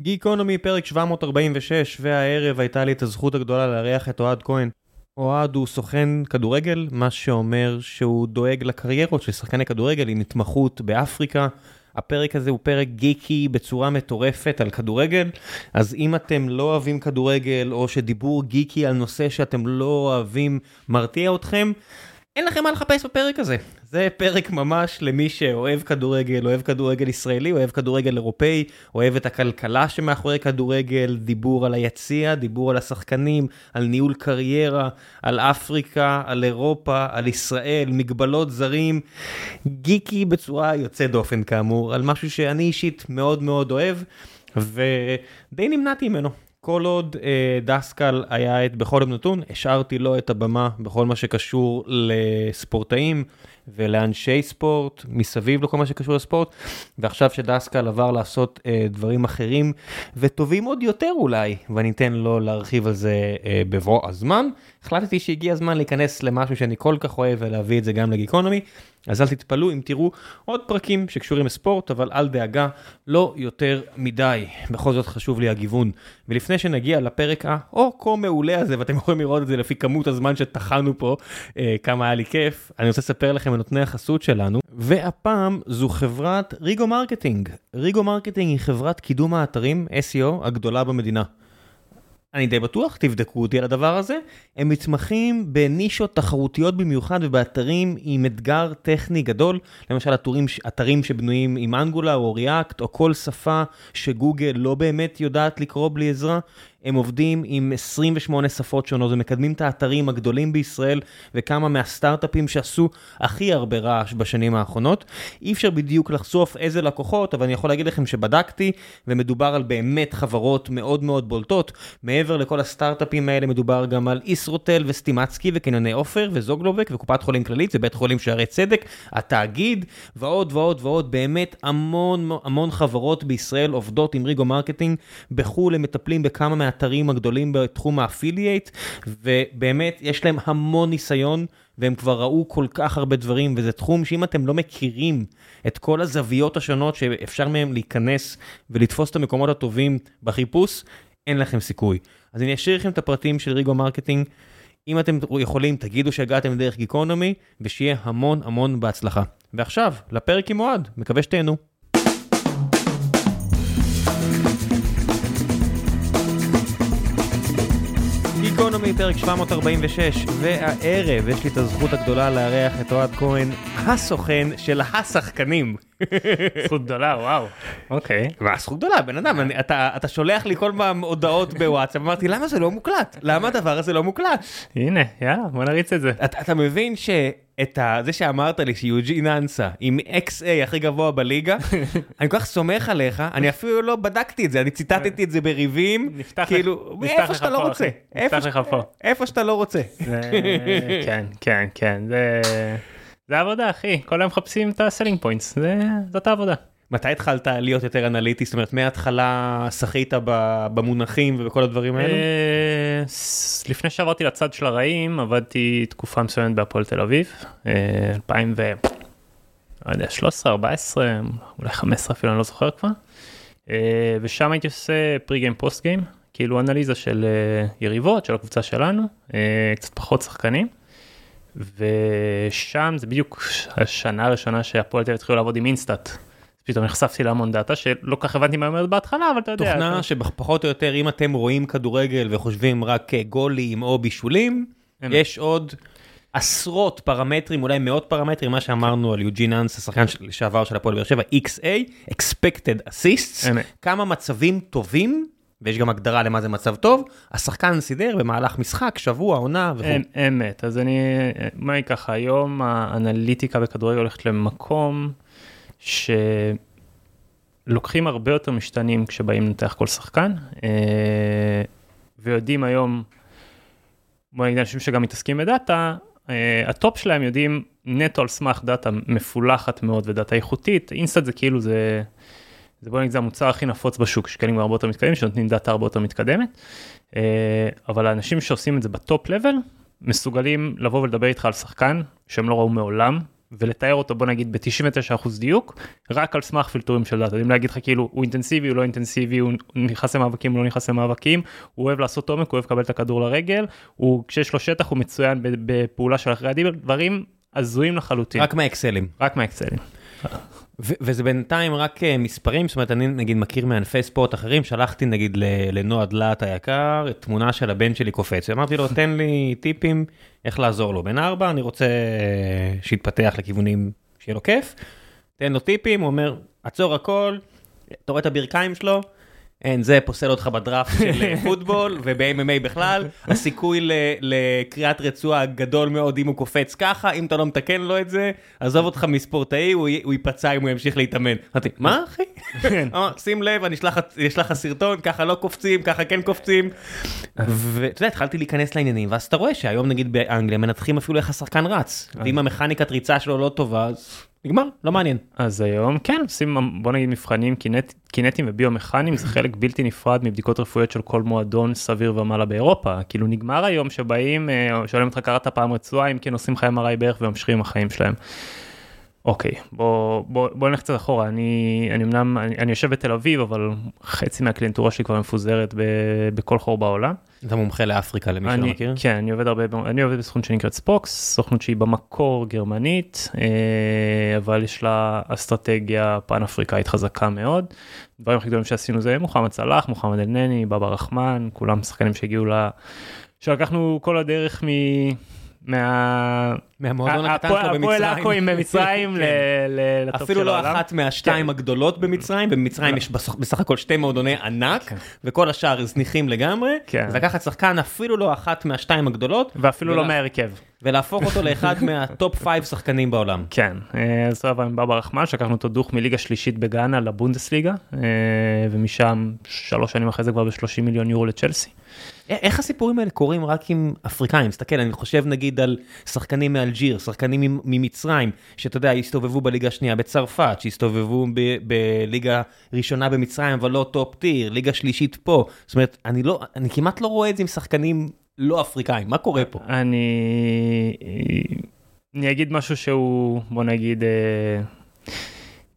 גיקונומי פרק 746, והערב הייתה לי את הזכות הגדולה לארח את אוהד כהן. אוהד הוא סוכן כדורגל, מה שאומר שהוא דואג לקריירות של שחקני כדורגל עם התמחות באפריקה. הפרק הזה הוא פרק גיקי בצורה מטורפת על כדורגל, אז אם אתם לא אוהבים כדורגל, או שדיבור גיקי על נושא שאתם לא אוהבים מרתיע אתכם, אין לכם מה לחפש בפרק הזה. זה פרק ממש למי שאוהב כדורגל, אוהב כדורגל ישראלי, אוהב כדורגל אירופאי, אוהב את הכלכלה שמאחורי כדורגל, דיבור על היציע, דיבור על השחקנים, על ניהול קריירה, על אפריקה, על אירופה, על ישראל, מגבלות זרים. גיקי בצורה יוצאת דופן כאמור, על משהו שאני אישית מאוד מאוד אוהב, ודי נמנעתי ממנו. כל עוד אה, דסקל היה את בכל יום נתון, השארתי לו את הבמה בכל מה שקשור לספורטאים ולאנשי ספורט מסביב לכל מה שקשור לספורט, ועכשיו שדסקל עבר לעשות אה, דברים אחרים וטובים עוד יותר אולי, ואני אתן לו להרחיב על זה אה, בבוא הזמן, החלטתי שהגיע הזמן להיכנס למשהו שאני כל כך אוהב ולהביא את זה גם לגיקונומי. אז אל תתפלאו אם תראו עוד פרקים שקשורים לספורט, אבל אל דאגה, לא יותר מדי. בכל זאת חשוב לי הגיוון. ולפני שנגיע לפרק הכה מעולה הזה, ואתם יכולים לראות את זה לפי כמות הזמן שטחנו פה, אה, כמה היה לי כיף, אני רוצה לספר לכם על נותני החסות שלנו, והפעם זו חברת ריגו מרקטינג. ריגו מרקטינג היא חברת קידום האתרים, SEO, הגדולה במדינה. אני די בטוח, תבדקו אותי על הדבר הזה. הם מתמחים בנישות תחרותיות במיוחד ובאתרים עם אתגר טכני גדול, למשל אתרים, אתרים שבנויים עם Angular או React או כל שפה שגוגל לא באמת יודעת לקרוא בלי עזרה. הם עובדים עם 28 שפות שונות ומקדמים את האתרים הגדולים בישראל וכמה מהסטארט-אפים שעשו הכי הרבה רעש בשנים האחרונות. אי אפשר בדיוק לחשוף איזה לקוחות, אבל אני יכול להגיד לכם שבדקתי ומדובר על באמת חברות מאוד מאוד בולטות. מעבר לכל הסטארט-אפים האלה מדובר גם על ישרוטל וסטימצקי וקניוני עופר וזוגלובק וקופת חולים כללית ובית חולים שערי צדק, התאגיד ועוד ועוד ועוד. באמת המון המון חברות בישראל עובדות עם ריגו מרקטינג. בחו"ל הם מטפלים בכמה מה... האתרים הגדולים בתחום ה affiliate, ובאמת יש להם המון ניסיון, והם כבר ראו כל כך הרבה דברים, וזה תחום שאם אתם לא מכירים את כל הזוויות השונות שאפשר מהם להיכנס ולתפוס את המקומות הטובים בחיפוש, אין לכם סיכוי. אז אני אשאיר לכם את הפרטים של ריגו marketing. אם אתם יכולים, תגידו שהגעתם דרך גיקונומי, ושיהיה המון המון בהצלחה. ועכשיו, לפרק עם אוהד, מקווה שתהנו. גיקונומי פרק 746, והערב יש לי את הזכות הגדולה לארח את אוהד כהן, הסוכן של השחקנים. זכות גדולה, וואו, אוקיי. מה זכות גדולה, בן אדם, אני, אתה, אתה שולח לי כל פעם הודעות בוואטסאפ, אמרתי למה זה לא מוקלט? למה הדבר הזה לא מוקלט? הנה, יאללה, בוא נריץ את זה. אתה, אתה מבין ש... את ה... זה שאמרת לי שיוג'ין אנסה עם XA הכי גבוה בליגה, אני כל כך סומך עליך, אני אפילו לא בדקתי את זה, אני ציטטתי את זה בריבים, כאילו, איפה שאתה לא רוצה, איפה שאתה לא רוצה. כן, כן, כן, זה עבודה אחי, כל היום מחפשים את ה selling points, זאת העבודה. מתי התחלת להיות יותר אנליטי? זאת אומרת, מההתחלה שחית במונחים ובכל הדברים האלו? אה, לפני שעברתי לצד של הרעים, עבדתי תקופה מסוימת בהפועל תל אביב, 2000 אה, ו... לא יודע, 13, 14, אולי 15 אפילו, אני לא זוכר כבר. אה, ושם הייתי עושה pre-game post-game, כאילו אנליזה של יריבות, של הקבוצה שלנו, קצת פחות שחקנים. ושם זה בדיוק השנה הראשונה שהפועל תל אביב התחילו לעבוד עם InStat. פתאום נחשפתי להמון דאטה שלא כך הבנתי מה אומרת בהתחלה אבל אתה יודע. תוכנה שפחות או יותר אם אתם רואים כדורגל וחושבים רק גולים או בישולים יש עוד עשרות פרמטרים אולי מאות פרמטרים מה שאמרנו על יוג'ין אנסה השחקן לשעבר של הפועל באר שבע XA expected assists כמה מצבים טובים ויש גם הגדרה למה זה מצב טוב השחקן סידר במהלך משחק שבוע עונה וכו'. אמת אז אני מה ככה היום האנליטיקה בכדורגל הולכת למקום. שלוקחים הרבה יותר משתנים כשבאים לנתח כל שחקן, אה, ויודעים היום, בוא נגיד אנשים שגם מתעסקים בדאטה, אה, הטופ שלהם יודעים נטו על סמך דאטה מפולחת מאוד ודאטה איכותית, InStat זה כאילו זה, זה בוא נגיד זה המוצר הכי נפוץ בשוק, יש כלים הרבה יותר מתקדמים, שנותנים דאטה הרבה יותר מתקדמת, אה, אבל האנשים שעושים את זה ב top level, מסוגלים לבוא ולדבר איתך על שחקן שהם לא ראו מעולם, ולתאר אותו בוא נגיד ב-99% דיוק רק על סמך פילטורים של דאטה. יודעים להגיד לך כאילו הוא אינטנסיבי הוא לא אינטנסיבי הוא נכנס למאבקים הוא לא נכנס למאבקים הוא אוהב לעשות עומק הוא אוהב לקבל את הכדור לרגל הוא כשיש לו שטח הוא מצוין בפעולה של אחרי הדריבל דברים הזויים לחלוטין. רק מהאקסלים. רק מהאקסלים. וזה בינתיים רק אה, מספרים, זאת אומרת, אני נגיד מכיר מענפי ספורט אחרים, שלחתי נגיד לנועה דלת היקר, תמונה של הבן שלי קופץ, אמרתי לו, תן לי טיפים איך לעזור לו. בן ארבע, אני רוצה אה, שיתפתח לכיוונים שיהיה לו כיף, תן לו טיפים, הוא אומר, עצור הכל, אתה רואה את הברכיים שלו, אין, זה פוסל אותך בדראפט של אה, פוטבול וב-MMA בכלל, הסיכוי לקריאת רצועה גדול מאוד אם הוא קופץ ככה, אם אתה לא מתקן לו את זה, עזוב אותך מספורטאי, הוא ייפצע אם הוא ימשיך להתאמן. אמרתי, מה אחי? כן. שים לב, אני אשלח לך סרטון, ככה לא קופצים, ככה כן קופצים. ואתה יודע, התחלתי להיכנס לעניינים, ואז אתה רואה שהיום נגיד באנגליה מנתחים אפילו איך השחקן רץ, ואם המכניקת ריצה שלו לא טובה, אז... נגמר, לא מעניין. אז היום כן עושים בוא נגיד מבחנים קינט, קינטיים וביומכניים זה חלק בלתי נפרד מבדיקות רפואיות של כל מועדון סביר ומעלה באירופה כאילו נגמר היום שבאים אה, שואלים אותך קראת פעם רצועה אם כן עושים לך MRI בערך וממשיכים עם החיים שלהם. אוקיי בוא בוא בוא נלך קצת אחורה אני אני אמנם אני, אני יושב בתל אביב אבל חצי מהקליינטורה שלי כבר מפוזרת ב, בכל חור בעולם. אתה מומחה לאפריקה למי שלא מכיר? כן אני עובד הרבה אני עובד בסוכנות שנקראת ספוקס סוכנות שהיא במקור גרמנית אה, אבל יש לה אסטרטגיה פן אפריקאית חזקה מאוד. דברים הכי גדולים שעשינו זה מוחמד סלאח מוחמד אלנני בבא רחמן כולם שחקנים שהגיעו ל... שלקחנו כל הדרך מ... מה... מהמועדון הקטן שלו במצרים. הפועל ערכואים במצרים כן. לטופ אפילו לא אחת מהשתיים כן. הגדולות במצרים, במצרים לא. יש בסך הכל שתי מועדוני ענק, כן. וכל השאר זניחים לגמרי, לקחת שחקן אפילו לא אחת מהשתיים הגדולות. ואפילו לא מהרכב. ולהפוך אותו לאחד מה top five שחקנים בעולם. כן, אז סבבה עם בבא רחמן, שלקחנו אותו דוך מליגה שלישית בגאנה לבונדסליגה, אה, ומשם שלוש שנים אחרי זה כבר ב-30 מיליון יורו לצ'לסי. איך הסיפורים האלה קורים רק עם אפריקאים? תסתכל, אני חושב נגיד על שחקנים מאלג'יר, שחקנים ממצרים, שאתה יודע, הסתובבו בליגה השנייה בצרפת, שהסתובבו בליגה ראשונה במצרים, אבל לא top tier, ליגה שלישית פה. זאת אומרת, אני לא, אני כמעט לא רואה את זה עם שחקנים לא אפריקאים, מה קורה פה? אני... אני אגיד משהו שהוא, בוא נגיד, אה,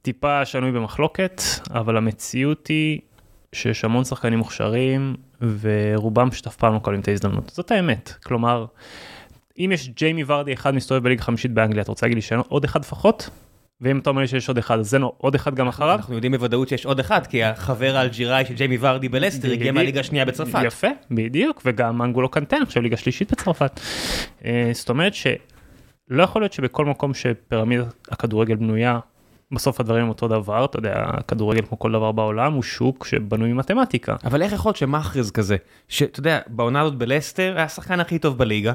טיפה שנוי במחלוקת, אבל המציאות היא שיש המון שחקנים מוכשרים ורובם שאף פעם לא קולים את ההזדמנות זאת האמת כלומר אם יש ג'יימי ורדי אחד מסתובב בליגה חמישית באנגליה אתה רוצה להגיד לי שאין עוד אחד לפחות. ואם אתה אומר לי שיש עוד אחד אז אין עוד אחד גם אחריו. אנחנו יודעים בוודאות שיש עוד אחד כי החבר האלג'יראי של ג'יימי ורדי בלסטר הגיע מהליגה השנייה בצרפת. יפה בדיוק וגם אנגולו קנטן עכשיו ליגה שלישית בצרפת. אה, זאת אומרת שלא יכול להיות שבכל מקום שפירמידת הכדורגל בנויה בסוף הדברים הם אותו דבר, אתה יודע, כדורגל כמו כל דבר בעולם הוא שוק שבנוי ממתמטיקה. אבל איך יכול להיות שמאחרז כזה, שאתה יודע, בעונה הזאת בלסטר היה השחקן הכי טוב בליגה,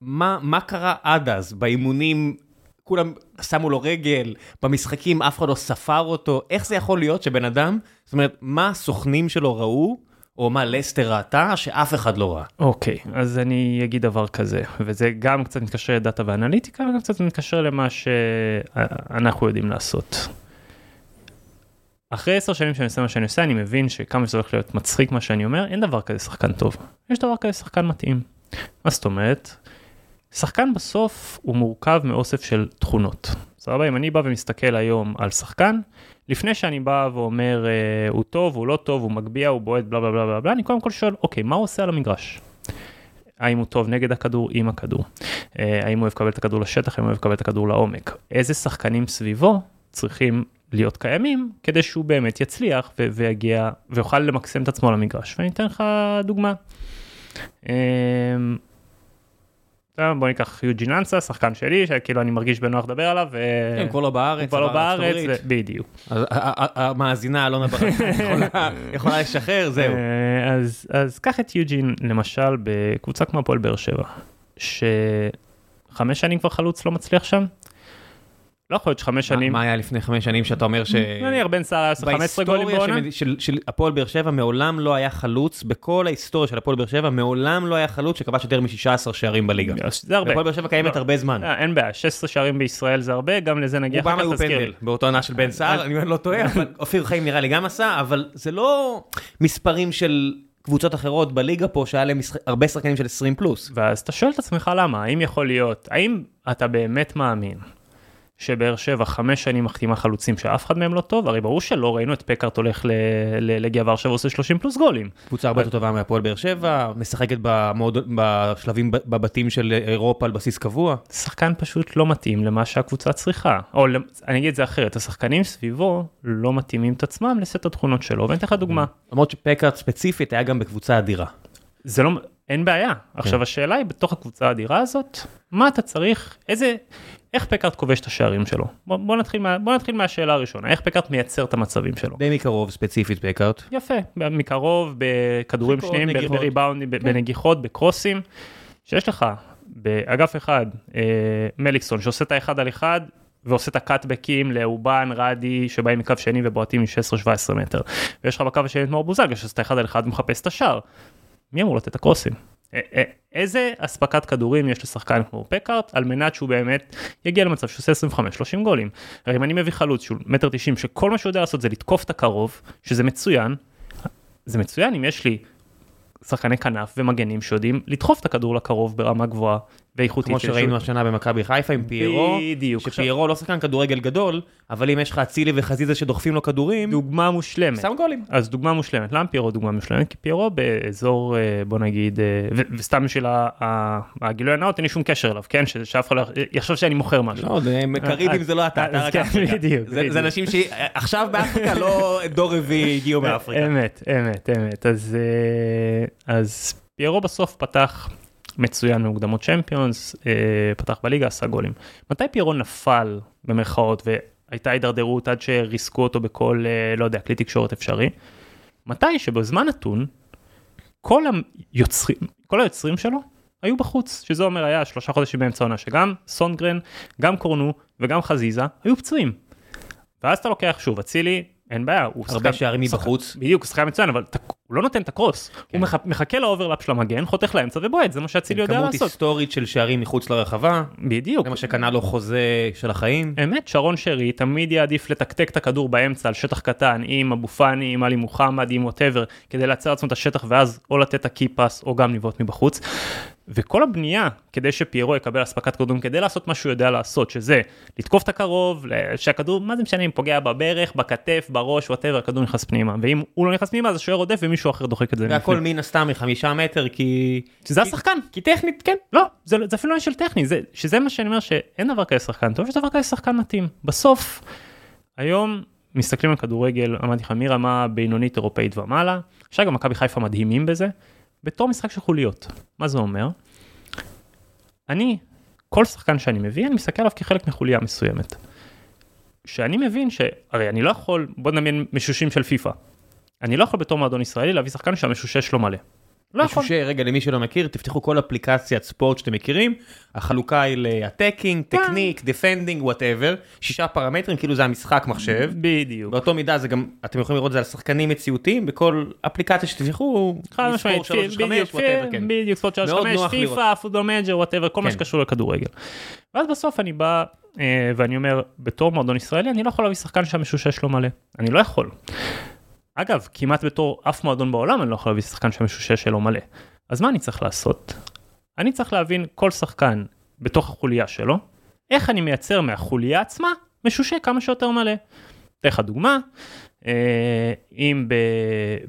מה, מה קרה עד אז באימונים? כולם שמו לו רגל, במשחקים אף אחד לא ספר אותו, איך זה יכול להיות שבן אדם, זאת אומרת, מה הסוכנים שלו ראו או מה לסטר ראתה שאף אחד לא ראה. אוקיי, okay, אז אני אגיד דבר כזה, וזה גם קצת מתקשר לדאטה ואנליטיקה וגם קצת מתקשר למה שאנחנו יודעים לעשות. אחרי עשר שנים שאני עושה מה שאני עושה, אני מבין שכמה שזה הולך להיות מצחיק מה שאני אומר, אין דבר כזה שחקן טוב. יש דבר כזה שחקן מתאים. מה זאת אומרת? שחקן בסוף הוא מורכב מאוסף של תכונות. סבבה, אם אני בא ומסתכל היום על שחקן, לפני שאני בא ואומר אה, הוא טוב, הוא לא טוב, הוא מגביה, הוא בועט, בלה בלה בלה בלה, אני קודם כל שואל, אוקיי, מה הוא עושה על המגרש? האם הוא טוב נגד הכדור, עם הכדור? אה, האם הוא אוהב לקבל את הכדור לשטח, האם הוא אוהב לקבל את הכדור לעומק? איזה שחקנים סביבו צריכים להיות קיימים כדי שהוא באמת יצליח ויגיע ויוכל למקסם את עצמו למגרש ואני אתן לך דוגמה. אה, בוא ניקח יוג'ין אנסה, שחקן שלי, שכאילו אני מרגיש בנוח לדבר עליו. כן, כבר לא בארץ. כבר לא בארץ, בדיוק. המאזינה אלונה ברק יכולה לשחרר, זהו. אה, אז קח את יוג'ין למשל בקבוצה כמו הפועל באר שבע, שחמש שנים כבר חלוץ לא מצליח שם. לא יכול להיות שחמש שנים... מה היה לפני חמש שנים שאתה אומר ש... נניח בן סער היה 15 גולים בעונה? בהיסטוריה של הפועל באר שבע מעולם לא היה חלוץ, בכל ההיסטוריה של הפועל באר שבע מעולם לא היה חלוץ שכבש יותר מ-16 שערים בליגה. זה הרבה. הפועל באר שבע קיימת לא. הרבה זמן. אה, אין בעיה, 16 שערים בישראל זה הרבה, גם לזה נגיע אחר כך תזכיר. רובם היו פנדל, באותו עונה של בן סער, אני לא טועה, אבל אופיר חיים נראה לי גם עשה, אבל זה לא מספרים של... קבוצות אחרות בליגה פה שהיה להם הרבה שחקנים של 20 פלוס. ואז אתה שואל את עצמך למה, האם יכול להיות, האם אתה באמת מאמין שבאר שבע חמש שנים מחתימה חלוצים שאף אחד מהם לא טוב, הרי ברור שלא ראינו את פקארט הולך ללגיה ורשב ועושה 30 פלוס גולים. קבוצה הרבה יותר טובה מהפועל באר שבע, משחקת במוד... בשלבים בבתים של אירופה על בסיס קבוע. שחקן פשוט לא מתאים למה שהקבוצה צריכה, או אני אגיד את זה אחרת, השחקנים סביבו לא מתאימים את עצמם לסט התכונות שלו, ואני אתן לך דוגמה. למרות שפקארט ספציפית היה גם בקבוצה אדירה. זה לא, אין בעיה. עכשיו השאלה היא בתוך הקבוצה האדירה הזאת, מה אתה צריך, איזה, איך פקארט כובש את השערים שלו? בוא, בוא, נתחיל מה, בוא נתחיל מהשאלה הראשונה, איך פקארט מייצר את המצבים שלו? די מקרוב ספציפית פקארט. יפה, מקרוב, בכדורים שניים, בריבאונד, כן. בנגיחות, בקרוסים, שיש לך באגף אחד אה, מליקסון שעושה את האחד על אחד, ועושה את הקאטבקים לאובן, רדי, שבאים מקו שני ובועטים מ-16-17 מטר. ויש לך בקו השני את מאור בוזגה שעושה את האחד על אחד ומחפש את השער. מי אמור לתת את הקרוסים? איזה אספקת כדורים יש לשחקן כמו פקארט על מנת שהוא באמת יגיע למצב שהוא עושה 25-30 גולים. הרי אם אני מביא חלוץ שהוא מטר 90 שכל מה שהוא יודע לעשות זה לתקוף את הקרוב, שזה מצוין, זה מצוין אם יש לי שחקני כנף ומגנים שיודעים לדחוף את הכדור לקרוב ברמה גבוהה ואיכותית. כמו שראינו השנה במכבי חיפה עם פיירו, בדיוק. שפיירו לא שחקן כדורגל גדול, אבל אם יש לך אצילי וחזיזה שדוחפים לו כדורים, דוגמה מושלמת. שם גולים. אז דוגמה מושלמת. למה פיירו דוגמה מושלמת? כי פיירו באזור, אה, בוא נגיד, אה, וסתם בשביל הגילוי הנאות אין לי שום קשר אליו, כן? שאף אחד לא יחשוב שאני מוכר משהו. לא, קריבים זה לא אתה, אתה רק כן, אפריקה. זה אנשים שעכשיו באפריקה לא דור רביעי הגיעו מאפריקה. אמת, אמת, אמת. אז פיירו בסוף פתח מצוין במוקדמות צ'מפיונס, אה, פתח בליגה, עשה גולים. מתי פיירו נפל במרכאות והייתה הידרדרות עד שריסקו אותו בכל, אה, לא יודע, כלי תקשורת אפשרי? מתי שבזמן נתון, כל היוצרים, כל היוצרים שלו היו בחוץ, שזה אומר היה שלושה חודשים באמצע העונה, שגם סון גרן, גם קורנוד וגם חזיזה היו פצועים. ואז אתה לוקח שוב, אצילי, אין בעיה, הוא הרבה שערים מבחוץ. בדיוק, הוא שחקן מצוין, אבל הוא לא נותן את ה cross. הוא כן. מחכה ל overlap של המגן, חותך לאמצע ובועט, זה מה שאצילי יודע לעשות. כמות היסטורית של שערים מחוץ לרחבה. בדיוק. זה מה שקנה לו חוזה של החיים. אמת, שרון שרי תמיד יעדיף לתקתק את הכדור באמצע על שטח קטן, עם אבו פאני, עם עלי מוחמד, עם whatever, כדי לייצר לעצמו את השטח ואז או לתת את ה key pass או גם לבעוט מבחוץ. וכל הבנייה כדי שפיירו יקבל אספקת כדורים כדי לעשות מה שהוא יודע לעשות שזה לתקוף את הקרוב שהכדור מה זה משנה אם פוגע בברך בכתף בראש whatever הכדור נכנס פנימה. ואם הוא לא נכנס פנימה אז השוער עודף ומישהו אחר דוחק את זה. והכל מן הסתם מחמישה מטר כי שזה השחקן. כי טכנית כן. לא זה, זה אפילו לא של טכני. זה שזה מה שאני אומר שאין דבר כזה שחקן טוב יש דבר כזה שחקן מתאים. בסוף היום מסתכלים על כדורגל אמרתי לך מרמה בינונית אירופאית ומעלה. עכשיו גם מכבי חיפה מדהימים בזה. בתור משחק של חוליות. מה זה אומר? אני, כל שחקן שאני מביא, אני מסתכל עליו כחלק מחוליה מסוימת. שאני מבין שהרי אני לא יכול, בוא נדמיין משושים של פיפא. אני לא יכול בתור מועדון ישראלי להביא שחקן שהמשושש לא מלא. לא יכול. רגע, למי שלא מכיר, תפתחו כל אפליקציית ספורט שאתם מכירים, החלוקה היא ל attacking, technique, defending, whatever, שישה פרמטרים, כאילו זה המשחק מחשב. בדיוק. באותו מידה זה גם, אתם יכולים לראות את זה על שחקנים מציאותיים, בכל אפליקציה שתפתחו, חד משמעית, בדיוק, כן. בדיוק, ספורט 365, פיפא, Football Manager, whatever, כל מה כן. שקשור לכדורגל. ואז בסוף אני בא אה, ואני אומר, בתור מועדון ישראלי, אני לא יכול להביא שחקן שהמשושש לא מלא. אני לא יכול. אגב, כמעט בתור אף מועדון בעולם אני לא יכול להביא שחקן שהמשושש שלו מלא. אז מה אני צריך לעשות? אני צריך להבין כל שחקן בתוך החוליה שלו, איך אני מייצר מהחוליה עצמה משושה כמה שיותר מלא. אתן לך דוגמה, אה, אם ב...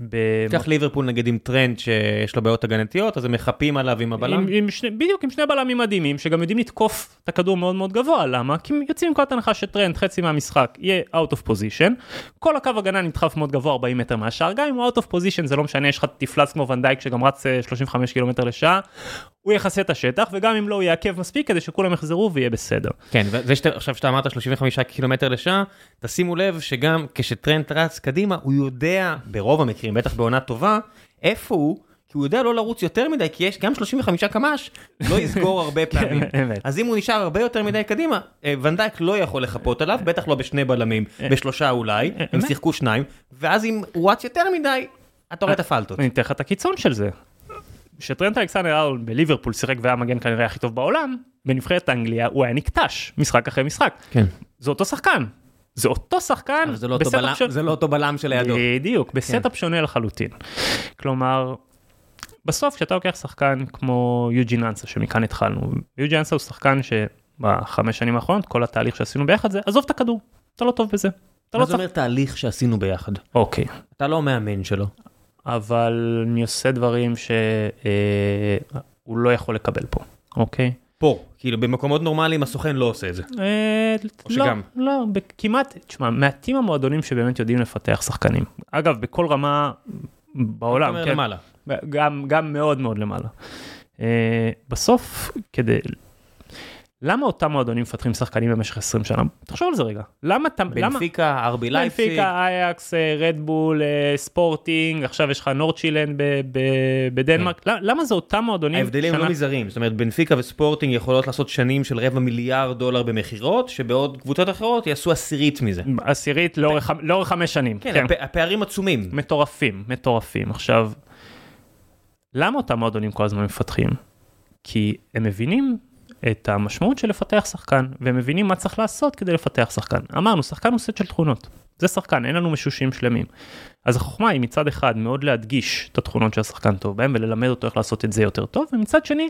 ב... קח ליברפול נגיד עם טרנד שיש לו בעיות הגנתיות, אז הם מחפים עליו עם הבלם. עם, עם שני, בדיוק, עם שני בלמים מדהימים, שגם יודעים לתקוף את הכדור מאוד מאוד גבוה, למה? כי יוצאים מנקודת הנחה שטרנד, חצי מהמשחק, יהיה out of position, כל הקו הגנה נדחף מאוד גבוה 40 מטר מהשאר, גם אם הוא out of position זה לא משנה, יש לך תפלץ כמו ואן דייק שגם רץ 35 אה, קילומטר לשעה, הוא יכסה את השטח, וגם אם לא, הוא יעכב מספיק כדי שכולם יחזרו ויהיה בסדר. כן, וזה שאתה, עכשיו שאתה אמרת 35 קילומטר לשעה, תשימו לב שגם כשטרנד רץ קדימה, הוא יודע, ברוב המקרים, בטח בעונה טובה, איפה הוא, כי הוא יודע לא לרוץ יותר מדי, כי יש גם 35 קמ"ש, לא יסגור הרבה כן, פעמים. אז אם הוא נשאר הרבה יותר מדי קדימה, אה, ונדייק לא יכול לחפות עליו, בטח לא בשני בלמים, אה, בשלושה אולי, אה, הם שיחקו שניים, ואז אם הוא רץ יותר מדי, אתה רואה את הפלטות. אני אתן לך את הקיצון של זה. כשטרנט אלכסנדר ארנולד בליברפול שיחק והיה המגן כנראה הכי טוב בעולם, בנבחרת אנגליה הוא היה נכתש משחק אחרי משחק. כן. זה אותו שחקן. זה אותו שחקן, זה לא, בלם, שונה... זה לא אותו בלם שלידו. בדיוק, ב setup כן. שונה לחלוטין. כלומר, בסוף כשאתה לוקח שחקן כמו יוג'ין אנסה שמכאן התחלנו, יוג'ין אנסה הוא שחקן ש... בחמש שנים האחרונות, כל התהליך שעשינו ביחד זה, עזוב את הכדור, אתה לא טוב בזה. אתה מה לא זה צריך... אומר תהליך שעשינו ביחד? אוקיי, אתה לא המאמן שלו. אבל אני עושה דברים שהוא לא יכול לקבל פה, אוקיי? פה, כאילו במקומות נורמליים הסוכן לא עושה את זה. אה, או לא, שגם? לא, כמעט, תשמע, מעטים המועדונים שבאמת יודעים לפתח שחקנים. אגב, בכל רמה בעולם, כן, למעלה. גם, גם מאוד מאוד למעלה. אה, בסוף, כדי... למה אותם מועדונים מפתחים שחקנים במשך 20 שנה? תחשוב על זה רגע. למה אתה... בנפיקה, ארבי לייפציג. בנפיקה, אייקס, רדבול, אה, ספורטינג, עכשיו יש לך ב- בדנמרק. למה- למה זה אותם מועדונים? ההבדלים לא מזעריים, זאת אומרת בנפיקה וספורטינג יכולות לעשות שנים של רבע מיליארד דולר במכירות, שבעוד קבוצות אחרות יעשו עשירית מזה. עשירית לאורך חמש שנים. כן, הפ- הפערים עצומים. מטורפים, מטורפים. עכשיו, למה אותם מועדונים כל הזמן מפתחים? כי הם מבינים את המשמעות של לפתח שחקן, והם מבינים מה צריך לעשות כדי לפתח שחקן. אמרנו, שחקן הוא סט של תכונות. זה שחקן, אין לנו משושים שלמים. אז החוכמה היא מצד אחד מאוד להדגיש את התכונות שהשחקן טוב בהם וללמד אותו איך לעשות את זה יותר טוב, ומצד שני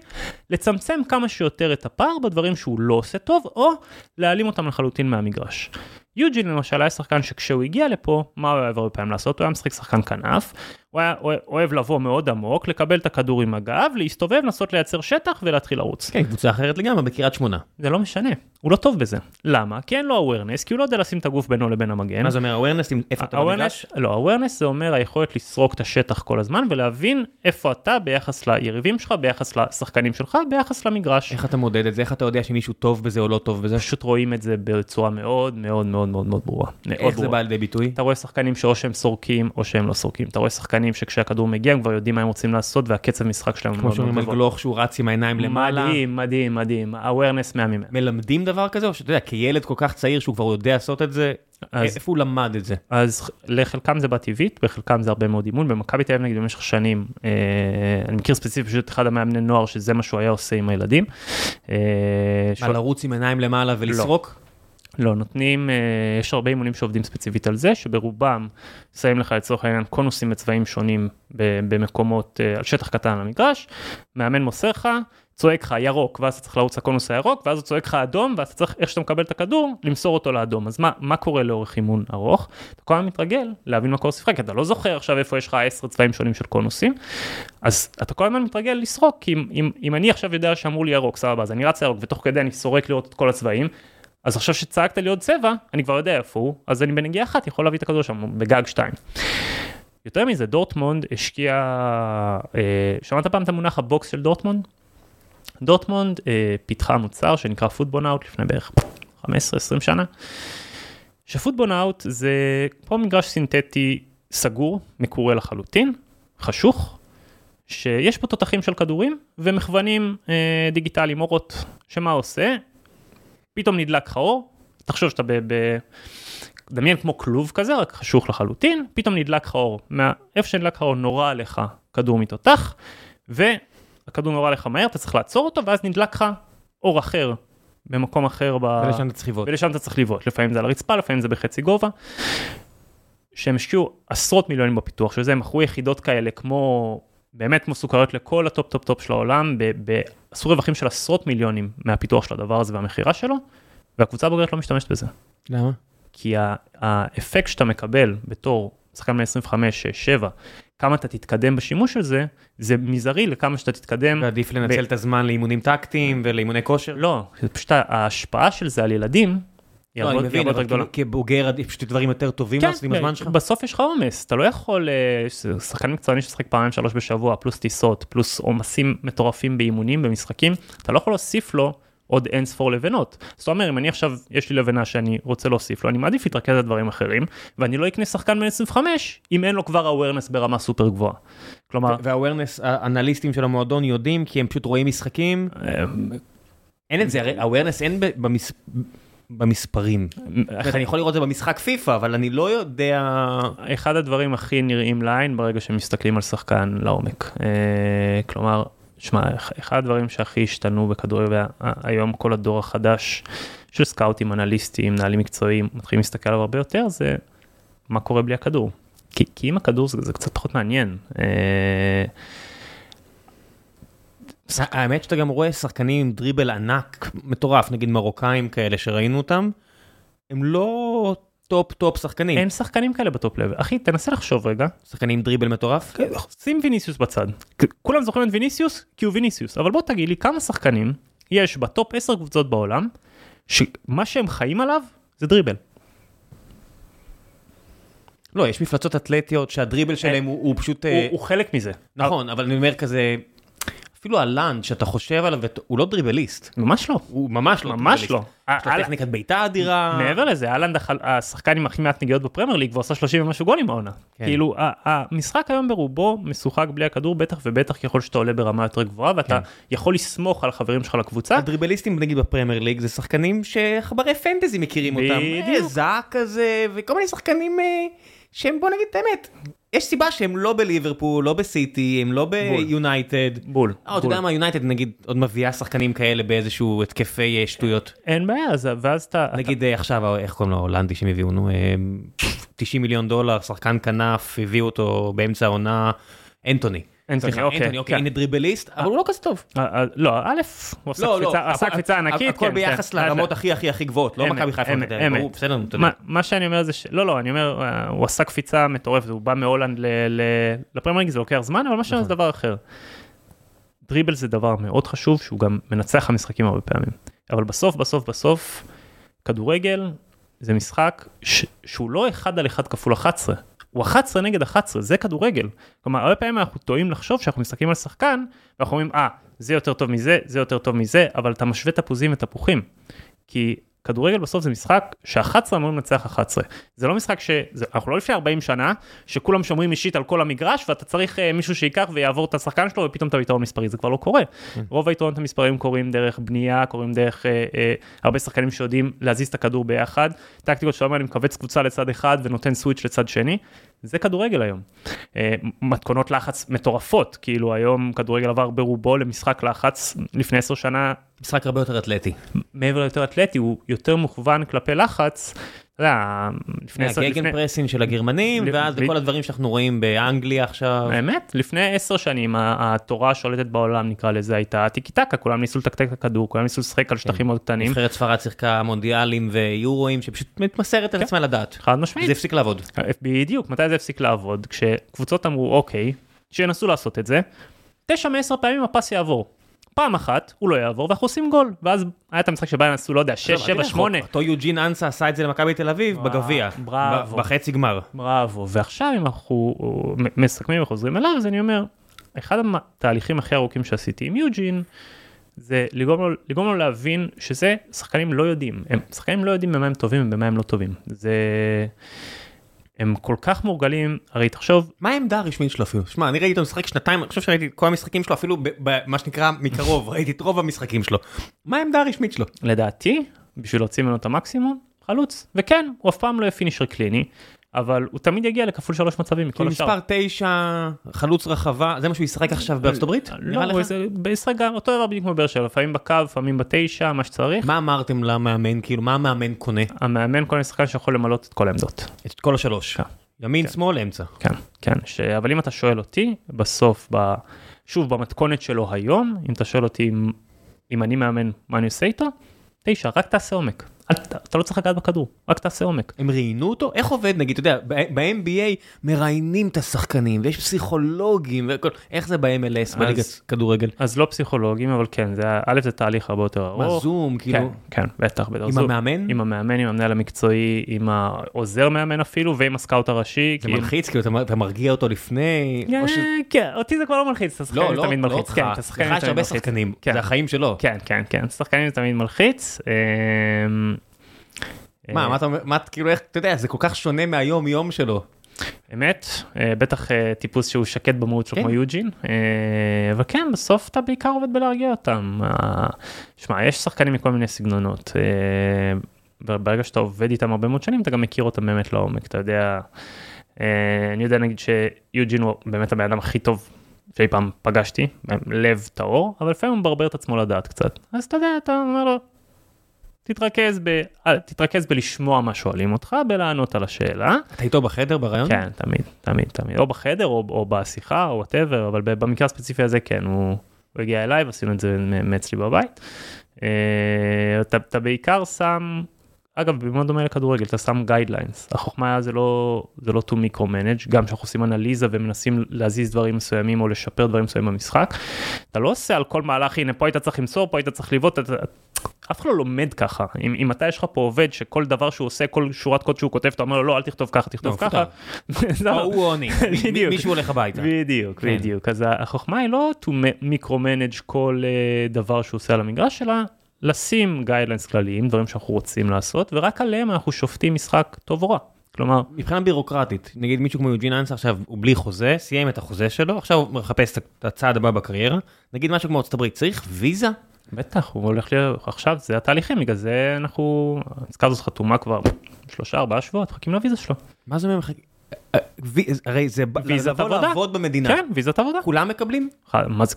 לצמצם כמה שיותר את הפער בדברים שהוא לא עושה טוב, או להעלים אותם לחלוטין מהמגרש. יוג'ין למשל היה שחקן שכשהוא הגיע לפה, מה הוא אוהב הרבה פעמים לעשות? הוא היה משחק שחקן כנף, הוא היה אוהב- לבוא מאוד עמוק, לקבל את הכדור עם הגב, להסתובב, לנסות לייצר שטח ולהתחיל לרוץ. כן, קבוצה אחרת לגמרי בקריית שמונה. זה לא משנה, הוא לא טוב בזה. למה? כי אין לו awareness, כי הוא לא יודע לשים את הגוף בינו לבין המגן. מה זה אומר awareness, איפה אתה במגרש? לא, awareness זה אומר היכולת לסרוק את השטח כל הזמן ולהבין איפה אתה ביחס ליריבים שלך, ביחס לשחקנים שלך, ביחס למגרש. איך אתה מודד את זה? איך אתה יודע שמישהו טוב בזה או לא טוב בזה? פשוט רואים את זה בצורה מאוד מאוד מאוד מאוד מאוד ברורה. מאוד איך זה. בא לידי ביטוי? אתה רואה שחקנים שאו שהם סורקים או שהם לא סורקים. אתה רואה שחקנים שכשהכדור מגיע הם כבר יודעים מה הם רוצים לעשות והקצב משחק שלהם כמו מאוד מאוד שאומרים על גבוה. גלוך שהוא רץ עם העיניים למעלה. מדהים, מדהים, מדהים. awareness מהמם. מלמדים דבר כזה, או שאתה יודע, כילד כל כך צעיר שהוא כבר יודע לעשות את זה, אז איפה הוא למד את זה? אז לחלקם זה בטבעית, בחלקם זה הרבה מאוד אימון. במכבי תל אביב נגיד במשך שנים, אה, אני מכיר ספציפית פשוט אחד המאמני נוער שזה מה שהוא היה עושה עם הילדים. אה, מה, שהוא- לרוץ עם עיניים למעלה ולסרוק? לא, נותנים, אה, יש הרבה אימונים שעובדים ספציפית על זה, שברובם שמים לך לצורך העניין קונוסים בצבעים שונים במקומות, אה, על שטח קטן על המגרש, מאמן מוסר לך, צועק לך ירוק, ואז אתה צריך לרוץ לקונוס הירוק, ואז הוא צועק לך אדום, ואז אתה צריך, איך שאתה מקבל את הכדור, למסור אותו לאדום. אז מה, מה קורה לאורך אימון ארוך? אתה כל הזמן מתרגל להבין מה קורה סביבי, כי אתה לא זוכר עכשיו איפה יש לך 10 צבעים שונים של קונוסים, אז אתה כל הזמן מתרגל לסרוק, כי אם, אם, אם אני עכשיו יודע שאמרו לי ירוק, סבבה, אז אני רץ לירוק, ותוך כדי אני סורק לראות את כל הצבעים, אז עכשיו שצעקת לי עוד צבע, אני כבר יודע איפה הוא, אז אני בנגיעה אחת יכול להביא את הכדור שם, בגג שתיים. יותר מזה, דורטמונד השקיע, אה, שמעת פעם את המונח ה box של דורטמונד? דורטמונד אה, פיתחה מוצר שנקרא Footbonaut לפני בערך 15-20 שנה, שפוטבונאוט זה כמו מגרש סינתטי סגור, מקורה לחלוטין, חשוך, שיש בו תותחים של כדורים ומכוונים אה, דיגיטליים אורות, שמה עושה? פתאום נדלק לך אור, תחשוב שאתה ב... ב... דמיין כמו כלוב כזה, רק חשוך לחלוטין, פתאום נדלק לך אור. מה... איפה שנדלק לך אור נורה עליך כדור מתותח, והכדור נורה עליך מהר, אתה צריך לעצור אותו, ואז נדלק לך אור אחר במקום אחר ב... ולשם אתה צריך לבעוט. ולשם אתה צריך לבעוט, לפעמים זה על הרצפה, לפעמים זה בחצי גובה. שהם השקיעו עשרות מיליונים בפיתוח של זה, הם מכרו יחידות כאלה כמו, באמת כמו סוכריות לכל ה top top top של העולם, עשו רווחים של עשרות מיליונים מהפיתוח של הדבר הזה והמכירה שלו, והקבוצה הבוגרת לא משתמשת בזה. למה? כי האפקט שאתה מקבל בתור שחקן בן 25, 7, כמה אתה תתקדם בשימוש של זה, זה מזערי לכמה שאתה תתקדם. ועדיף לנצל את הזמן לאימונים טקטיים ולאימוני כושר? לא, פשוט ההשפעה של זה על ילדים, היא הרבה יותר גדולה. כבוגר עדיף פשוט דברים יותר טובים כן, לעשות עם הזמן שלך? בסוף יש לך עומס, אתה לא יכול, אה, שחקן מקצועני ששחק פעמיים שלוש בשבוע, פלוס טיסות, פלוס עומסים מטורפים באימונים, במשחקים, אתה לא יכול להוסיף לו עוד אין ספור לבנות. זאת אומרת, אם אני עכשיו, יש לי לבנה שאני רוצה להוסיף לו, אני מעדיף להתרכז על דברים אחרים, ואני לא אקנה שחקן בן 25, אם אין לו כבר awareness ברמה סופר גבוהה. כלומר, והאווירנס, האנליסטים של המועדון יודעים, כי הם פשוט רואים משחקים. אה, אין את זה, האווירנס אין במס- במספרים. אומרת, אני יכול לראות את זה במשחק פיפא, אבל אני לא יודע... אחד הדברים הכי נראים לעין ברגע שמסתכלים על שחקן לעומק. אה, כלומר, שמע, אחד הדברים שהכי השתנו בכדורגל היום כל הדור החדש של סקאוטים, אנליסטים, מנהלים מקצועיים, מתחילים להסתכל עליו הרבה יותר, זה מה קורה בלי הכדור. כי, כי עם הכדור זה, זה קצת פחות מעניין. אה, האמת שאתה גם רואה שחקנים עם דריבל ענק מטורף, נגיד מרוקאים כאלה שראינו אותם, הם לא top top שחקנים. אין שחקנים כאלה ב top level. אחי, תנסה לחשוב רגע. שחקנים עם דריבל מטורף? שים ויניסיוס בצד. כולם זוכרים את ויניסיוס כי הוא ויניסיוס, אבל בוא תגיד לי כמה שחקנים יש ב top 10 קבוצות בעולם, שמה שהם חיים עליו זה דריבל. לא, יש מפלצות אתלטיות שהדריבל שלהם הוא, הוא פשוט... הוא, הוא חלק מזה. נכון, אבל אני אומר כזה, אפילו הלאנד שאתה חושב עליו, הוא לא דריבליסט. ממש לא. הוא ממש לא ממש לא. יש לו טכניקת בעיטה אדירה. מעבר לזה, הלאנד השחקן עם הכי מעט נגיעות בפרמייר ליג, ועושה 30 ומשהו גולים בעונה. כן. כאילו, המשחק היום ברובו משוחק בלי הכדור, בטח ובטח ככל שאתה עולה ברמה יותר גבוהה, ואתה כן. יכול לסמוך על החברים שלך לקבוצה. הדריבליסטים נגיד בפרמייר ליג זה שחקנים שעכברי פנטזי מכירים אותם. בדיוק. אה, זאהה כזה, וכל מיני שחקנים אה, שהם בוא נגיד את האמת. יש סיבה שהם לא בליברפול, לא בסיטי, הם לא ביונייטד. בול. אה, אתה. יודע מה, יונייטד נגיד עוד מביאה שחקנים כאלה באיזשהו התקפי אה, שטויות. אין בעיה, אז- ואז אתה... נגיד אה, עכשיו, איך קוראים לו ההולנדי שהם הביאו, נו, אה, 90 מיליון דולר, שחקן כנף, הביאו אותו באמצע העונה, אנטוני. אנטוני, אוקיי, אנטוני, אוקיי, כן. הנה דריבליסט, אבל הוא לא כזה טוב. אה, אה, לא, א', הוא עשה לא, לא, קפיצה- ענקית. הכל כן, ביחס כן. לרמות הכי הכי הכי גבוהות, לא מכבי חיפה, אמת, אמת. בסדר. מה- שאני אומר זה. לא, לא, אני אומר, אה, הוא עשה קפיצה מטורפת, הוא בא מהולנד ל- ל- לפרמייר ליג, זה לוקח זמן, אבל מה שאני אומר זה דבר אחר. דריבל זה דבר מאוד חשוב, שהוא גם מנצח המשחקים הרבה פעמים. אבל בסוף, בסוף, בסוף, כדורגל זה משחק. שהוא לא 1 על 1 כפול 11, הוא 11 נגד 11, זה כדורגל. כלומר, הרבה פעמים אנחנו טועים לחשוב שאנחנו מסתכלים על שחקן, ואנחנו אומרים, אה, זה יותר טוב מזה, זה יותר טוב מזה, אבל אתה משווה תפוזים ותפוחים. כי כדורגל בסוף זה משחק ש-11 אמורים לנצח 11. זה לא משחק ש... זה, אנחנו לא לפני 40 שנה, שכולם שומרים אישית על כל המגרש, ואתה צריך uh, מישהו שייקח ויעבור את השחקן שלו, ופתאום אתה ביתרון מספרי, זה כבר לא קורה. רוב היתרונות המספריים קורים דרך בנייה, קורים דרך uh, uh, הרבה שחקנים שיודעים להזיז את הכדור ביחד. טקטיקות שאתה אומר, אני מכווץ קבוצה לצד אחד ונותן סוויץ' לצד שני. זה כדורגל היום. Uh, מתכונות לחץ מטורפות, כאילו היום כדורגל עבר ברובו למשחק לחץ לפני 10 שנה משחק הרבה יותר אתלטי. מעבר ליותר אתלטי, הוא יותר מוכוון כלפי לחץ. אתה יודע, לפני ה gegen לפני- pressing של הגרמנים, ואז כל הדברים שאנחנו רואים באנגליה עכשיו. האמת, לפני עשר שנים התורה השולטת בעולם נקרא לזה הייתה טיקי טקה, כולם ניסו לתקתק את הכדור, כולם ניסו לשחק על שטחים מאוד קטנים. נבחרת ספרד שיחקה מונדיאלים ויורואים שפשוט מתמסרת על עצמה לדעת. חד משמעית. זה הפסיק לעבוד. בדיוק, מתי זה הפסיק לעבוד? כשקבוצות אמרו אוקיי, שינסו לעשות את זה, תשע מעשר פעמים הפס יעבור. פעם אחת הוא לא יעבור ואנחנו עושים גול ואז היה את המשחק שבהם עשו לא יודע 6 7 8 אותו יוג'ין אנסה עשה את זה למכבי תל אביב בגביע. בראבו. בחצי גמר. בראבו, ועכשיו אם אנחנו מ- מסכמים וחוזרים אליו, אז אני אומר, אחד התהליכים הכי ארוכים שעשיתי עם יוג'ין, זה לגרום לו, לגרום לו להבין שזה שחקנים לא יודעים, הם שחקנים לא יודעים במה הם טובים ובמה הם לא טובים, זה... הם כל כך מורגלים, הרי תחשוב, מה העמדה הרשמית שלו אפילו? שמע, אני ראיתי אותו משחק שנתיים, אני חושב שראיתי את כל המשחקים שלו, אפילו במה שנקרא מקרוב, ראיתי את רוב המשחקים שלו. מה העמדה הרשמית שלו? לדעתי, בשביל להוציא ממנו את המקסימום, חלוץ, וכן, הוא אף פעם לא יהיה פינישר קליני, אבל הוא תמיד יגיע לכפול שלוש מצבים מכל השאר. מספר 9, חלוץ רחבה, זה מה שהוא ישחק עכשיו בארצות הברית? לא? זה בישראל גם אותו דבר בדיוק כמו באר שבע, לפעמים בקו, לפעמים בתשע, מה שצריך. מה אמרתם למאמן, כאילו מה המאמן קונה? המאמן מיני שחקן שיכול למלות את כל העמדות. את כל השלוש. כן. ימין, שמאל, אמצע. כן, כן. אבל אם אתה שואל אותי, בסוף, ב... שוב, במתכונת שלו היום, אם אתה שואל אותי אם, אם אני מאמן, מה אני עושה איתו? תשע, רק תעשה עומק. אל, ת- אתה לא צריך לגעת בכדור, רק תעשה עומק. הם ראיינו אותו? איך עובד נגיד, אתה יודע, ב-NBA מראיינים את השחקנים ויש פסיכולוגים והכל, איך זה ב-MLS, בליגת כדורגל? אז לא פסיכולוגים, אבל כן, זה, א', זה תהליך הרבה יותר ארוך. מה, זום, כן, כאילו? כן, בטח, בטח. עם זום. המאמן? עם המאמן, עם המנהל המקצועי, עם העוזר מאמן אפילו, ועם הסקאוט הראשי. זה כי- מלחיץ, כאילו אתה- אתה מרגיע אותו לפני? או ש- אה, כן, אותי זה כבר לא מלחיץ, את השחקנים לא, לא, תמיד לא מלחיץ. כן, את השחקנים לך יש הרבה. שחקנים, כן. זה החיים שלו. כן, כן, כן, שחקנים תמיד מלחיץ. מה, אה, מה אתה אומר, מה, כאילו איך, אתה יודע, זה כל כך שונה מהיום יום שלו. אמת, אה, בטח אה, טיפוס שהוא שקט במהות שלו כן. כמו יוג'ין, אבל כן, בסוף אתה בעיקר עובד בלהרגיע אותם. שמע, יש שחקנים מכל מיני סגנונות, וברגע שאתה עובד איתם הרבה מאוד שנים, אתה גם מכיר אותם באמת לעומק, אתה יודע, אני יודע נגיד שיוג'ין הוא באמת הבן אדם הכי טוב שאי פעם פגשתי, לב טהור, אבל לפעמים הוא מברבר את עצמו לדעת קצת. אז אתה יודע, אתה אומר לו, תתרכז, ב, אה, תתרכז בלשמוע מה שואלים אותך, בלענות על השאלה. אתה איתו בחדר ברעיון? כן, תמיד, תמיד, תמיד, או בחדר או, או בשיחה או whatever, אבל במקרה הספציפי הזה כן, הוא, הוא הגיע אליי ועשינו את זה מאצלי בבית. אה, אתה, אתה בעיקר שם, אגב, מאוד דומה לכדורגל, אתה שם guidelines. החוכמה זה לא, זה לא to micromanage, גם כשאנחנו עושים אנליזה ומנסים להזיז דברים מסוימים או לשפר דברים מסוימים במשחק. אתה לא עושה על כל מהלך, הנה פה היית צריך למסור, פה היית צריך לבעוט, אף אחד לא לומד ככה. אם, אם אתה יש לך פה עובד שכל דבר שהוא עושה, כל שורת קוד שהוא כותב, אתה אומר לו לא, אל תכתוב ככה, תכתוב לא, ככה. או הוא או אני, מישהו הולך הביתה. בדיוק, כן. בדיוק. אז החוכמה היא לא to micromanage כל uh, דבר שהוא עושה על המגרש שלה, לשים guidelines כלליים, דברים שאנחנו רוצים לעשות, ורק עליהם אנחנו שופטים משחק טוב או רע. כלומר, מבחינה בירוקרטית, נגיד מישהו כמו יוג'ין אנסה עכשיו הוא בלי חוזה, סיים את החוזה שלו, עכשיו הוא מחפש את הצעד הבא בקריירה, נגיד משהו כמו ארצות הברית, צריך ויזה? בטח, הוא הולך להיות, עכשיו זה התהליכים, בגלל זה אנחנו, העסקה הזאת חתומה כבר שלושה ארבעה שבועות, מחכים לוויזה שלו. מה זה אומר מחכים? הרי זה ויזת עבודה, לעבוד במדינה. כן, ויזת עבודה. כולם מקבלים? מה זה,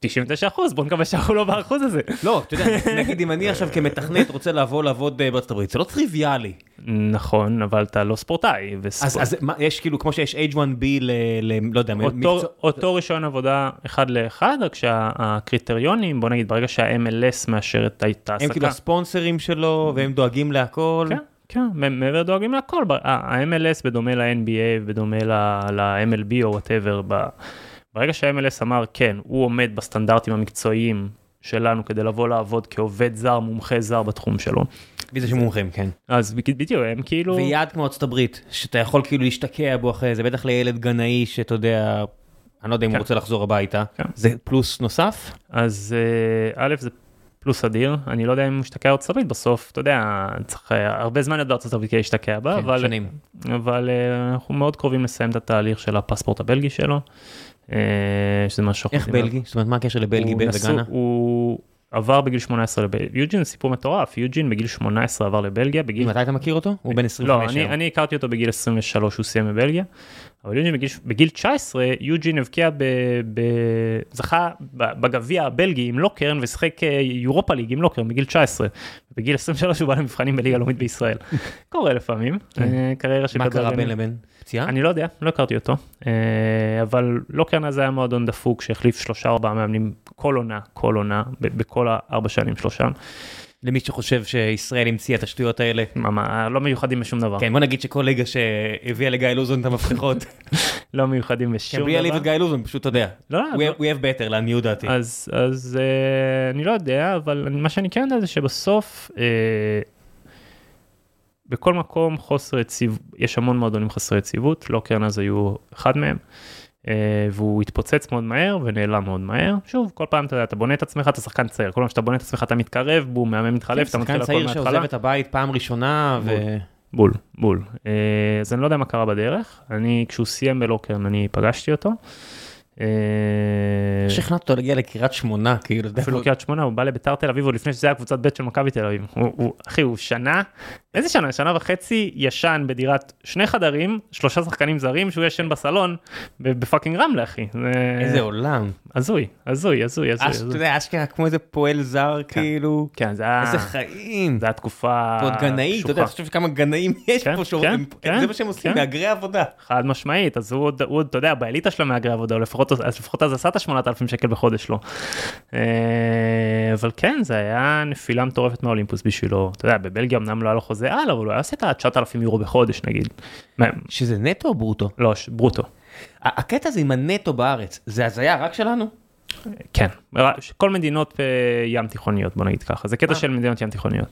99 אחוז, בוא נקווה שאנחנו לא באחוז הזה. לא, אתה יודע, נגיד אם אני עכשיו כמתכנת רוצה לבוא לעבוד בארצות הברית, זה לא טריוויאלי. נכון, אבל אתה לא ספורטאי. אז מה, יש כאילו, כמו שיש H1B ל... לא יודע, אותו רישיון עבודה אחד לאחד, רק שהקריטריונים, בוא נגיד, ברגע שה-MLS מאשר את ההעסקה. הם כאילו הספונסרים שלו, והם דואגים להכל. כן. כן, מעבר דואגים להכל, ה-MLS בדומה ל-NBA, בדומה ל-MLB או whatever, ברגע שה-MLS אמר כן, הוא עומד בסטנדרטים המקצועיים שלנו כדי לבוא לעבוד כעובד זר, מומחה זר בתחום שלו. ויזה של מומחים, כן. אז בדיוק, הם כאילו... ויעד כמו ארצות הברית, שאתה יכול כאילו להשתקע בו אחרי זה, בטח לילד גנאי שאתה יודע, אני לא יודע אם הוא כן. רוצה לחזור הביתה, כן. זה פלוס נוסף? אז אה, א', זה פלוס אדיר, אני לא יודע אם הוא משתקע בארצות הברית בסוף, אתה יודע, צריך אה, הרבה זמן להיות בארצות הברית כדי להשתקע בה, כן, אבל, שנים. אבל אה, אנחנו מאוד קרובים לסיים את התהליך של הפספורט הבלגי שלו. אה, שזה משהו... איך בלגי? זאת אומרת, מה הקשר לבלגי וגאנה? הוא עבר בגיל 18 לבלגיה, יוג'ין זה סיפור מטורף, יוג'ין בגיל 18 עבר לבלגיה, בגיל... מתי אתה מכיר אותו? הוא בן 25 לא, אני, אני הכרתי אותו בגיל 23, הוא סיים בבלגיה, אבל יוג'ין בגיל, בגיל 19, יוג'ין הבקיע, ב, ב, זכה בגביע הבלגי עם לוקרן ושיחק אה, יורופה ליג עם לוקרן בגיל 19. בגיל 23 הוא בא למבחנים בליגה לאומית בישראל. קורה לפעמים, כן. אה, קריירה של... מה קרה בין לבין? פציעה? אני לא יודע, לא הכרתי אותו, אה, אבל לוקרן הזה היה מועדון דפוק שהחליף שלושה ארבעה מאמנים כל עונה, כל עונה, בכל הארבע שנים שלושה. למי שחושב שישראל המציאה את השטויות האלה. מה, לא מיוחדים בשום דבר. כן, בוא נגיד שכל ליגה שהביאה לגיא לוזון את המפתחות. לא מיוחדים בשום דבר. כן, בלי להעליב את גיא לוזון, פשוט אתה יודע. לא, לא. We have better, לעניות דעתי. אז, אז אה, אני לא יודע, אבל מה שאני כן יודע זה שבסוף, אה, בכל מקום חוסר יציבות, יש המון מועדונים חסרי יציבות, לא קרן אז היו אחד מהם. אה, והוא התפוצץ מאוד מהר ונעלם מאוד מהר. שוב, כל פעם אתה יודע, אתה בונה את עצמך, אתה שחקן צעיר, כל פעם שאתה בונה את עצמך אתה מתקרב, בום, מאמן מתחלף, אתה מתחיל הכל מההתחלה. שחקן צעיר שעוזב את הבית פעם ראשונה ו... בול, בול. אה, אז אני לא יודע מה קרה בדרך, אני, כשהוא סיים בלוקרן, אני פגשתי אותו. אה, שכנעת אותו להגיע לקריית שמונה כאילו אפילו קריית שמונה הוא בא לביתר תל אביב עוד לפני שזה היה קבוצת ב' של מכבי תל אביב. הוא אחי הוא שנה איזה שנה? שנה וחצי ישן בדירת שני חדרים שלושה שחקנים זרים שהוא ישן בסלון בפאקינג רמלה אחי. איזה עולם. הזוי הזוי הזוי הזוי אתה יודע אשכרה כמו איזה פועל זר כן. כאילו. כן זה היה איזה חיים. זה התקופה ועוד גנאי אתה יודע אתה חושב כמה גנאים יש כן, פה שאומרים כן, זה מה שהם עושים מהגרי עבודה. חד משמעית אז הוא עוד אתה יודע באליטה של המהגרי עבודה לפחות לפחות, אז לפחות אז עשה את ה-8,000 שקל בחודש לו. אה, אבל כן, זה היה נפילה מטורפת מהאולימפוס בשבילו. אתה יודע, בבלגיה אמנם לא היה לו חוזה על, אבל הוא היה עושה את ה-9,000 יורו בחודש נגיד. שזה נטו או ברוטו? לא, ברוטו. הקטע הזה עם הנטו בארץ, זה הזיה רק שלנו? כן, כל מדינות אה, ים תיכוניות בוא נגיד ככה, זה קטע של מדינות ים תיכוניות.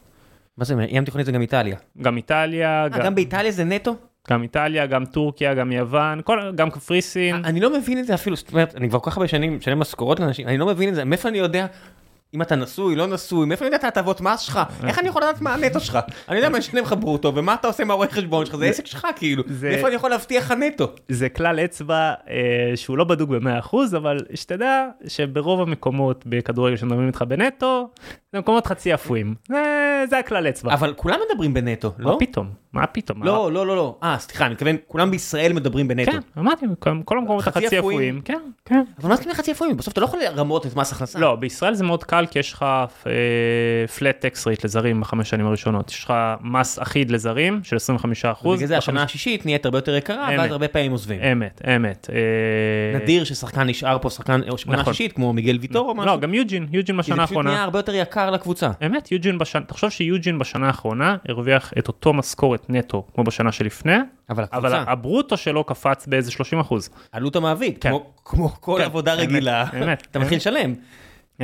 מה זה ים תיכונית זה גם איטליה? גם איטליה. גם באיטליה זה נטו? גם איטליה, גם טורקיה, גם יוון, כל, גם קפריסין. אני לא מבין את זה אפילו, זאת אומרת, אני כבר כל כך הרבה שנים משלם משכורות לאנשים, אני לא מבין את זה, מאיפה אני יודע אם אתה נשוי, לא נשוי, מאיפה אני יודע את ההטבות מס שלך? איך אני יכול לדעת מה הנטו שלך? אני יודע מה ישלם לך ברוטו, ומה אתה עושה עם הרואה חשבון שלך, זה עסק שלך כאילו, מאיפה אני יכול להבטיח לך נטו? זה כלל אצבע אה, שהוא לא בדוק ב-100%, אבל שתדע שברוב המקומות בכדורגל שמדברים איתך בנטו, זה מקומות חצי אפויים, זה הכלל אצבע. אבל כולם מדברים בנטו, לא? מה פתאום? מה פתאום? לא, לא, לא, לא. אה, סליחה, אני מתכוון, כולם בישראל מדברים בנטו. כן, אמרתי, כל- המקומות חצי החצי אפויים. כן, כן. אבל מה זאת אומרת חצי אפויים? בסוף אתה לא יכול לרמות את מס הכנסה. לא, בישראל זה מאוד קל כי יש לך אה, flat tax rate לזרים בחמש שנים הראשונות. יש לך מס אחיד לזרים של 25 אחוז. בגלל זה השנה השישית נהיית הרבה יותר יקרה, ואז. הרבה פעמים עוזבים. אמת, אמת. אה, נדיר ששחקן נשאר פה שחקן, שמונה נכון. שישית, כמו מיגל ויטור או משהו. לא, גם יוג'ין, יוג'ין כי בשנה זה פשוט נהיה האחרונה. הרבה יותר יקר לקבוצה. אמת, יוג'ין בשנה, תחשוב שיוג'ין בשנה האחרונה הרוויח את אותו משכורת נטו כמו בשנה שלפני, אבל אבל הברוטו שלו קפץ באיזה 30 אחוז. עלות המעביד, כן. כמו- כמו כל כן, עבודה רגילה, אמת, אתה מתחיל. לשלם.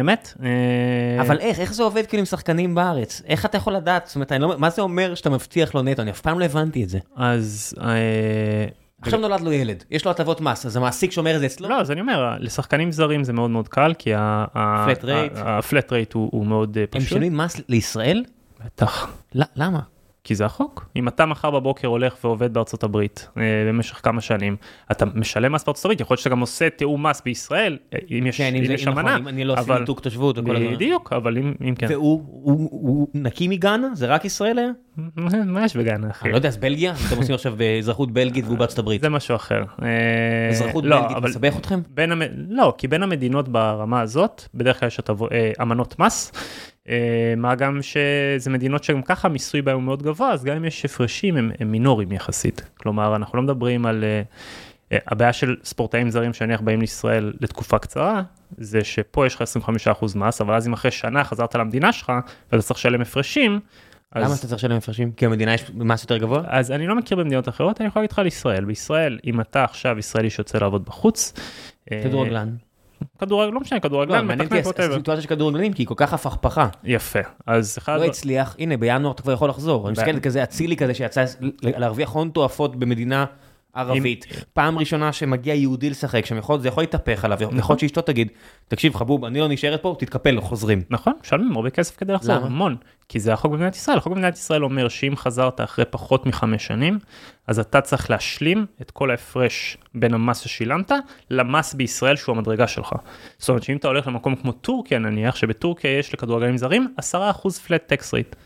אמת? אה, אבל איך, איך זה עובד כאילו עם שחקנים בארץ? איך אתה יכול לדעת? זאת אומרת, לא, מה זה אומר שאתה מבטיח לו נטו? אני אף פעם לא הבנתי את זה. אז... אה, עכשיו נולד לו ילד, יש לו הטבות מס, אז המעסיק שומר את זה אצלו? לא, אז אני אומר, לשחקנים זרים זה מאוד מאוד קל, כי. הפלט רייט הוא מאוד אה, הם פשוט. משלמים מס לישראל? בטח. למה? כי זה החוק. אם אתה מחר בבוקר הולך ועובד בארצות הברית אה, במשך כמה שנים, אתה משלם מס בארצות הברית, יכול להיות שאתה גם עושה תיאום מס בישראל, אה, אם יש כן, אם אם נכון, אמנה. אם אני לא עושה ניתוק תושבות וכל הדברים. בדיוק, אבל אם אם כן. והוא הוא- הוא נקי מגאנה? זה רק ישראל היה? מה יש בגן אחי? אני לא יודע, אז בלגיה? אתם עושים עכשיו באזרחות בלגית והוא בארצות הברית. זה משהו אחר. אה, אזרחות לא, בלגית מסבך אתכם? לא, כי בין המדינות ברמה הזאת, בדרך כלל יש אה, אמנות מס, מה גם שזה מדינות שגם ככה המיסוי בהן הוא מאוד גבוה, אז גם אם יש הפרשים הם, הם מינוריים יחסית. כלומר, אנחנו לא מדברים על... אה, אה, הבעיה של ספורטאים זרים שנניח באים לישראל לתקופה קצרה, זה שפה יש לך 25% מס, אבל אז אם אחרי שנה חזרת למדינה שלך, ואתה צריך לשלם הפרשים, אז... למה אתה צריך לשלם הפרשים? כי במדינה יש מס יותר גבוה? אז אני לא מכיר במדינות אחרות, אני יכול להגיד לך על ישראל. בישראל, אם אתה עכשיו ישראלי שיוצא לעבוד בחוץ, אה, כדורגלן. כדורגל, לא משנה, לא, כדורגלן, מעניין מתכנת, whatever. הסיטואציה של כדורגלנים, כי היא כל כך הפכפכה. יפה, אז אחד... לא הצליח, הנה בינואר אתה כבר יכול לחזור. אני מסתכל כזה אצילי כזה שיצא להרוויח הון תועפות במדינה ערבית. פעם ראשונה שמגיע יהודי לשחק שם, יכול- זה יכול להתהפך עליו, יכול להיות שאשתו תגיד, תקשיב חבוב, אני לא נשארת פה, תתקפל, חוזרים. נכון, משלמים הרבה כסף כדי לחזור, למה? המון. כי זה החוק במדינת ישראל, החוק במדינת ישראל אומר שאם חזרת אחרי פחות מחמש שנים, אז אתה צריך להשלים את כל ההפרש בין המס ששילמת למס בישראל שהוא המדרגה שלך. זאת אומרת שאם אתה הולך למקום כמו טורקיה נניח, שבטורקיה יש לכדורגלנים זרים 10% flat tax rate.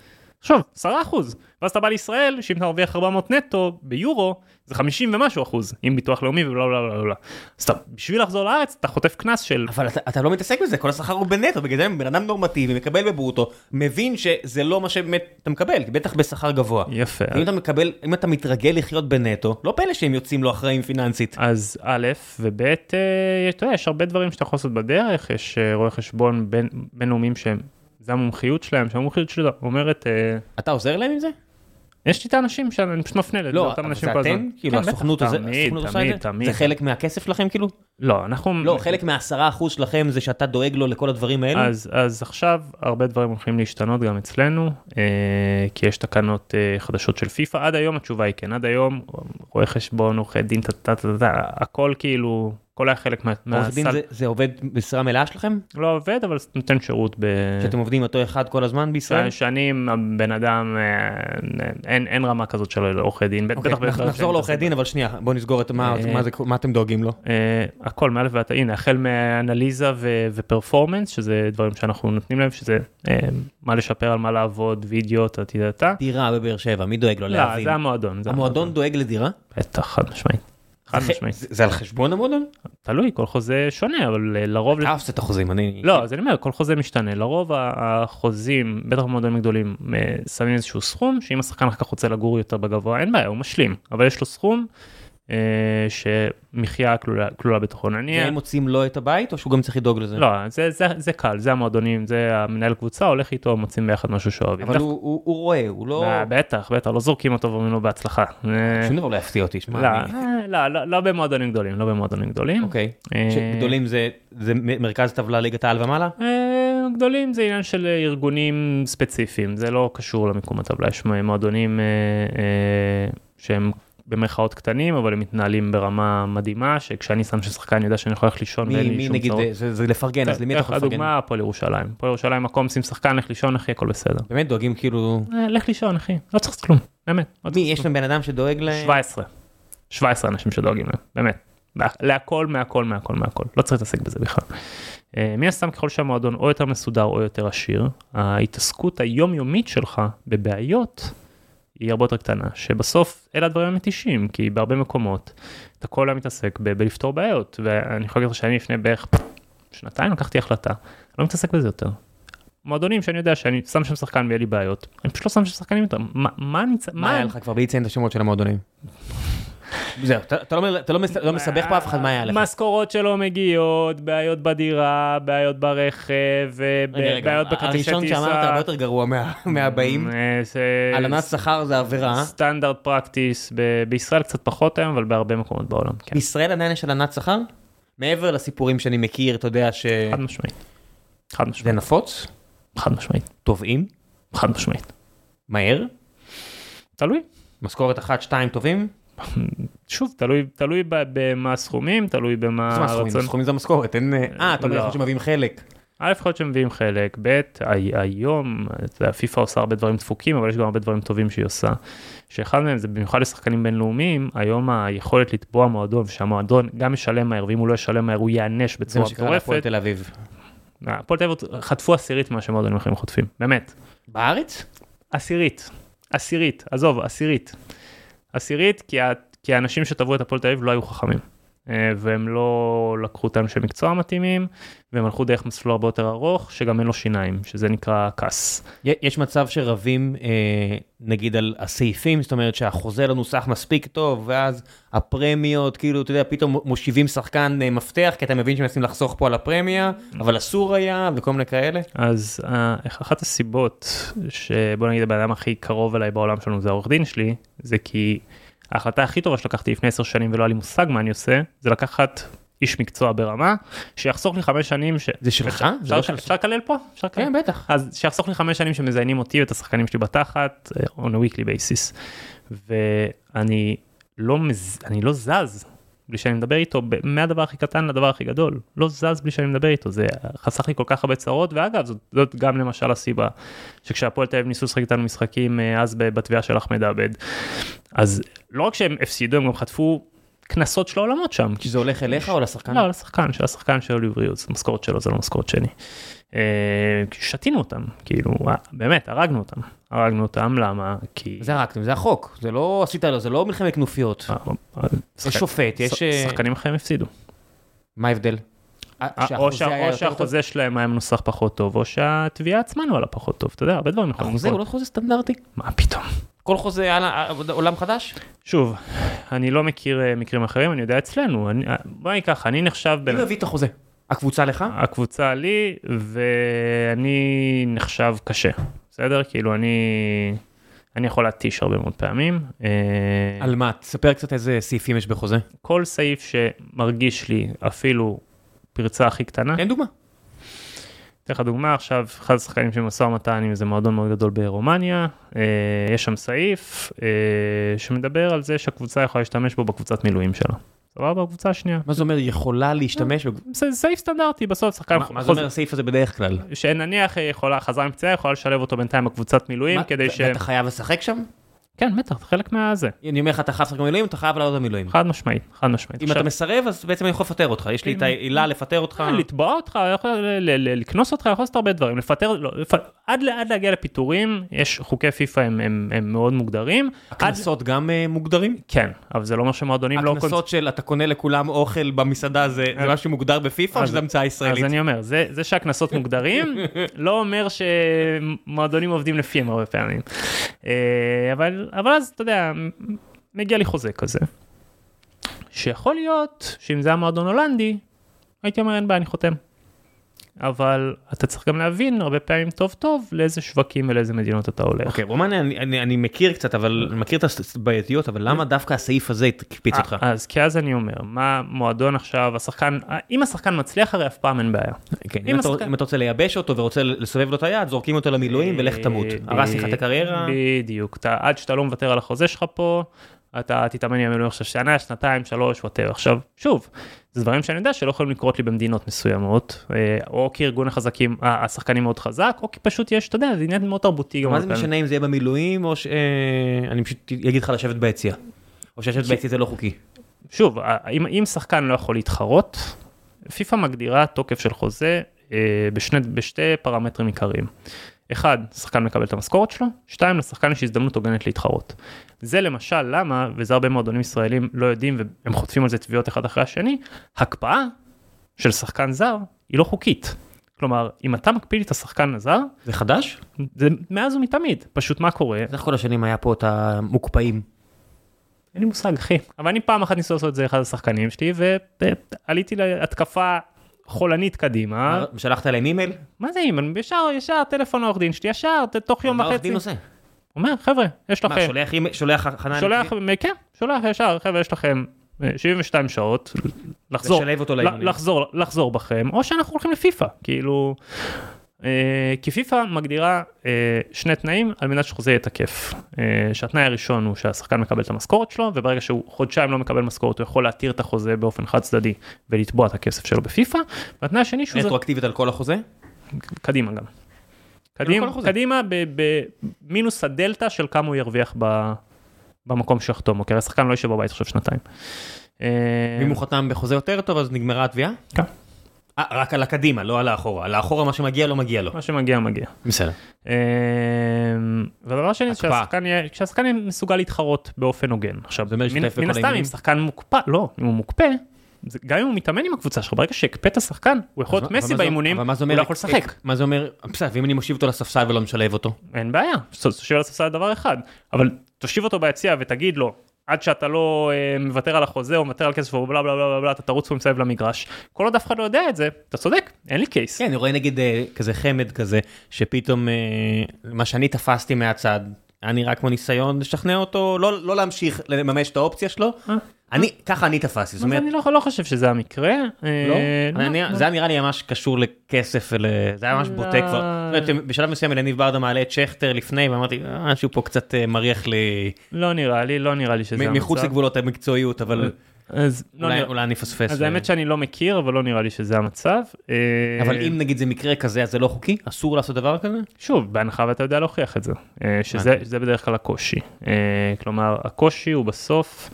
עכשיו, 10 אחוז, ואז אתה בא לישראל, שאם אתה מרוויח 400 נטו ביורו, זה 50 ומשהו אחוז, עם ביטוח לאומי ובלה בלה בלה בלה. אז אתה, בשביל לחזור לארץ, אתה חוטף קנס של... אבל אתה, אתה לא מתעסק בזה, כל השכר הוא בנטו, בגלל זה בן אדם נורמטיבי, מקבל בברוטו, מבין שזה לא מה שבאמת אתה מקבל, בטח בשכר גבוה. יפה. אם אתה מקבל, אם אתה מתרגל לחיות בנטו, לא פלא שהם יוצאים לא אחראים פיננסית. אז א' וב', אה, אתה יודע, יש הרבה דברים שאתה יכול לעשות בדרך, יש אה, רואי חשבון בין- בינלאומיים שהם, זה המומחיות שלהם, שהמומחיות שלו אומרת, אה, אתה עוזר להם עם זה? יש לי את האנשים שאני פשוט מפנה לא, לאותם אבל אנשים זה כל הזמן. אתם? כאילו כן, הסוכנות תמיד, עושה את תמיד, זה? תמיד. זה חלק מהכסף שלכם כאילו? לא, אנחנו... לא, חלק מהעשרה אחוז שלכם זה שאתה דואג לו לכל הדברים האלה? אז, אז עכשיו הרבה דברים הולכים להשתנות גם אצלנו, אה, כי יש תקנות אה, חדשות של פיפא, עד היום התשובה היא כן, עד היום רואי חשבון, עורכי דין, הכל כאילו, הכל היה חלק מה, עורך דין מהסל, זה- זה עובד משרה מלאה שלכם? לא עובד אבל נותן שירות ב... שאתם עובדים אותו אחד כל הזמן בישראל? שנים הבן אדם אה, אין, אין רמה כזאת של עורכי דין, אוקיי, בטח בטח נחזור לעורכי דין, אבל שנייה, בוא נסגור את מה אה, מה זה- מה אתם דואגים לו. אה, הכל מאלף ועד הנה החל מאנליזה ו- ופרפורמנס שזה דברים שאנחנו נותנים להם שזה אה, מה לשפר על מה לעבוד וידאו טה. דירה בבאר שבע, מי דואג לו לא להבין? זה המועדון. המועדון דואג לדירה? בטח חד משמעית. חד זה- משמעית. זה על חשבון המועדון? תלוי כל חוזה שונה אבל אה, לרוב אתה עושה את החוזים, אני... לא אז אני אומר כל חוזה משתנה לרוב החוזים בטח במועדונים גדולים אה, שמים איזשהו סכום שאם השחקן אחר כך רוצה לגור יותר בגבוה אין בעיה הוא משלים אבל יש לו סכום אה, שמחיה כלולה, כלולה בתוכו נניח. והם מוצאים לו את הבית, או שהוא גם צריך לדאוג לזה? לא זה זה זה קל זה המועדונים זה המנהל קבוצה הולך איתו מוצאים ביחד משהו שאוהבים. אבל הוא- הוא הוא רואה, הוא לא... אה, בטח בטח לא זורקים אותו ואומרים לו בהצלחה. אה, שום דבר לא יפתיע אותי, שמע, לא, אני- אה, לא, לא, לא במועדונים גדולים, לא במועדונים גדולים. אוקיי. אה, שגדולים זה זה מרכז טבלה ליגת העל ומעלה? אה, גדולים זה עניין של אה, ארגונים ספציפיים, זה לא קשור למיקום הטבלה, יש מועדונים אה, אה, שהם במרכאות קטנים, אבל הם מתנהלים ברמה מדהימה, שכשאני שם ששחקן יודע שאני יכול ללכת לישון ואין מי לי מי שום נגיד, צרות. זה- זה זה לפרגן, אז למי אתה יכול לפרגן? הדוגמה הפועל ירושלים, הפועל ירושלים מקום שים שחקן, לך לישון אחי, הכל בסדר. באמת דואגים כאילו... אה, לך לישון אחי, לא צריך כלום, באמת. לא מי, יש להם בן אדם שדואג ל... 17. 17 אנשים שדואגים להם, באמת. להכל, מהכל, מהכל, מהכל. לא צריך להתעסק בזה בכלל. אה, מן הסתם ככל שהמועדון או יותר מסודר או יותר עשיר, ההתעסקות היומיומית שלך בבעיות היא הרבה יותר קטנה, שבסוף אלה הדברים המתישים, כי בהרבה מקומות אתה כל היום מתעסק ב- בלפתור בעיות, ואני יכול להגיד לך שאני לפני בערך שנתיים לקחתי החלטה, אני לא מתעסק בזה יותר. מועדונים שאני יודע שאני שם שם שחקן ויהיה לי בעיות, אני פשוט לא שם שם שחקנים יותר, מה, מה אני צריך, מה היה לך כבר בלי לציין את השמות של המועדונים? זהו, אתה- לא- לא לא מסבך פה אף אחד מה היה לך. משכורות שלא מגיעות, בעיות בדירה, בעיות ברכב, בעיות בכרטיסי טיסה. הראשון שאמרת הרבה יותר גרוע מה- מהבאים. אה, זה- הלנת שכר זה עבירה. סטנדרט פרקטיס, בישראל קצת פחות היום, אבל בהרבה מקומות בעולם, כן. בישראל עדיין יש הלנת שכר? מעבר לסיפורים שאני מכיר, אתה יודע שזה חד משמעית. חד משמעית. נפוץ? חד משמעית. תובעים? חד משמעית. מהר? תלוי. משכורת אחת, שתיים טובים? שוב, תלוי, תלוי ב- במה הסכומים, תלוי במה מה סכומים? הרצון. סכומים זה המשכורת, אין... אה, אתה אומר לא. יכול שמביאים חלק. א', יכול להיות שמביאים חלק, ב', הי- היום, פיפ"א עושה הרבה דברים דפוקים, אבל יש גם הרבה דברים טובים שהיא עושה. שאחד מהם זה במיוחד לשחקנים בינלאומיים, היום היכולת לתבוע מועדון, שהמועדון גם ישלם מהר, ואם הוא לא ישלם מהר הוא ייענש זה בצורה מה שקרה להפועל מטורפת. תל אביב. הפועל תל אביב חטפו עשירית ממה שמועדונים אחרים חוטפים, באמת. בארץ? עשירית, עשירית, עזוב, עשירית. עשירית כי, כי האנשים שטבעו את הפועל תל אביב לא היו חכמים. אה, והם לא לקחו את האנשי מקצוע המתאימים, והם הלכו דרך מסלול הרבה יותר ארוך, שגם אין לו שיניים, שזה נקרא כס. יש מצב שרבים אה, נגיד על הסעיפים, זאת אומרת שהחוזה לא נוסח מספיק טוב, ואז הפרמיות, כאילו, אתה יודע, פתאום מושיבים שחקן אה, מפתח, כי אתה מבין שמנסים לחסוך פה על הפרמיה, אבל אסור היה, וכל מיני כאלה. אז אחת הסיבות שבוא נגיד הבן אדם הכי קרוב אליי בעולם שלנו זה העורך דין שלי, זה כי ההחלטה הכי טובה שלקחתי לפני עשר שנים ולא היה לי מושג מה אני עושה, זה לקחת איש מקצוע ברמה, שיחסוך לי חמש שנים, ש... זה שלך? אפשר לא של... אפשר לקלל פה? אפשר לקלל? כן, בטח. אז שיחסוך לי חמש שנים שמזיינים אותי ואת השחקנים שלי בתחת אה, on a weekly basis. ואני לא, מז... אני לא זז בלי שאני מדבר איתו מהדבר הכי קטן לדבר הכי גדול. לא זז בלי שאני מדבר איתו, זה חסך לי כל כך הרבה צרות, ואגב, זאת, זאת גם למשל הסיבה שכשהפועל תל אביב ניסו לשחק איתנו משחקים אה, אז בתביעה של אחמד עבד, אז לא רק שהם הפסידו, הם גם חטפו קנסות של העולמות שם. כי זה הולך אליך או לשחקן? לא, לשחקן, של השחקן של אוליב ריוס, המשכורת שלו זה לא משכורת שלי. אה, שתינו אותם, כאילו, אה, באמת, הרגנו אותם. הרגנו אותם, למה? כי... זה הרגתם, זה החוק, זה לא עשית לו, זה לא מלחמת כנופיות. אה, אה, יש שופט, יש... אה, שחקנים אחרים הפסידו. מה ההבדל? או שהחוזה שלהם היה מנוסח פחות טוב, או שהתביעה עצמה נוהלה פחות טוב, אתה יודע, הרבה דברים יכולים החוזה הוא לקרות. לא חוזה סטנדרטי? מה פתאום? כל חוזה עולם חדש? שוב, אני לא מכיר מקרים אחרים, אני יודע אצלנו, אני- בוא נגיד ככה, אני נחשב מי. מביא את החוזה? הקבוצה לך? הקבוצה לי, ואני נחשב קשה, בסדר? כאילו אני, אני יכול להתיש הרבה מאוד פעמים. אה, על מה? תספר קצת איזה סעיפים יש בחוזה. כל סעיף שמרגיש לי אפילו פרצה הכי קטנה, תן דוגמה. אתן לך דוגמה עכשיו, אחד השחקנים של משא ומתן עם איזה מועדון מאוד גדול ברומניה, אה, יש שם סעיף אה, שמדבר על זה שהקבוצה יכולה להשתמש בו בקבוצת מילואים שלה. סבבה, בקבוצה השנייה. מה זה אומר יכולה להשתמש? בג- זה סעיף סטנדרטי, בסוף שחקן מה זה אומר הסעיף הזה בדרך כלל? שנניח אה, יכולה, חזרה מפציעה, יכולה לשלב אותו בינתיים בקבוצת מילואים כדי ש... ואתה חייב לשחק שם? כן, בטח, זה חלק מהזה. אני אומר לך, אתה חייב לשחק במילואים, אתה חייב לעלות במילואים. חד משמעית, חד משמעית. אם אתה מסרב, אז בעצם אני יכול לפטר אותך. יש לי את העילה לפטר אותך. אה, לתבוע אותך, לקנוס אותך, יכול לעשות הרבה דברים, לפטר, לא. עד, להגיע לפיטורים, יש חוקי פיפא הם, מאוד מוגדרים. הקנסות גם אה, מוגדרים? כן, אבל זה לא אומר שמועדונים לא... הקנסות של אתה קונה לכולם אוכל במסעדה זה משהו שמוגדר בפיפ"א או אז- שזה המצאה אז ישראלית? אני אומר, זה, שהקנסות מוגדרים, לא אומר שמועדונים עובדים לפיהם הרבה פעמים. אה, אבל, אז, אתה יודע, מגיע לי חוזה כזה, שיכול להיות שאם זה היה מועדון הולנדי, הייתי אומר אין בעיה, אני חותם. אבל אתה צריך גם להבין הרבה פעמים טוב טוב לאיזה שווקים ולאיזה מדינות אתה הולך. אוקיי, רומניה אני- אני אני מכיר קצת, אבל אני מכיר את הבעייתיות, אבל למה דווקא הסעיף הזה הקפיץ אותך? אה, אז כי אז אני אומר, מה מועדון עכשיו, השחקן, אם השחקן מצליח הרי אף פעם אין בעיה. כן, אם אם אתה- השחקן- אם אתה רוצה לייבש אותו ורוצה לסובב לו את היד, זורקים אותו למילואים ולך תמות. אה, הרס לך את הקריירה. בדיוק, אתה, עד שאתה לא מוותר על החוזה שלך פה, אתה תתאמן עם המילואים עכשיו שנה, שנתיים, שלוש, ווטר. עכשיו, שוב, זה דברים שאני יודע שלא יכולים לקרות לי במדינות מסוימות, אה, או כי ארגון החזקים, ה- השחקנים מאוד חזק, או כי פשוט יש, אתה יודע, זה עניין מאוד תרבותי. מה זה. משנה אם זה יהיה במילואים או שאני פשוט אגיד לך לשבת ביציע. או שלשבת ביציע זה לא חוקי. שוב, אם, אם שחקן לא יכול להתחרות, פיפ"א מגדירה תוקף של חוזה אה, בשני, בשתי פרמטרים עיקריים. אחד, שחקן מקבל את המשכורת שלו, שתיים, לשחקן יש הזדמנות הוגנת להתחרות. זה למשל למה, וזה הרבה מועדונים ישראלים לא יודעים והם חוטפים על זה תביעות אחד אחרי השני, הקפאה של שחקן זר היא לא חוקית. כלומר, אם אתה מקפיד את השחקן הזר, זה חדש? זה מאז ומתמיד, פשוט מה קורה? איך כל השנים היה פה את המוקפאים? אין לי מושג אחי, אבל אני פעם אחת ניסו לעשות את זה אחד השחקנים שלי ועליתי להתקפה חולנית קדימה. שלחת להם אימייל? מה זה אימייל? ישר, ישר טלפון לעורך דין שלי, ישר, תוך יום וחצי. מה עורך דין עושה? אומר, חבר'ה, יש לכם... מה, שולח אימייל? שולח הכנה? שולח, כן, שולח ישר, חבר'ה, יש לכם 72 שעות לחזור, לחזור, לחזור בכם, או שאנחנו הולכים לפיפא, כאילו, אה, כי פיפא מגדירה אה, שני תנאים על מנת שחוזה יהיה תקף. אה, שהתנאי הראשון הוא שהשחקן מקבל את המשכורת שלו, וברגע שהוא חודשיים לא מקבל משכורת הוא יכול להתיר את החוזה באופן חד צדדי ולתבוע את הכסף שלו בפיפא, והתנאי השני שהוא... רטרואקטיבית על כל החוזה? קדימה גם. קדימה, קדימה במינוס הדלתא של כמה הוא ירוויח. במקום שיחתום, אוקיי? השחקן לא יושב בבית עכשיו שנתיים. אה, ואם הוא חתם בחוזה יותר טוב אז נגמרה התביעה? כן. 아, רק על הקדימה, לא על האחורה. על האחורה מה שמגיע לא מגיע לו. מה שמגיע מגיע. בסדר. אה, והדבר השני, שהשחקן יהיה מסוגל להתחרות באופן הוגן. עכשיו, מן הסתם אם שחקן מוקפא, לא, אם הוא מוקפא, גם אם הוא מתאמן עם הקבוצה שלך, ברגע שהקפאת שחקן, הוא יכול להיות מסי באימונים, הוא לא יכול לשחק. מה זה אומר, בסדר, ואם אני מושיב אותו לספסל ולא משלב אותו? אין בעיה, תושיב על הספסל דבר אחד, אבל תושיב אותו ביציע ותגיד לו, עד שאתה לא אה, מוותר על החוזה או מוותר על כסף ובלה בלה בלה בלה אתה תרוץ פה מסביב למגרש כל עוד אף אחד לא יודע את זה אתה צודק אין לי קייס. כן אני רואה נגיד אה, כזה חמד כזה שפתאום אה, מה שאני תפסתי מהצד היה נראה כמו ניסיון לשכנע אותו לא לא להמשיך לממש את האופציה שלו. אה? אני ככה אני תפסתי, זאת אומרת, אני לא, לא חושב שזה המקרה, אה, לא? לא, אני, לא. זה היה נראה לי ממש קשור לכסף, ול... זה היה ממש לא. בוטה כבר, זאת אומרת, בשלב מסוים אלניב ברדה מעלה את שכטר לפני ואמרתי, אה, משהו פה קצת אה, מריח לי, לא נראה לי, לא נראה לי שזה המצב, מחוץ לגבולות המקצועיות, אבל אז לא אולי, נרא... אולי אני אפספס. אז האמת שאני לא מכיר, אבל לא נראה לי שזה המצב. אבל אם נגיד זה מקרה כזה, אז זה לא חוקי? אסור לעשות דבר כזה? שוב, בהנחה ואתה יודע להוכיח את זה, שזה בדרך כלל הקושי. כלומר, הקושי הוא בסוף...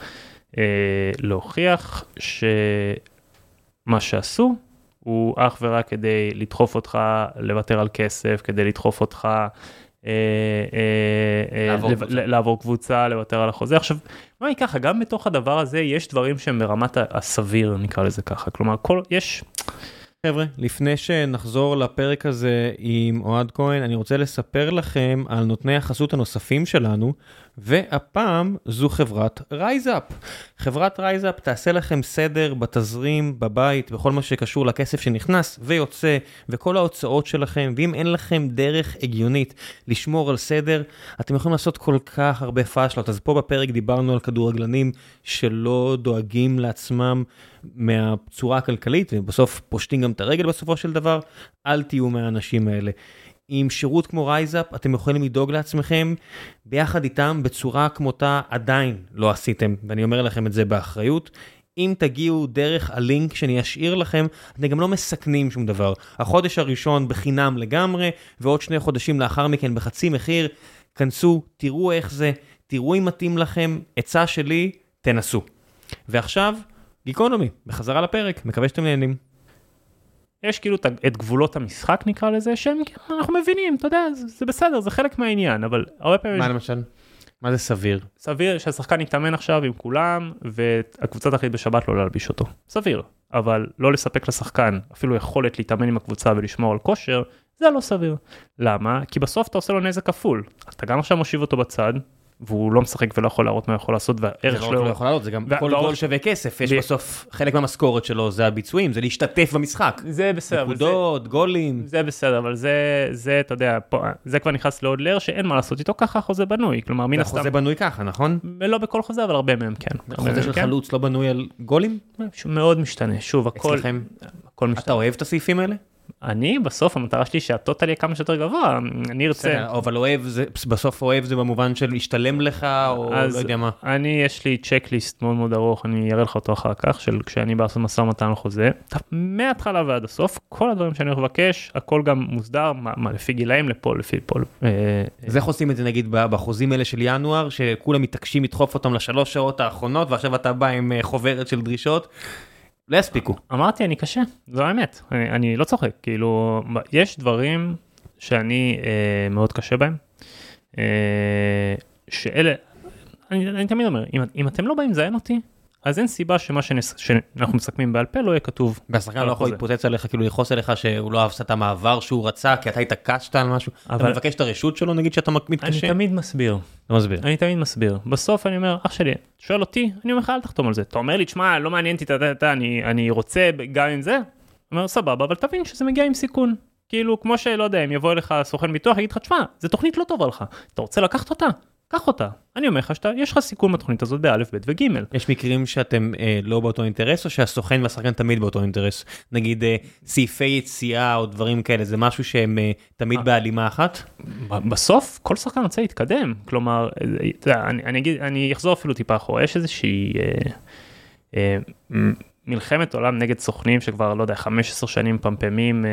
אה, להוכיח שמה שעשו הוא אך ורק כדי לדחוף אותך לוותר על כסף, כדי לדחוף אותך אה, אה, קבוצה. לעבור קבוצה, לוותר על החוזה. עכשיו, מה היא ככה, גם בתוך הדבר הזה יש דברים שהם ברמת הסביר, נקרא לזה ככה. כלומר, כל, יש... חבר'ה, לפני שנחזור לפרק הזה עם אוהד כהן, אני רוצה לספר לכם על נותני החסות הנוספים שלנו, והפעם זו חברת RiseUp. חברת RiseUp תעשה לכם סדר בתזרים, בבית, בכל מה שקשור לכסף שנכנס ויוצא, וכל ההוצאות שלכם, ואם אין לכם דרך הגיונית לשמור על סדר, אתם יכולים לעשות כל כך הרבה פאשלות. אז פה בפרק דיברנו על כדורגלנים שלא דואגים לעצמם מהצורה הכלכלית, ובסוף פושטים גם את הרגל בסופו של דבר, אל תהיו מהאנשים האלה. עם שירות כמו RiseUp אתם יכולים לדאוג לעצמכם ביחד איתם בצורה כמותה עדיין לא עשיתם, ואני אומר לכם את זה באחריות. אם תגיעו דרך הלינק שאני אשאיר לכם, אתם גם לא מסכנים שום דבר. החודש הראשון בחינם לגמרי, ועוד שני חודשים לאחר מכן בחצי מחיר. כנסו, תראו איך זה, תראו אם מתאים לכם, עצה שלי, תנסו. ועכשיו, Geekonomy, בחזרה לפרק, מקווה שאתם נהנים. יש כאילו את גבולות המשחק נקרא לזה שהם אנחנו מבינים אתה יודע זה, זה בסדר זה חלק מהעניין אבל הרבה פעמים. מה למשל? מה זה סביר? סביר שהשחקן יתאמן עכשיו עם כולם והקבוצה תחליט בשבת לא להלביש אותו. סביר. אבל לא לספק לשחקן אפילו יכולת להתאמן עם הקבוצה ולשמור על כושר זה לא סביר. למה? כי בסוף אתה עושה לו נזק כפול. אתה גם עכשיו מושיב אותו בצד והוא לא משחק ולא יכול להראות מה יכול לעשות והערך שלו. זה לא יכול לעלות, זה גם כל גול שווה כסף, יש בסוף חלק מהמשכורת שלו זה הביצועים, זה להשתתף במשחק. זה בסדר. נקודות, גולים. זה בסדר, אבל זה, זה, אתה יודע, זה כבר נכנס לעוד לר שאין מה לעשות איתו, ככה החוזה בנוי, כלומר מן הסתם. החוזה בנוי ככה, נכון? לא בכל חוזה, אבל הרבה מהם כן. החוזה של כן. חלוץ לא בנוי על גולים? מאוד משתנה, שוב, הכל, הכל משתנה. אתה אוהב את הסעיפים האלה? אני בסוף המטרה שלי שהטוטל יהיה כמה שיותר גבוה אני ארצה אבל אוהב זה בסוף אוהב זה במובן של להשתלם לך או לא יודע מה אני יש לי צ'קליסט מאוד מאוד ארוך אני אראה לך אותו אחר כך של כשאני בא לעשות משא ומתן לחוזה מההתחלה ועד הסוף כל הדברים שאני מבקש הכל גם מוסדר מה, מה לפי גילאים לפה לפי פה. אה, אז איך עושים את זה נגיד בחוזים האלה של ינואר שכולם מתעקשים לדחוף אותם לשלוש שעות האחרונות ועכשיו אתה בא עם אה, חוברת של דרישות. לא יספיקו. אמרתי אני קשה, זו האמת, אני, אני לא צוחק, כאילו יש דברים שאני אה, מאוד קשה בהם. אה, שאלה, אני, אני תמיד אומר, אם, אם אתם לא באים לזיין אותי, אז אין סיבה שמה שנס, שאנחנו מסכמים בעל פה לא יהיה כתוב. והשחקן לא יכול. להתפוצץ עליך, כאילו לכעוס עליך שהוא לא אהב את המעבר שהוא רצה, כי אתה התעקשת על משהו. אתה אבל- מבקש את הרשות שלו נגיד שאתה אני מתקשה? תמיד מסביר, לא מסביר. אני תמיד מסביר. בסוף אני אומר, אח שלי, שואל אותי, אני אומר לך אל תחתום על זה. אתה אומר לי, תשמע, לא מעניין אותי, אתה- אתה- אתה, אני, אני רוצה גם עם זה. אני אומר, סבבה, אבל תבין שזה מגיע עם סיכון. כאילו, כמו שלא יודע, אם יבוא אליך סוכן ביטוח, יגיד לך, תשמע, זו תוכנית לא טובה לך. אתה רוצה לקחת אותה? קח אותה. אני אומר לך שיש לך סיכון בתוכנית הזאת באלף, בית וגimel. יש מקרים שאתם אה, לא באותו אינטרס, או שהסוכן והשחקן תמיד באותו אינטרס? נגיד אה, סעיפי יציאה או דברים כאלה, זה משהו שהם אה, תמיד אה. בהלימה אחת? בסוף כל שחקן רוצה להתקדם כלומר אה, אני, אני אגיד אני אחזור אפילו טיפה אחורה יש איזושהי אה, אה, מלחמת עולם נגד סוכנים שכבר לא יודע 15 שנים פמפמים אה,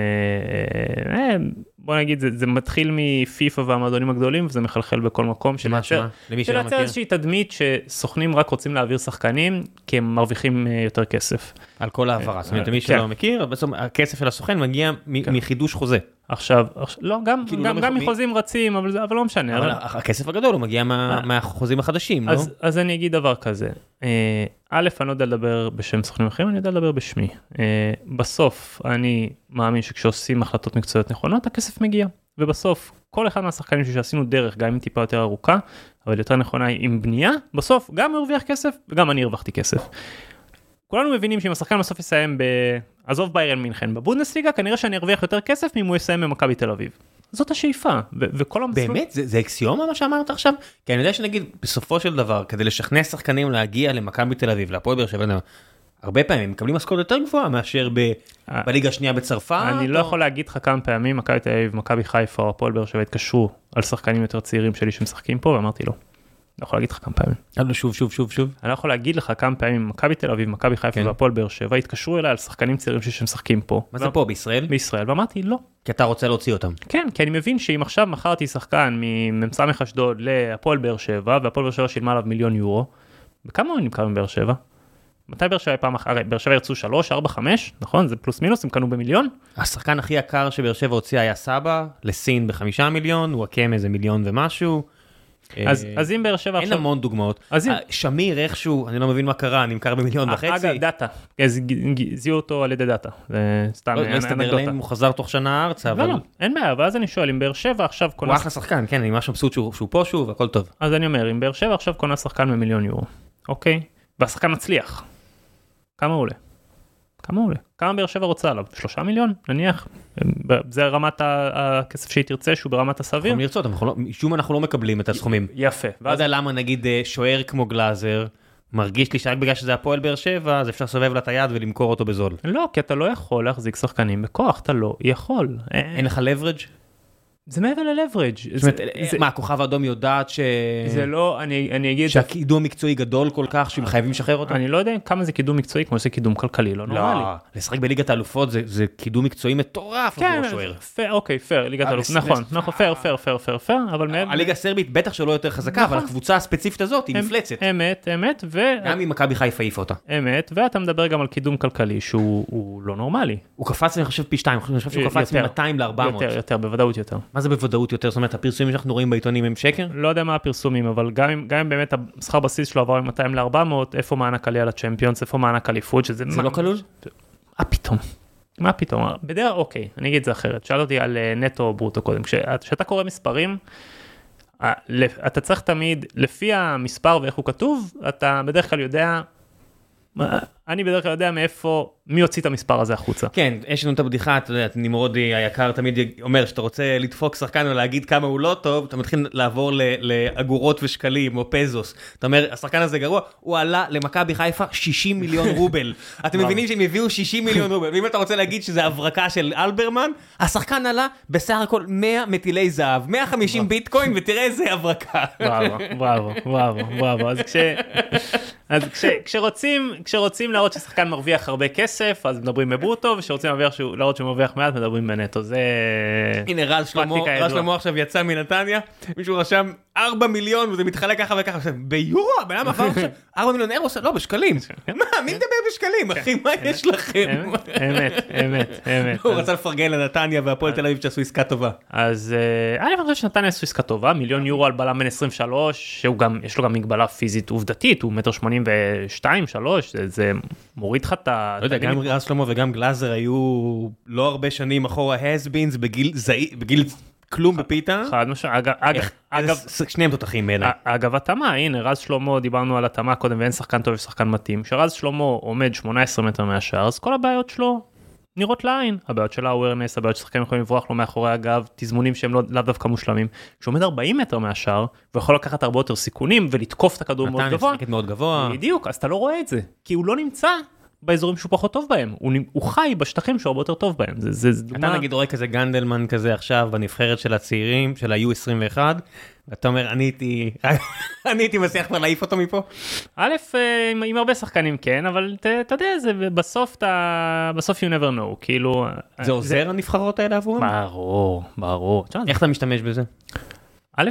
אה, אה, בוא נגיד זה, זה מתחיל מפיפא והמועדונים הגדולים וזה מחלחל בכל מקום שלייצר- מכיר? איזושהי תדמית שסוכנים רק רוצים להעביר שחקנים כי הם מרוויחים אה, יותר כסף. על כל העברה, זאת אומרת, אה, למי כן. שלא מכיר, בסוף הכסף של הסוכן מגיע כן. מחידוש חוזה. עכשיו, לא גם כאילו גם, לא גם מחוזים רצים אבל לא משנה. אבל אבל- הכסף הגדול הוא מגיע מה- אה. מהחוזים החדשים, לא? אז, אז אני אגיד דבר כזה, אה, א', אני לא יודע לדבר בשם סוכנים אחרים, אני יודע לדבר בשמי. אה, בסוף, אני מאמין שכשעושים החלטות מקצועיות נכונות, הכסף מגיע. ובסוף, כל אחד מהשחקנים שעשינו דרך, גם אם טיפה יותר ארוכה, אבל יותר נכונה עם בנייה, בסוף גם הרוויח כסף וגם אני הרווחתי כסף. כולנו מבינים שאם השחקן בסוף יסיים ב... עזוב ביירן מינכן בבונדסליגה, כנראה שאני ארוויח יותר כסף מאם הוא יסיים במכבי תל אביב. זאת השאיפה, ו- וכל המסלול... באמת? זה, זה אקסיומה מה שאמרת עכשיו? כי אני יודע שנגיד בסופו של דבר כדי לשכנע שחקנים להגיע למכבי תל אביב, להפועל באר שבע, הרבה פעמים מקבלים משכורת יותר גבוהה מאשר ב, אה, בליגה השנייה בצרפת. אני לא או- יכול להגיד לך כמה פעמים מכבי תל אביב, מכבי חיפה או הפועל באר שבע התקשרו על שחקנים יותר צעירים שלי שמשחקים פה ואמרתי לא. לא יכול להגיד לך כמה פעמים. יאללה, שוב שוב שוב שוב. אני לא יכול להגיד לך כמה פעמים מכבי תל אביב, מכבי חיפה כן. והפועל באר שבע התקשרו אליי על שחקנים צעירים שמשחקים פה. מה זה לא- פה בישראל? בישראל ואמרתי לא. כי אתה רוצה להוציא אותם. כן כי אני מבין שאם עכשיו מכרתי שחקן ממ"ס אשדוד להפועל באר שבע והפועל באר שבע שילמה עליו מיליון יורו. בכמה הוא נמכר מבאר שבע? מתי באר שבע פעם אחת? הרי באר שבע ירצו 3, 4, 5 נכון זה פלוס מינוס הם קנו במיליון. השחקן הכי יקר שבאר שבע הוציאה היה סבא, לסין בחמישה מיליון, הוא הקם איזה מיליון ומשהו. אז אה, אז אם באר שבע אין עכשיו. המון דוגמאות. אז אם- אה, שמיר איכשהו, אני לא מבין מה קרה, נמכר במיליון וחצי. אגב, דאטה, זיהו אותו על ידי דאטה, זה סתם לא לא אנקדוטה. הוא חזר תוך שנה ארצה, לא, אבל לא, אין בעיה, ואז אני שואל, אם באר שבע עכשיו הוא קונה, אחלה שחקן, כן, אני ממש מבסוט שהוא שהוא פה שוב, הכל טוב. אז אני אומר, אם באר שבע עכשיו קונה שחקן במיליון יורו, אוקיי? והשחקן מצליח, כמה הוא עולה? כמה עולה? כמה באר שבע רוצה עליו? שלושה מיליון? נניח? זה רמת הכסף שהיא תרצה, שהוא ברמת הסביר? יכולים לרצות, אנחנו לא- אנחנו לא מקבלים את הסכומים. יפה. לא ואז יודע למה נגיד אה, שוער כמו גלאזר, מרגיש לי שרק בגלל שזה הפועל באר שבע, אז אפשר לסובב לה את היד ולמכור אותו בזול. לא, כי אתה לא יכול להחזיק שחקנים בכוח, אתה לא יכול. אין לך leverage? זה מעבר ל-leverage. זאת אומרת, אה, מה, הכוכב האדום יודעת ש... זה לא, אני אני אגיד, שהקידום מקצועי גדול כל כך שהם חייבים לשחרר אותו? אני לא יודע כמה זה קידום מקצועי כמו שזה קידום כלכלי לא נורמלי. לא, לשחק בליגת האלופות זה- זה קידום מקצועי מטורף כן, עבור השוער. פייר, אוקיי, פייר, ליגת אה, אלוף, לס- נכון, לס- נכון, פייר, פייר, פייר, פייר, פייר, אבל מעבר, הליגה הסרבית בטח שלא יותר חזקה, אבל נכון. הקבוצה הספציפית הזאת היא מפלצת. אמת, אמת, ו... גם אם מכבי חיפה העיפה אותה. אמת, ואתה מדבר גם על קידום כלכלי שהוא הוא לא נורמלי. הוא קפץ, אני חושב, פי שתיים, אני חושב שהוא קפץ יותר. מ-200 ל-400. יותר, יותר, בוודאות יותר. מה זה בוודאות יותר? זאת אומרת, הפרסומים שאנחנו רואים בעיתונים הם שקר? לא יודע מה הפרסומים, אבל גם אם, גם אם באמת השכר בסיס שלו עבר מ-200 ל-400, איפה מענק עלייה לצ'מפיונס, איפה מענק אליפות, שזה... זה מה- לא כלול? מה פתאום? מה פתאום? בדרך אוקיי, אני אגיד את זה אחרת. שאל אותי על אה, נטו או ברוטו קודם. כשאת- כשאתה קורא מספרים, אתה צריך תמיד, לפי המספר ואיך הוא כתוב, אתה בדרך כלל יודע, אני בדרך כלל יודע מאיפה, מי הוציא את המספר הזה החוצה. כן, יש לנו את הבדיחה, אתה יודע, נמרודי היקר תמיד אומר שאתה רוצה לדפוק שחקן ולהגיד כמה הוא לא טוב, אתה מתחיל לעבור לאגורות ושקלים או פזוס. אתה אומר, השחקן הזה גרוע, הוא עלה למכבי חיפה 60 מיליון רובל. אתם מבינים שהם הביאו 60 מיליון רובל, ואם אתה רוצה להגיד שזה הברקה של אלברמן, השחקן עלה בסך הכל 100 מטילי זהב, 150 ביטקוין, ותראה איזה הברקה. בראבו, בראבו, בראבו, בראבו. אז כש... אז כש, כשרוצים, כשרוצים להראות ששחקן מרוויח הרבה כסף, אז מדברים בברוטו, וכשרוצים להראות שהוא מרוויח מעט, מדברים בנטו. זה... הנה רז שלמה, רז. שלמה עכשיו יצא מנתניה, מישהו רשם, 4 מיליון וזה מתחלק ככה וככה, ביורו, הבן אדם עבר עכשיו 4 מיליון אירו, לא בשקלים, מה, מי מדבר בשקלים, אחי, מה יש לכם? אמת, אמת, אמת. הוא רצה לפרגן לנתניה והפועל תל אביב שעשו עסקה טובה. אז אה, אני חושב שנתניה עשו עסקה טובה, מיליון יורו על בלם בן 23, שהוא גם, יש לו גם מגבלה פיזית עובדתית, הוא מטר 82, 3, זה- מוריד לך את ה... לא יודע, גם רז שלמה וגם גלאזר היו לא הרבה שנים אחורה זעי- בגיל כלום בפיתה. חד משמעית, אגב, שניהם תותחים בעיניי. אגב התאמה הנה רז שלמה דיברנו על התאמה קודם ואין שחקן טוב ושחקן מתאים שרז שלמה עומד 18 מטר מהשאר אז כל הבעיות שלו נראות לעין הבעיות של האווירנס הבעיות ששחקנים יכולים לברוח לו מאחורי הגב תזמונים שהם לא, לאו דווקא מושלמים שהוא עומד 40 מטר מהשאר ויכול לקחת הרבה יותר סיכונים ולתקוף את הכדור מאוד גבוה משחקת מאוד גבוה. בדיוק אז אתה לא רואה את זה כי הוא לא נמצא באזורים שהוא פחות טוב בהם הוא, הוא חי בשטחים שהוא הרבה יותר טוב בהם זה, זה, זה אתה דוגמה נגיד רואה כזה גנדלמן כזה עכשיו בנבחרת של הצעירים של ה-U21 ואתה אומר אני הייתי אני הייתי מצליח כבר להעיף אותו מפה. א', אה, עם, עם הרבה שחקנים כן, אבל ת- אתה יודע, זה בסוף אתה, בסוף you never know, כאילו... זה עוזר הנבחרות האלה עבורם? ברור, ברור. תשמע, איך אתה משתמש בזה? א',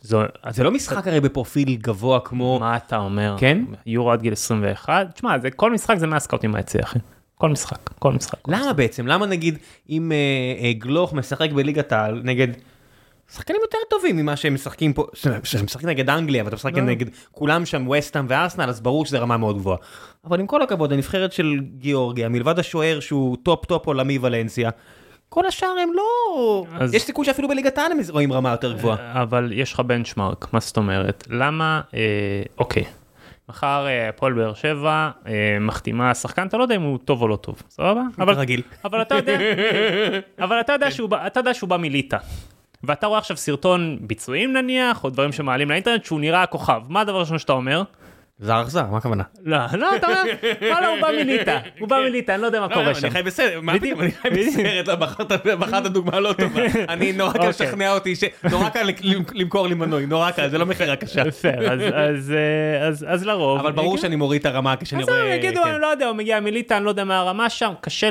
זו, זה לא משחק הרי בפרופיל גבוה כמו מה אתה אומר? כן? יורו עד גיל 21? תשמע, זה, כל משחק זה 100 סקאוטים מהיציע, אחי. כל משחק, כל משחק. למה בעצם למה נגיד אם אה, אה, גלוך משחק בליגת העל נגד שחקנים יותר טובים ממה שהם משחקים פה שהם משחקים נגד אנגליה ואתה משחק לא. נגד כולם שם וסטאם וארסנל אז ברור שזה רמה מאוד גבוהה. אבל עם כל הכבוד הנבחרת של גיאורגיה מלבד השוער שהוא טופ טופ עולמי ולנסיה. כל השאר הם לא אז- יש סיכוי שאפילו בליגת העל הם רואים רמה יותר גבוהה. אבל יש לך benchmark, מה זאת אומרת? למה, אה, אוקיי, מחר אה, הפועל באר שבע אה, מחתימה שחקן, אתה לא יודע אם הוא טוב או לא טוב, סבבה? אבל רגיל. אבל אתה יודע, אבל אתה יודע שהוא אתה יודע שהוא בא מליטא. ואתה רואה עכשיו סרטון ביצועים נניח, או דברים שמעלים לאינטרנט, שהוא נראה כוכב. מה הדבר הראשון שאתה אומר? זר אכזר מה הכוונה? לא, לא, אתה אומר, וואלה, הוא בא מליטא, הוא בא מליטא, אני לא יודע מה קורה שם. אני חי בסרט, פתאום, אני חי. בסרט, לא, בחרת דוגמה לא טובה. אני נורא קל אוקיי. לשכנע אותי, נורא קל למכור לי מנוי, נורא קל, זה לא מכירה קשה. אז- אז, אה, אז- אז לרוב. אבל ברור יגידו- שאני מוריד את הרמה כשאני אז רואה... יגידו, כן. אני לא יודע, הוא מגיע מליטא, אני לא יודע מה הרמה שם, קשה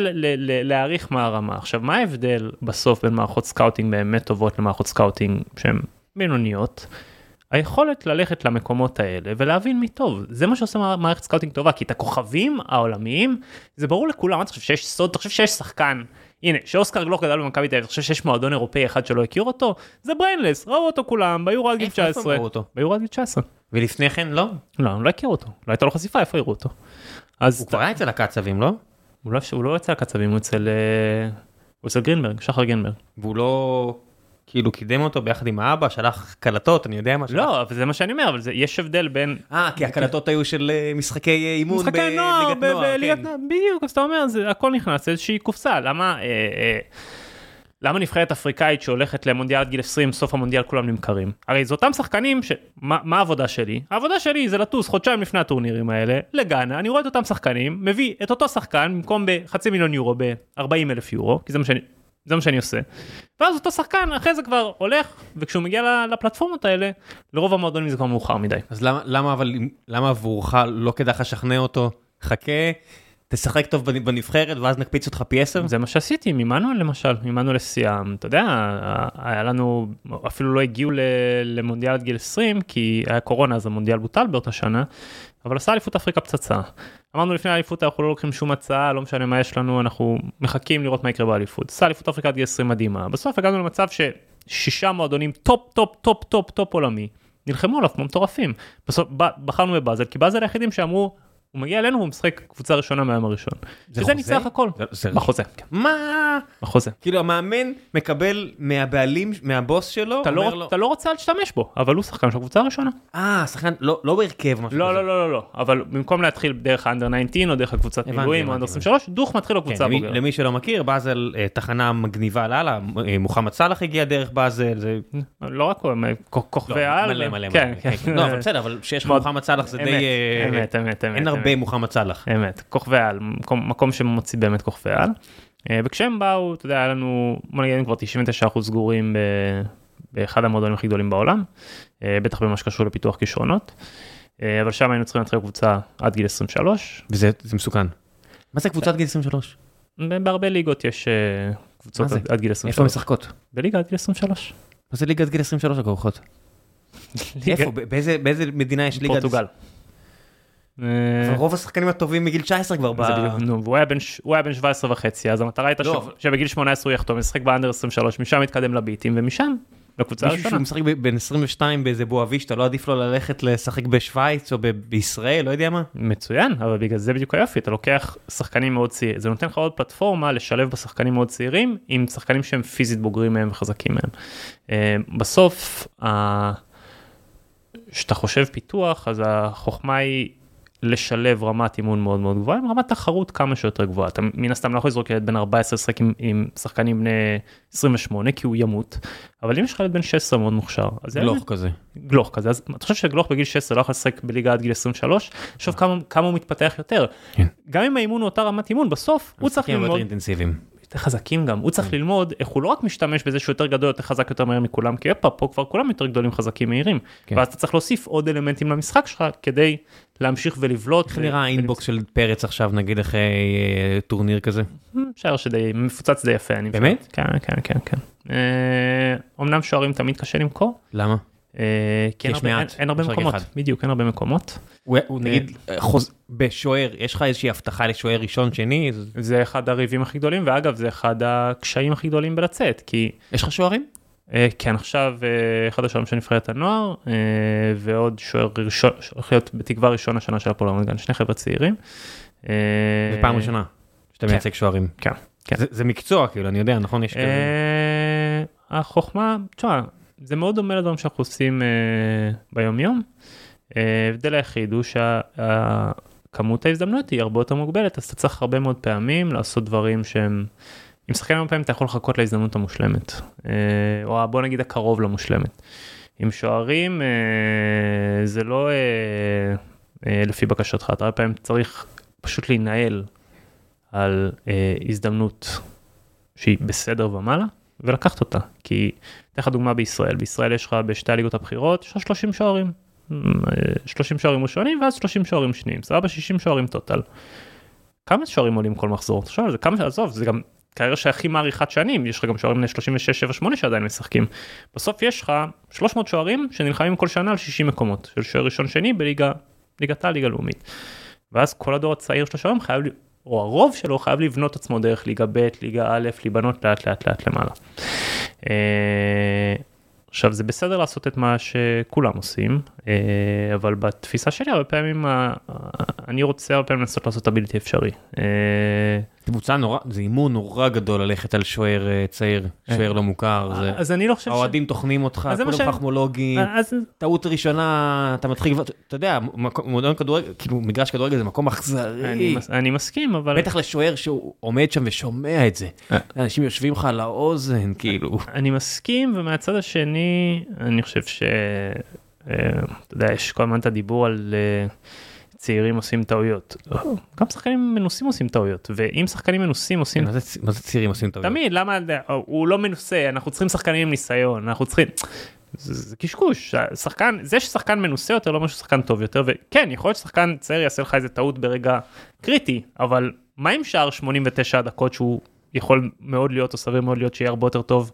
להעריך מה הרמה. עכשיו, מה ההבדל בסוף בין מערכות scouting באמת טובות למערכות scouting שהן בינוניות? היכולת ללכת למקומות האלה ולהבין מי טוב, זה מה שעושה מע- מערכת scouting טובה, כי את הכוכבים העולמיים, זה ברור לכולם, מה אתה חושב שיש סוד, אתה חושב שיש שחקן, הנה, שאוסקר גלוך גדל במכבי תל אביב, אתה חושב שיש מועדון אירופאי אחד שלא הכיר אותו? זה brainless, ראו אותו כולם, ביורו עד גיל איפה- איפה 19. הם ראו אותו? ביורו עד גיל 19. ולפני כן לא? לא, אני לא הכיר אותו, לא הייתה לו חשיפה, איפה יראו אותו? אז הוא כבר היה אצל הקצבים, לא? הוא לא, הוא לא אצל הקצבים, הוא אצל, אה, הוא אצל גרינברג, שחר גרינברג. והוא לא... כאילו קידם אותו ביחד עם האבא, שלח קלטות, אני יודע מה שלח. לא, אבל זה מה שאני אומר, אבל זה, יש הבדל בין... אה, כי הקלטות היו של אה, משחקי אה, אימון משחקי נוער, בליגת ב- נוער, בליגת כן. נוער, בדיוק, אז אתה אומר, זה הכל נכנס לאיזושהי קופסה, למה... אה, אה, למה נבחרת אפריקאית שהולכת למונדיאל עד גיל 20, סוף המונדיאל כולם נמכרים? הרי זה אותם שחקנים, ש... מה, מה העבודה שלי? העבודה שלי זה לטוס חודשיים לפני הטורנירים האלה, לגאנה, אני רואה את אותם שחקנים, מביא את אותו שחקן במקום בחצי מיליון יורו, ב-40 אלף יורו, כי זה מה שאני... זה מה שאני עושה. ואז אותו שחקן אחרי זה כבר הולך, וכשהוא מגיע לפלטפורמות האלה, לרוב המועדונים זה כבר מאוחר מדי. אז למה, למה אבל, למה עבורך לא כדאי לך לשכנע אותו? חכה, תשחק טוב בנ- בנבחרת ואז נקפיץ אותך פי עשר? זה מה שעשיתי עם עמנואל למשל, עמנואל לסיאם, אתה יודע, היה לנו, אפילו לא הגיעו ל- למונדיאל עד גיל 20, כי היה קורונה אז המונדיאל בוטל באותה שנה, אבל עשה אליפות אפריקה פצצה. אמרנו לפני האליפות אנחנו לא לוקחים שום הצעה, לא משנה מה יש לנו, אנחנו מחכים לראות מה יקרה באליפות. עשה אליפות אפריקה עד גיל 20 מדהימה, בסוף הגענו למצב ששישה מועדונים טופ טופ טופ טופ טופ עולמי, נלחמו עליו כמו מטורפים. בסוף בחרנו בבאזל, כי באזל היחידים שאמרו, הוא מגיע אלינו והוא משחק קבוצה ראשונה מהיום הראשון. זה וזה? ניצח הכל. זה- זה- בחוזה, כן, מה? בחוזה. כאילו המאמן מקבל מהבעלים, מהבוס שלו, אתה לא, לו, אתה לא רוצה להשתמש בו, אבל הוא שחקן של הקבוצה הראשונה. אה, שחקן, לא לא בהרכב, משהו לא, כזה. לא, לא, לא, לא, אבל במקום להתחיל דרך ה under 19 או דרך הקבוצת מילואים או ה under 23, דוך מתחיל כן, בקבוצה למי- הבוגרת. למי שלא מכיר, באזל אה, תחנה מגניבה לאללה, אה, מוחמד סאלח הגיע דרך באזל, זה לא רק הוא, כ- כוכבי לא, על. מלא מלא כן, מלא. כן. לא, אבל בסדר, אבל כשיש לך מוחמד סאלח זה די... אמת, אה, אמת, אמת, אין הרבה. מוחמד סאלח. אמת, כוכבי על, מקום, מקום שמוציא באמת כוכבי על. אה, וכשהם באו, אתה יודע, היה לנו, בוא נגיד, כבר 99% סגורים ב- באחד המועדונים הכי גדולים בעולם, אה, בטח במה שקשור לפיתוח כישרונות. אה, אבל שם היינו צריכים להתחיל קבוצה עד גיל 23. וזה זה מסוכן. מה זה קבוצת גיל 23? ב- בהרבה ליגות יש קבוצות? עד- עד גיל איפה 23. משחקות? בליגה עד גיל 23. מה זה ליגת גיל 23 הכוחות? איפה? באיזה מדינה יש ליגה? פורטוגל. אה, אבל רוב השחקנים הטובים מגיל 19 כבר ב... נו, והוא היה בן ש- הוא היה בן 17 וחצי, אז המטרה הייתה לא, ש- שבגיל 18 הוא יחתום, ישחק באנדר 23, משם יתקדם לביטים, ומשם, לקבוצה מישהו שהוא הראשונה. משחק ב- בן 22 באיזה בואבישטה, לא עדיף לו ללכת לשחק בשוויץ או בישראל, לא יודע מה? מצוין, אבל בגלל זה בדיוק היופי, אתה לוקח שחקנים מאוד צעירים, זה נותן לך עוד פלטפורמה לשלב בשחקנים מאוד צעירים, עם שחקנים שהם פיזית בוגרים מהם וחזקים מהם. אה, בסוף, כשאתה חושב פיתוח, אז החוכמה היא לשלב רמת אימון מאוד מאוד גבוהה עם רמת תחרות כמה שיותר גבוהה. אתה מן הסתם לא יכול לזרוק ילד בן 14 לשחק עם, עם שחקנים בני 28 כי הוא ימות, אבל אם יש לך ילד בן 16 מאוד מוכשר, אז ילד גלוך כזה. גלוך כזה, אז אתה חושב שגלוך בגיל 16 לא יכול לשחק בליגה עד גיל 23? תחשוב כמה, כמה הוא מתפתח יותר. כן. גם אם האימון הוא אותה רמת אימון, בסוף הוא צריך ללמוד. יותר חזקים גם, הוא צריך ללמוד איך הוא לא רק משתמש בזה שהוא יותר גדול, יותר חזק, יותר מהר מכולם, כי הופה, פה כבר כולם יותר גדולים, חזקים, מהירים. כן. ואז אתה צריך להוסיף עוד אלמנטים למשחק שלך כדי להמשיך ולבלוט. איך נראה ה inbox של פרץ עכשיו, נגיד אחרי אה, טורניר כזה? משער שדי מפוצץ די יפה. אני באמת? כן, כן, כן, כן. אה, אמנם שוערים תמיד קשה למכור. למה? אה, כי אין יש הרבה- מעט, אין- אין הרבה מקומות, אחד. בדיוק, אין הרבה מקומות. הוא הוא נגיד אה, חוז- בשוער, יש לך איזושהי הבטחה לשוער ראשון, שני? זה- זה אחד הריבים הכי גדולים, ואגב, זה אחד הקשיים הכי גדולים בלצאת, כי יש לך שוערים? אה, כן, עכשיו אה, אחד השוערים של נבחרת הנוער, אה, ועוד שוער ראשון, הולך להיות בתקווה ראשון השנה של הפועל רמת גן, שני חבר'ה צעירים. אה, זה פעם ראשונה שאתה כן. מייצג שוערים. כן, כן. זה- זה מקצוע, כאילו, אני יודע, נכון? יש. אה, החוכמה, תשמע, זה מאוד דומה לדברים שאנחנו עושים אה, ביום יום. אה, ההבדל היחיד הוא שכמות ההזדמנויות היא הרבה יותר מוגבלת, אז אתה צריך הרבה מאוד פעמים לעשות דברים שהם... עם שחקן הרבה פעמים אתה יכול לחכות להזדמנות המושלמת, אה, או בוא נגיד הקרוב למושלמת. עם שוערים זה לא לפי בקשתך, אתה הרבה פעמים צריך פשוט להינעל על הזדמנות שהיא בסדר ומעלה, ולקחת אותה. כי, אתן לך דוגמה בישראל, בישראל יש לך בשתי הליגות הבכירות, יש לך 30 שוערים. אה, 30 שוערים ראשונים ואז 30 שוערים שניים, סבבה 60 שוערים טוטל. כמה שוערים עולים כל מחזור? תחשוב על זה, כמה, עזוב, זה גם קריירה שהכי מאריכת שנים, יש לך גם שוערים בני 36, 7, 8 שעדיין משחקים. בסוף יש לך 300 שוערים שנלחמים כל שנה על 60 מקומות, של שוער ראשון שני בליגה, ליגת העל, ליגה לאומית. ואז כל הדור הצעיר של השוערים חייב, או הרוב שלו חייב לבנות עצמו דרך ליגה ב', ליגה א', להיבנות לאט לאט לאט למעלה. אה, עכשיו זה בסדר לעשות את מה שכולם עושים, אה, אבל בתפיסה שלי הרבה פעמים ה- אני רוצה הרבה פעמים לנסות לעשות את הבלתי אפשרי. אה, קבוצה נורא, זה אימון נורא גדול ללכת על שוער אה, צעיר, שוער לא מוכר, זה... אז אני לא חושב ש... האוהדים טוחנים אותך, כולם חכמולוגים, טעות ראשונה, אתה מתחיל כבר, אתה יודע, מועדון כדורגל, כאילו מגרש כדורגל זה מקום אכזרי. אני מסכים, אבל... בטח לשוער שהוא עומד שם ושומע את זה. אה. אנשים יושבים לך על האוזן, כאילו. אני מסכים ומהצד השני אני חושב ש... אה, אתה יודע יש כל הזמן את הדיבור על אה, צעירים עושים טעויות. גם שחקנים מנוסים עושים טעויות ואם שחקנים מנוסים עושים מה זה- צעירים עושים טעויות? תמיד למה הוא לא מנוסה אנחנו צריכים שחקנים עם ניסיון אנחנו צריכים. זה, זה קשקוש שחקן זה ששחקן מנוסה יותר לא אומר ששחקן טוב יותר וכן יכול להיות ששחקן צעיר יעשה לך איזה טעות ברגע קריטי אבל מה עם שער 89 דקות שהוא יכול מאוד להיות או סביר מאוד להיות שיהיה הרבה יותר טוב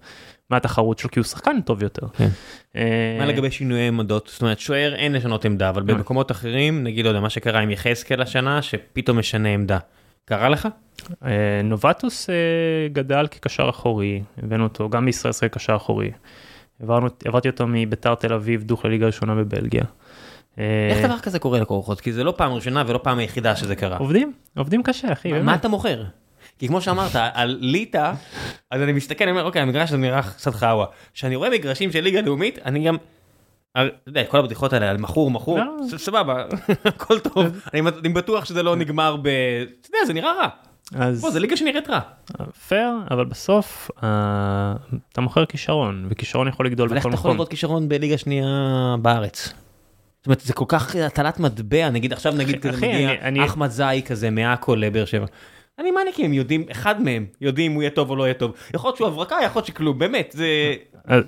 מהתחרות שלו כי הוא שחקן טוב יותר. כן. אה, מה לגבי שינויי עמדות? זאת אומרת, שוער אין לשנות עמדה, אבל במקומות אחרים, נגיד, לא יודע, מה שקרה עם יחזקאל השנה, שפתאום משנה עמדה. קרה לך? אה, נובטוס אה, גדל כקשר אחורי הבאנו אותו גם בישראל שיחק קשר אחורי. העברתי אותו מביתר תל אביב דוך לליגה ראשונה בבלגיה. אה, איך דבר כזה קורה לקוחות? כי זה לא פעם ראשונה ולא פעם היחידה שזה קרה. עובדים עובדים קשה אחי. מה אתה מוכר? כי כמו שאמרת, על ליטא, אז אני מסתכל, אני אומר, אוקיי, המגרש הזה נראה קצת חאווה. כשאני רואה מגרשים של ליגה לאומית, אני גם... אתה יודע, כל הבדיחות האלה על מכור, מכור, לא. סבבה, הכל טוב. אני בטוח שזה לא נגמר ב... אתה יודע, זה נראה רע. אז בוא, זה ליגה שנראית רע. פייר אבל בסוף אה, אתה מוכר כישרון וכישרון יכול לגדול אבל איך בכל אתה יכול מקום. לראות כישרון בליגה שנייה בארץ? זאת אומרת, זה כל כך הטלת מטבע, נגיד עכשיו נגיד כזה מגיע אחמד זאי כזה מעכו לבאר שבע. אני מניאקים, יודעים, אחד מהם, יודעים אם הוא יהיה טוב או לא יהיה טוב. יכול להיות שהוא הברקה, יכול להיות שכלום, באמת, זה...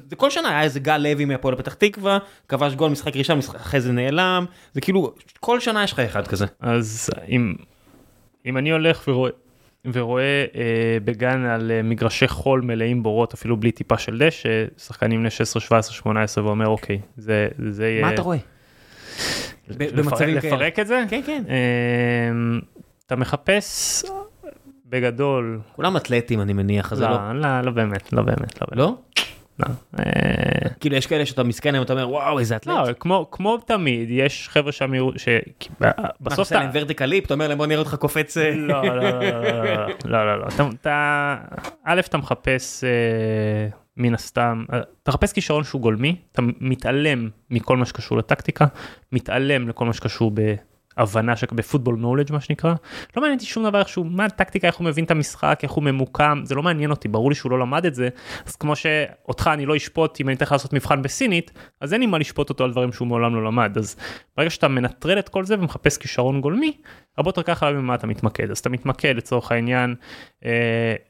זה כל שנה היה איזה גל לוי מהפועל פתח תקווה, כבש גול משחק ראשון, אחרי זה נעלם, זה כאילו, כל שנה יש לך אחד כזה. אז אם אם אני הולך ורואה ורואה אה, בגן על אה, מגרשי חול מלאים בורות אפילו בלי טיפה של דשא, שחקנים בני 16, 17, 18 ואומר אוקיי, זה, זה יהיה... מה אתה רואה? לפרק, במצבים כאלה. לפרק את זה? כן, כן. אה, אתה מחפש בגדול... כולם אתלטים אני מניח, אז לא, לא... לא, לא באמת, לא באמת, לא באמת. לא? לא. אה, כאילו יש כאלה שאתה מסכן אתה אומר וואו איזה אתלט. לא, כמו, כמו תמיד, יש חבר'ה שם ש... מה, אתה עושה להם ורטיקל ליפ? אתה אומר להם בוא נראה אותך קופץ... אה. לא, לא, לא, לא, לא, לא, אתה, א', אתה מחפש אה, מן הסתם, אתה מחפש כישרון שהוא גולמי, אתה מתעלם מכל מה שקשור לטקטיקה, מתעלם לכל מה שקשור. הבנה שבפוטבול נולדג' מה שנקרא לא מעניין אותי שום דבר איך שהוא מה הטקטיקה איך הוא מבין את המשחק איך הוא ממוקם זה לא מעניין אותי ברור לי שהוא לא למד את זה אז כמו שאותך אני לא אשפוט אם אני אתן לך לעשות מבחן בסינית אז אין לי מה לשפוט אותו על דברים שהוא מעולם לא למד אז ברגע שאתה מנטרל את כל זה ומחפש כישרון גולמי הרבה יותר ככה במה אתה מתמקד אז אתה מתמקד לצורך העניין אה,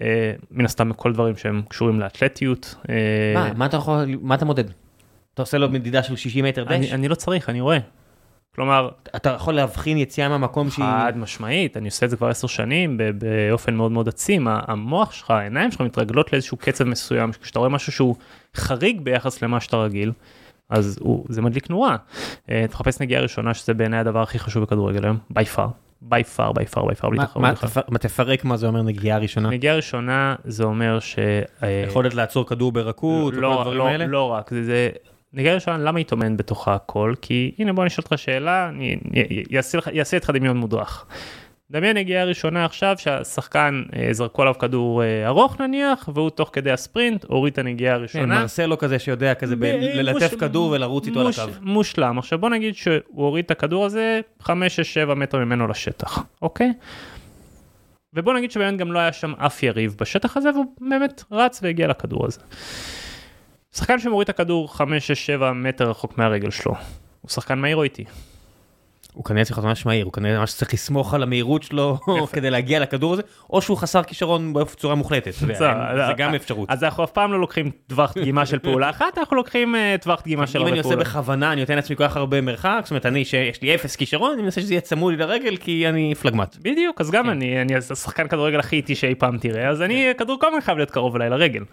אה, מן הסתם בכל דברים שהם קשורים לאתלטיות. אה, מה, מה אתה יכול מה אתה מודד? אתה עושה לו מדידה של 60 מטר דש? אני, אני לא צריך אני רואה כלומר אתה יכול להבחין יציאה מהמקום שהיא חד משמעית אני עושה את זה כבר עשר שנים באופן מאוד מאוד עצים המוח שלך העיניים שלך מתרגלות לאיזשהו קצב מסוים כשאתה רואה משהו שהוא חריג ביחס למה שאתה רגיל אז הוא, זה מדליק נורה. אה, תחפש נגיעה ראשונה שזה בעיניי הדבר הכי חשוב בכדורגל היום by far. by far by far by far בלי תחרות. מה תפרק מה זה אומר נגיעה ראשונה? נגיעה ראשונה זה אומר ש... אה, יכולת לעצור כדור ברכות לא, לא, האלה? לא רק זה, זה נגיעה ראשונה למה היא טומנת בתוכה הכל כי הנה בוא נשאל אותך שאלה אני אעשה איתך דמיון מודרך. דמיין נגיעה ראשונה עכשיו שהשחקן אה, זרקו עליו כדור אה, ארוך נניח והוא תוך כדי הספרינט הוריד את הנגיעה כן, הראשונה. כן, מרסלו כזה שיודע כזה ב- ללטף מוש... כדור ולרוץ איתו מוש... על הקו. מושלם עכשיו בוא נגיד שהוא הוריד את הכדור הזה 5-6-7 מטר ממנו לשטח אוקיי. ובוא נגיד שבאמת גם לא היה שם אף יריב בשטח הזה והוא באמת רץ והגיע לכדור הזה. שחקן שמוריד את הכדור 5-6-7 מטר רחוק מהרגל שלו, הוא שחקן מהיר או איטי? הוא כנראה צריך להיות ממש מהיר, הוא כנראה ממש צריך לסמוך על המהירות שלו כדי להגיע לכדור הזה, או שהוא חסר כישרון בצורה מוחלטת, זה גם אפשרות. אז אנחנו אף פעם לא לוקחים טווח דגימה של פעולה אחת, אנחנו לוקחים אה, טווח דגימה של הרבה פעולות. אם אני עושה בכוונה, אני נותן לעצמי כל כך הרבה מרחק, זאת אומרת, אני שיש לי אפס כישרון, אני מנסה שזה יהיה צמוד לי לרגל, כי אני פלגמט. בדיוק, אז גם כן. אני, אני השחקן כדורגל הכי איטי שאי פעם תראה, אז אני, כדור כל הזמן חייב להיות קרוב אליי לרגל.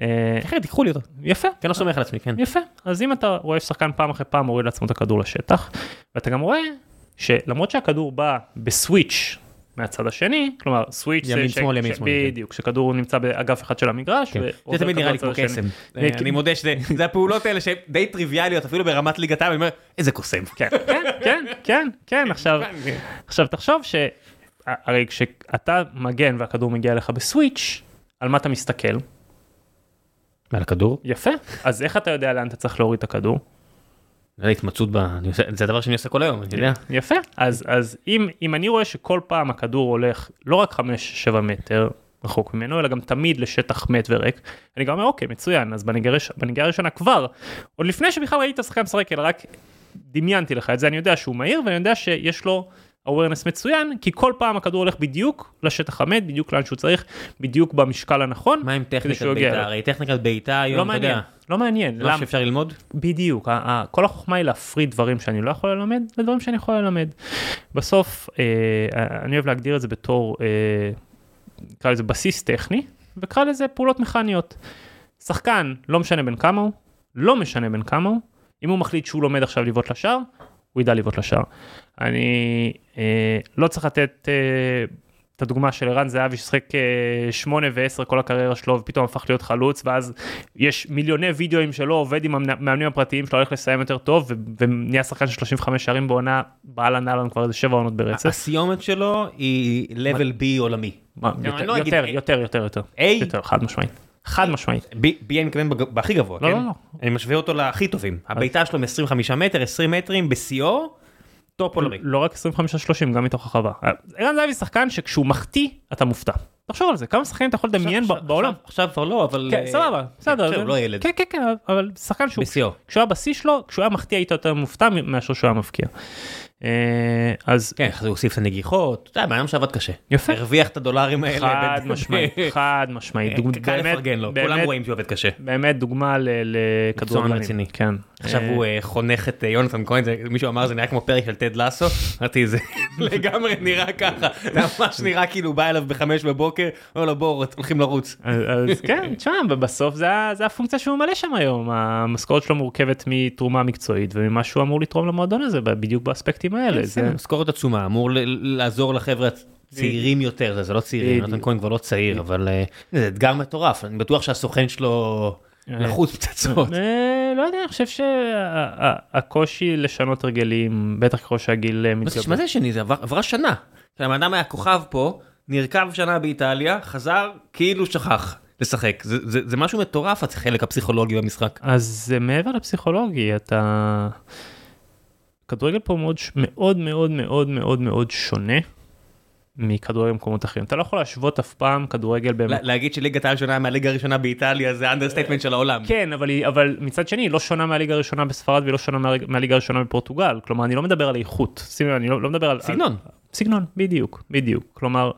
אה, תיקחו לי אותו. יפה. כן, לא סומך על עצמי, כן. יפה. אז אם אתה רואה ששחקן פעם אחרי פעם מוריד לעצמו את הכדור לשטח, ואתה גם רואה שלמרות שהכדור בא בסוויץ' מהצד השני, כלומר סוויץ' ימין זה שמאל, ימין שמאל, כן. בדיוק, כשכדור נמצא באגף אחד של המגרש, כן. זה תמיד נראה לי כמו קסם, אני מודה שזה הפעולות האלה שהן די טריוויאליות אפילו ברמת ליגת העל, אני אומר איזה קוסם. כן, כן, כן, כן, עכשיו, עכשיו תחשוב שהרי כשאתה מגן והכדור מגיע לך בסוויץ', על מה אתה מסתכל? על הכדור? יפה, אז איך אתה יודע לאן אתה צריך להוריד את הכדור? התמצאות ב... זה הדבר שאני עושה כל היום, אני יודע. יפה, אז, אז אם, אם אני רואה שכל פעם הכדור הולך לא רק 5-7 מטר רחוק ממנו, אלא גם תמיד לשטח מת וריק, אני גם אומר אוקיי מצוין, אז בנגיעה הראשונה כבר, עוד לפני שבכלל ראיתי את השחקן משחק, אלא רק דמיינתי לך את זה, אני יודע שהוא מהיר ואני יודע שיש לו awareness מצוין, כי כל פעם הכדור הולך בדיוק לשטח המת, בדיוק לאן שהוא צריך, בדיוק במשקל הנכון. מה עם טכניקת בעיטה? הרי טכניקת בעיטה היום, לא אתה יודע. לא מעניין. לא שאפשר ללמוד? בדיוק, כל החוכמה היא להפריד דברים שאני לא יכול ללמד לדברים שאני יכול ללמד. בסוף, אה, אני אוהב להגדיר את זה בתור, אה, נקרא לזה בסיס טכני, וקרא לזה פעולות מכניות. שחקן, לא משנה בין כמה הוא, לא משנה בין כמה הוא, אם הוא מחליט שהוא לומד עכשיו לבעוט לשער, הוא ידע לבעוט לשער. אני אה, לא צריך לתת אה, את הדוגמה של ערן זהבי ששיחק אה, 8 ו-10 כל הקריירה שלו ופתאום הפך להיות חלוץ ואז יש מיליוני וידאוים שלו עובד עם המאמנים הפרטיים שלו הולך לסיים יותר טוב ונהיה שחקן של 35 שערים בעונה באהלן אהלן כבר איזה 7 עונות ברצף. הסיומת שלו היא level B עולמי. יותר, לא יותר, יותר, יותר, יותר, יותר, חד משמעית. חד משמעית. בי אני מתכוון בהכי גבוה, לא, כן? לא, לא. אני משווה אותו להכי טובים. הבעיטה שלו מ-25 מטר, 20 מטרים בשיאו, טופ עולמי. לא רק 25-30, גם מתוך החווה. ערן זהבי שחקן שכשהוא מחטיא, אתה מופתע. תחשוב על זה, כמה שחקנים אתה יכול לדמיין בעולם. עכשיו כבר לא, אבל... כן, סבבה, בסדר. הוא לא ילד. כן, כן, כן, אבל שחקן שהוא... בשיאו. כשהוא היה בשיא שלו, כשהוא היה מחטיא היית יותר מופתע מאשר שהוא היה מבקיע. אה, אז כן, זה הוא הוסיף את הנגיחות, אתה יודע, בן אדם שעבד קשה. יפה. הרוויח את הדולרים האלה. חד משמעית, חד משמעית. דוג- קל לפרגן לו, כולם רואים שהוא עובד קשה. באמת דוגמה לכדורגלנים. רציני. כן. עכשיו אה, הוא אה, חונך את אה, יונתן כהן, מישהו אמר זה נראה כמו פרק של טד לסו, אמרתי זה לגמרי נראה ככה, זה ממש נראה כאילו בא אליו בחמש בבוקר, אומר לו בואו הולכים לרוץ. אז כן, תשמע, בסוף זה הפונקציה שהוא ממלא שם היום, המשכורת שלו מורכבת מתרומה מקצועית וממה שהוא אמור לתרום למועדון הזה, בדיוק באספקטים האלה. כן, זה- משכורת עצומה, אמור לעזור לחבר'ה צעירים יותר, זה- לא צעירים. יונתן כהן כבר לא צעיר, אבל אה, זה אתגר מטורף, אני בטוח שהסוכן שלו לחוץ פצצות. אה, לא יודע, אני חושב שהקושי לשנות הרגלים, בטח ככל שהגיל אה, מתגבר. מה זה שני? זה עבר- עברה שנה. הבן אדם היה כוכב פה, נרקב שנה באיטליה, חזר כאילו שכח לשחק. זה- זה זה משהו מטורף, החלק הפסיכולוגי במשחק. אז זה מעבר לפסיכולוגי, אתה... כדורגל פה מאוד מאוד מאוד מאוד מאוד מאוד שונה מכדורגל במקומות אחרים. אתה לא יכול להשוות אף פעם כדורגל ב... לה- להגיד שליגת העל שונה מהליגה הראשונה באיטליה זה understatement של העולם. כן, אבל, היא, אבל מצד שני היא לא שונה מהליגה הראשונה בספרד והיא לא שונה מהליג- מהליגה הראשונה בפורטוגל. כלומר, אני לא מדבר על איכות. אני לא, לא מדבר על... סגנון. על, סגנון, בדיוק, בדיוק. כלומר,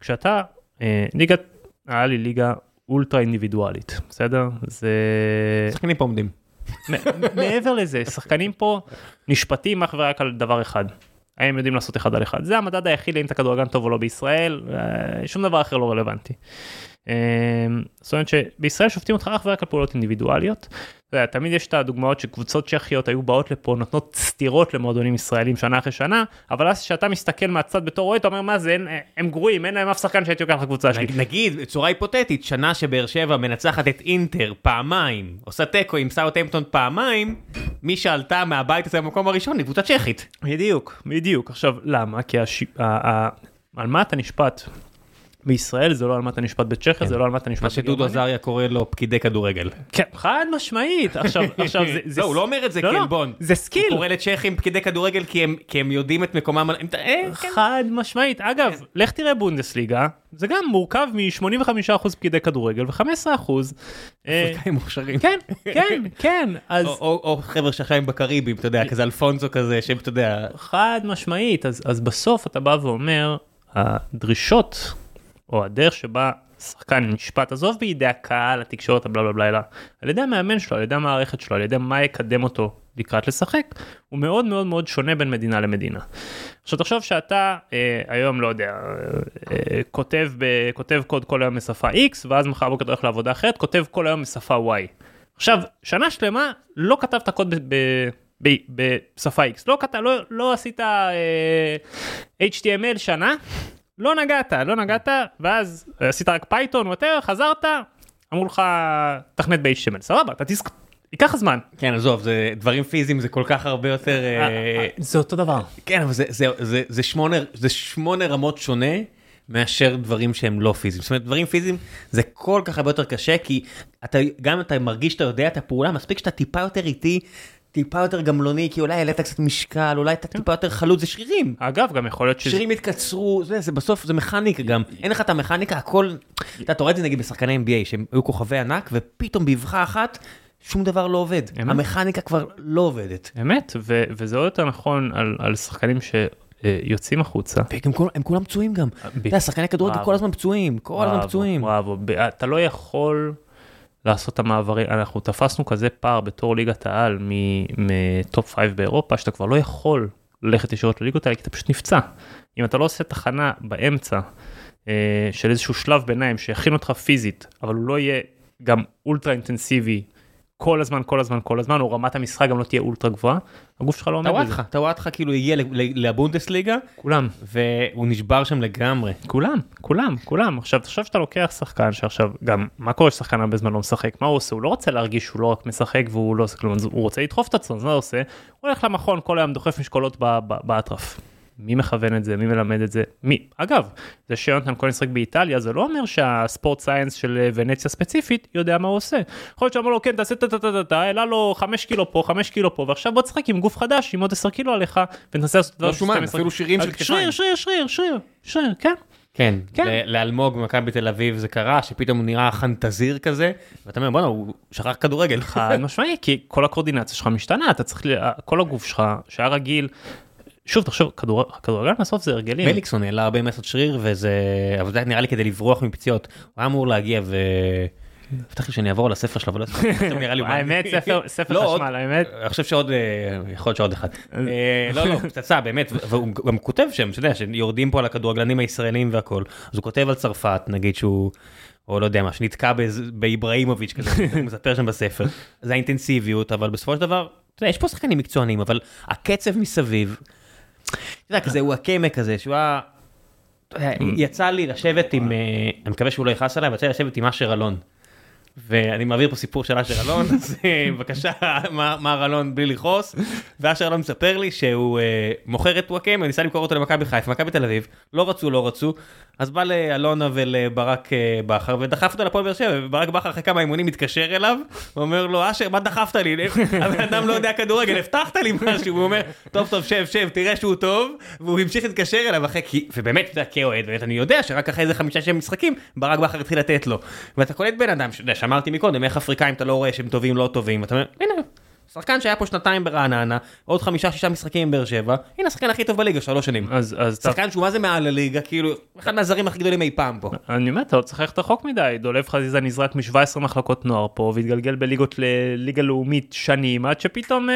כשאתה, אה, ליגת העל היא ליגה אולטרה אינדיבידואלית, בסדר? זה... שחקנים פה עומדים. מעבר לזה, שחקנים פה נשפטים אך ורק על דבר אחד. האם יודעים לעשות אחד על אחד. זה המדד היחיד לאם אתה כדורגלן טוב או לא בישראל, אה, שום דבר אחר לא רלוונטי. אה, זאת אומרת שבישראל שופטים אותך אך ורק על פעולות אינדיבידואליות. תמיד יש את הדוגמאות שקבוצות צ'כיות היו באות לפה נותנות סטירות למועדונים ישראלים שנה אחרי שנה, אבל אז כשאתה מסתכל מהצד בתור רואה אתה אומר מה זה, הם, גרועים, אין להם אף שחקן שהייתי לוקח לקבוצה שלי. נגיד- בצורה היפותטית שנה שבאר שבע מנצחת את אינטר פעמיים עושה תיקו עם סאוטהמפטון פעמיים מי שעלתה מהבית הזה במקום הראשון היא קבוצה צ'כית. בדיוק, בדיוק. עכשיו, למה? כי הש... על מה אתה נשפט בישראל זה לא על מה אתה נשפט בצ'כיה, זה לא על מה אתה נשפט מה שדודו בגרמניה. עזריה קורא לו פקידי כדורגל. כן, חד משמעית. עכשיו, עכשיו זה... זה... לא הוא לא אומר את זה לא, לא, כעלבון. זה הוא skill. קורא לצ'כים פקידי כדורגל כי הם- כי הם יודעים את מקומם. הם- אה, כן. חד משמעית. אגב, לך תראה בונדסליגה, זה גם מורכב מ-85% פקידי כדורגל ו-15%. אה, אפריקאים מוכשרים. כן, כן, כן. אז או- או או חבר'ה שעכשיו הם בקריבים אתה יודע כזה אלפונסו כזה שהם אתה יודע חד משמעית, אז, אז בסוף אתה בא ואומר, הדרישות, או הדרך שבה שחקן נשפט, עזוב בידי הקהל, התקשורת, הבלה בלה בלה, על ידי המאמן שלו, על ידי המערכת שלו, על ידי מה יקדם אותו לקראת לשחק, הוא מאוד מאוד מאוד שונה בין מדינה למדינה. עכשיו תחשוב שאתה אה, היום, לא יודע, אה, אה, כותב, ב, כותב קוד כל היום בשפה X, ואז מחר בוקר אתה הולך לעבודה אחרת, כותב כל היום בשפה Y. עכשיו, שנה שלמה לא כתבת קוד ב... ב ב- בשפה X, לא, כת, לא, לא עשית אה, HTML שנה, לא נגעת, לא נגעת, ואז עשית רק Python, whatever, חזרת, אמרו לך, תכנת ב-HTML, סבבה, אתה תזכ... ייקח זמן. כן עזוב זה דברים פיזיים זה כל כך הרבה יותר אה, זה אותו דבר. כן אבל זה זה זה זה שמונה זה שמונה רמות שונה. מאשר דברים שהם לא פיזיים. זאת אומרת, דברים פיזיים זה כל כך הרבה יותר קשה, כי אתה, גם אם אתה מרגיש שאתה יודע את הפעולה, מספיק שאתה טיפה יותר איטי, טיפה יותר גמלוני, כי אולי העלית קצת משקל, אולי אתה טיפה יותר חלוץ, זה שרירים. אגב, גם יכול להיות שזה... שרירים התקצרו, זה, זה בסוף, זה מכניקה גם. אין לך את המכניקה, הכל... אתה רואה את זה נגיד בשחקני NBA, שהם היו כוכבי ענק, ופתאום באבחה אחת, שום דבר לא עובד. אמת. המכניקה כבר לא עובדת. אמת, ו- וזה עוד יותר נכון על, על שחקנים שיוצאים החוצה. והם כל- הם כולם פצועים גם. אתה יודע, שחקני כדורגל. כל הזמן פצועים, כל הזמן פצועים. בראבו, אתה לא יכול לעשות את המעברים, אנחנו תפסנו כזה פער בתור ליגת העל מטופ 5 באירופה, שאתה כבר לא יכול ללכת ישירות לליגות האלה, כי אתה פשוט נפצע. אם אתה לא עושה תחנה באמצע אה, של איזשהו שלב ביניים שיכין אותך פיזית, אבל הוא לא יהיה גם אולטרה אינטנסיבי כל הזמן, כל הזמן, כל הזמן, או רמת המשחק גם לא תהיה אולטרה גבוהה, הגוף שלך לא עומד בזה. טוואטחה, טוואטחה כאילו הגיע לבונדסליגה, כולם. והוא נשבר שם לגמרי. כולם, כולם, כולם. עכשיו תחשוב שאתה לוקח שחקן שעכשיו, גם מה קורה ששחקן הרבה זמן לא משחק, מה הוא עושה? הוא לא רוצה להרגיש שהוא לא רק משחק והוא לא עושה כלום, הוא רוצה לדחוף את עצמו, אז מה הוא עושה? הוא הולך למכון כל היום דוחף משקולות באטרף. מי מכוון את זה? מי מלמד את זה? מי? אגב, זה שיונתן כהן משחק באיטליה זה לא אומר שהספורט סייאנס של אה, ונציה ספציפית יודע מה הוא עושה. יכול להיות שאמר לו כן תעשה טה-טה-טה-טה, העלה לו 5 קילו פה 5 קילו פה ועכשיו בוא תשחק עם גוף חדש עם עוד 10 קילו עליך ותנסה לעשות לא דבר שומן, 12. אפילו שירים של אז כתפיים. שריר שריר שריר שריר שריר כן. כן, כן. לאלמוג במכבי תל אביב זה קרה, שפתאום הוא נראה חנטזיר כזה, ואתה אומר בואנה הוא שכח כדורגל. חד משמעי, כי כל הקואורדינציה שלך משתנה, אתה צריך, כל הגוף שלך שהיה רגיל שוב תחשוב כדור- כדורגל בסוף זה הרגלים. מליקסון נעלה הרבה מעשות שריר וזה אבל זה נראה לי כדי לברוח מפציעות הוא היה אמור להגיע ו... הבטחתי שאני אעבור על הספר שלו אבל לא נראה לי האמת ספר לא, חשמל האמת. אני חושב שעוד אה, יכול להיות שעוד אחד אה, לא לא פצצה באמת והוא גם כותב שם אתה יודע שיורדים פה על הכדורגלנים הישראלים והכל אז הוא כותב על צרפת נגיד שהוא. או לא יודע מה שנתקע באיבראימוביץ' כזה הוא מספר שם בספר זה האינטנסיביות אבל בסופו של דבר אתה יודע, יש פה שחקנים מקצוענים אבל הקצב מסביב. אתה יודע כזה הוא הקמא כזה שהוא היה. יודע, יצא לי לשבת עם אה, אני מקווה שהוא לא יכעס עליי אבל יצא לי לשבת עם אשר אלון. ואני מעביר פה סיפור של אשר אלון, אז אה, בבקשה, מר אלון בלי לכעוס. ואשר אלון מספר לי שהוא אה, מוכר את וואקם, וניסה למכור אותו למכבי חיפה, מכבי תל אביב, לא רצו, לא רצו. אז בא לאלונה ולברק אה, בכר ודחף אותו לפועל באר שבע, וברק בכר אחרי כמה אימונים מתקשר אליו, ואומר לו, אשר, מה דחפת לי? הבן אדם לא יודע כדורגל, הבטחת לי משהו, הוא אומר, טוב, טוב, שב, שב, תראה שהוא טוב, והוא המשיך להתקשר אליו אחרי, כי, ובאמת, אתה יודע, כאוהד, אני יודע שרק אחרי איזה חמישה שהם משחקים, ברק בכר התחיל לתת לו. ואתה קולט בן אדם, שאמרתי מקודם, איך אפריקאים אתה לא רואה שהם טובים, לא טובים, ואתה אומר, הנה, שחקן שהיה פה שנתיים ברעננה, עוד חמישה, שישה משחקים עם באר שבע, הנה השחקן הכי טוב בליגה, שלוש שנים. אז אז אתה- שחקן שהוא מה זה מעל הליגה, כאילו, אחד מהזרים הכי גדולים אי פעם פה. אני אומר, אתה לא צריך ללכת רחוק מדי, דולב חזיזה נזרק מ-17 מחלקות נוער פה והתגלגל בליגות לליגה לאומית שנים עד שפתאום אה,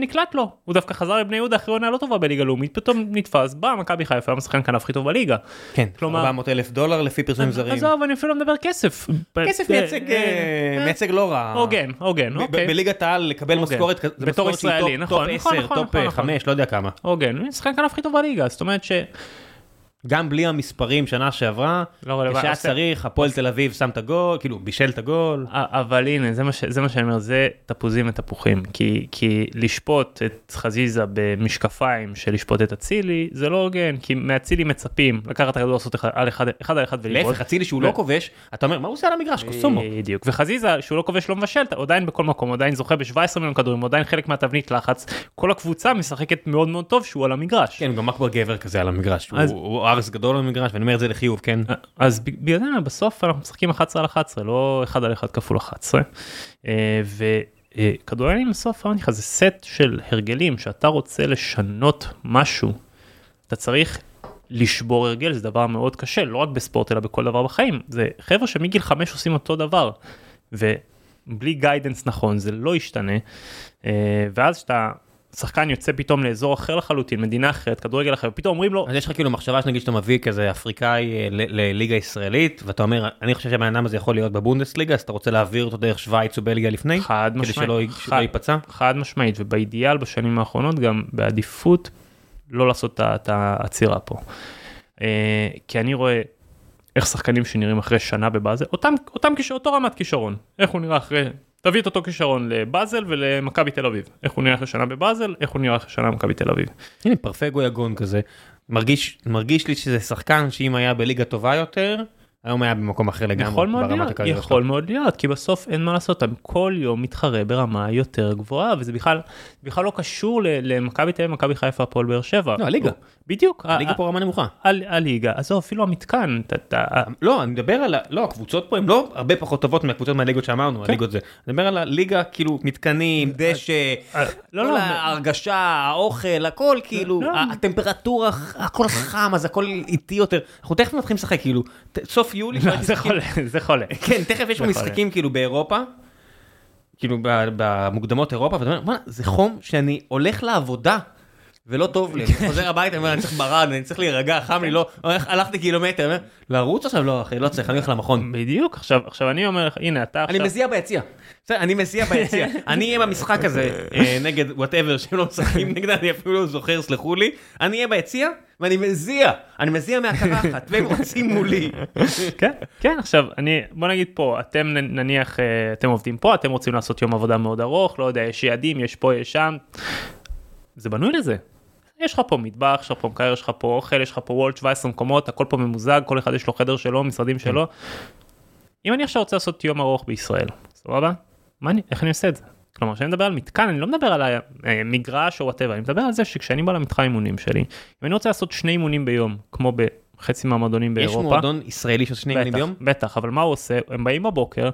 נקלט לו. הוא דווקא חזר לבני יהודה אחרי עונה לא טובה בליגה לאומית, פתאום נתפס, בא מכבי חיפה, היום השחקן כנף הכי טוב בליגה. כן, כלומר- 400 אלף דולר לפי פרסומים זרים. עזוב, אני אפילו לא מדבר כסף. כסף אה, מייצג, אה, אה, אה, מייצג לא רע. הוגן, הוגן, ב- ב- אוקיי. בליגת העל לקבל הוגן. משכורת כזאת, בתור ישראלי, נכון, נכון, 10, נכון, top נכון, נכון. 5, לא יודע כמה. הוגן, שחקן הכי טוב בליגה, זאת אומרת ש... גם בלי המספרים שנה שעברה, לא. כשהיה צריך, הפועל תל אביב שם את הגול, כאילו בישל את הגול. אבל הנה זה מה, ש... זה מה שאני אומר זה תפוזים ותפוחים כי כי לשפוט את חזיזה במשקפיים של לשפוט את אצילי זה לא הוגן כי מאצילי מצפים לקחת את הכדור לעשות אחד על אחד אחד על אחד ולבעוט. להפך, אצילי שהוא ו- לא כובש, אתה אומר, מה הוא עושה על המגרש? קוסומו. בדיוק וחזיזה שהוא לא כובש לא מבשל הוא עדיין בכל מקום הוא עדיין זוכה ב-17 מיליון כדורים הוא עדיין חלק מהתבנית לחץ כל הקבוצה משחקת מאוד מאוד טוב שהוא על המגרש. כן, הוא גם אכבר גבר כזה על המגרש, הוא- אז- הוא ארס גדול על המגרש, ואני אומר את זה לחיוב, כן? אז ב- בגלל זה בסוף אנחנו משחקים 11 על 11 לא 1 על 1 כפול 11 אה, וכדורגלים בסוף אמרתי לך זה סט של הרגלים שאתה רוצה לשנות משהו. אתה צריך לשבור הרגל זה דבר מאוד קשה לא רק בספורט אלא בכל דבר בחיים. זה חבר'ה שמגיל 5 עושים אותו דבר ובלי גיידנס נכון זה לא ישתנה. אה, ואז שאתה שחקן יוצא פתאום לאזור אחר לחלוטין מדינה אחרת כדורגל אחר פתאום אומרים לו אז יש לך כאילו מחשבה שנגיד שאתה מביא כזה אפריקאי אה, לליגה ישראלית, ואתה אומר, אני חושב שהבן אדם הזה יכול להיות בבונדסליגה, אז אתה רוצה להעביר אותו דרך שווייץ ובלגיה לפני? חד כדי משמעית, שלא י- חד- שלא ייפצע? חד משמעית ובאידיאל בשנים האחרונות גם בעדיפות לא לעשות את העצירה פה. אה, כי אני רואה איך שחקנים שנראים אחרי שנה בבאזל אותם אותם אותו רמת כישרון איך הוא נראה אחרי תביא את אותו כישרון לבאזל ולמכבי תל אביב איך הוא נראה אחרי שנה בבאזל איך הוא נראה אחרי שנה במכבי תל אביב. הנה פרפגו יגון כזה, מרגיש מרגיש לי שזה שחקן שאם היה בליגה טובה יותר, היום היה במקום אחר לגמרי יכול מאוד להיות. יכול מאוד להיות, כי בסוף אין מה לעשות, אתה כל יום מתחרה ברמה יותר גבוהה, וזה בכלל, בכלל לא קשור למכבי תל אביב, מכבי חיפה, הפועל באר שבע. לא, הליגה. בדידיוק. הליגה פה רמה נמוכה. הליגה, עזוב, אפילו המתקן, לא, אני מדבר על. לא, הקבוצות פה הן לא הרבה פחות טובות מהקבוצות מהליגות שאמרנו, הליגות זה. אני מדבר על הליגה, כאילו, מתקנים, דשא, אה, לא, כל לא, ההרגשה, האוכל, הכל כאילו, לא. הטמפרטורה, הכל חם, אז הכל איטי יותר. אנחנו תכף מתחילים לשחק, כאילו, סוף יולי, לא, זה חולה, זה חולה. כן, תכף יש משחקים כאילו באירופה, כאילו במוקדמות אירופה, ואתה אומר, "בוא'נה, זה חום שאני הולך לעבודה. ולא טוב לי, אני חוזר הביתה, אני אני צריך ברד, אני צריך להירגע, חם לי, לא, הולך- הלכתי קילומטר, אני לרוץ עכשיו? לא אחי, לא צריך, אני הולך למכון. בדיוק, עכשיו, אני אומר לך, הנה, אתה אני עכשיו, מזיע ביציע. בסדר, אני מזיע ביציע. אני אהיה במשחק הזה אה, נגד whatever שהם לא משחקים נגד, אני אפילו לא זוכר, סלחו לי. אני אהיה ביציע ואני מזיע. אני מזיע מהקרחת, והם רצים מולי. כן, כן, עכשיו, אני, בוא נגיד פה, אתם נניח, אה, אתם עובדים פה, אתם רוצים לעשות יום עבודה מאוד ארוך, לא יודע, יש יעדים, יש פה, יש שם, זה בנוי לזה. יש לך פה מטבח, יש לך פה מקרר, יש לך פה אוכל, יש לך פה וולט 17 מקומות, הכל פה ממוזג, כל אחד יש לו חדר שלו, משרדים שלו. אם אני עכשיו רוצה לעשות יום ארוך בישראל, סבבה? מה אני, איך אני עושה את זה? כלומר, כשאני מדבר על מתקן, אני לא מדבר על המגרש או whatever, אני מדבר על זה שכשאני בא למתחם אימונים שלי, אם אני רוצה לעשות שני אימונים ביום, כמו בחצי מהמועדונים יש באירופה, מועדון ישראלי שעושה שני בטח, ביום? בטח, אבל מה הוא עושה? הם באים בבוקר,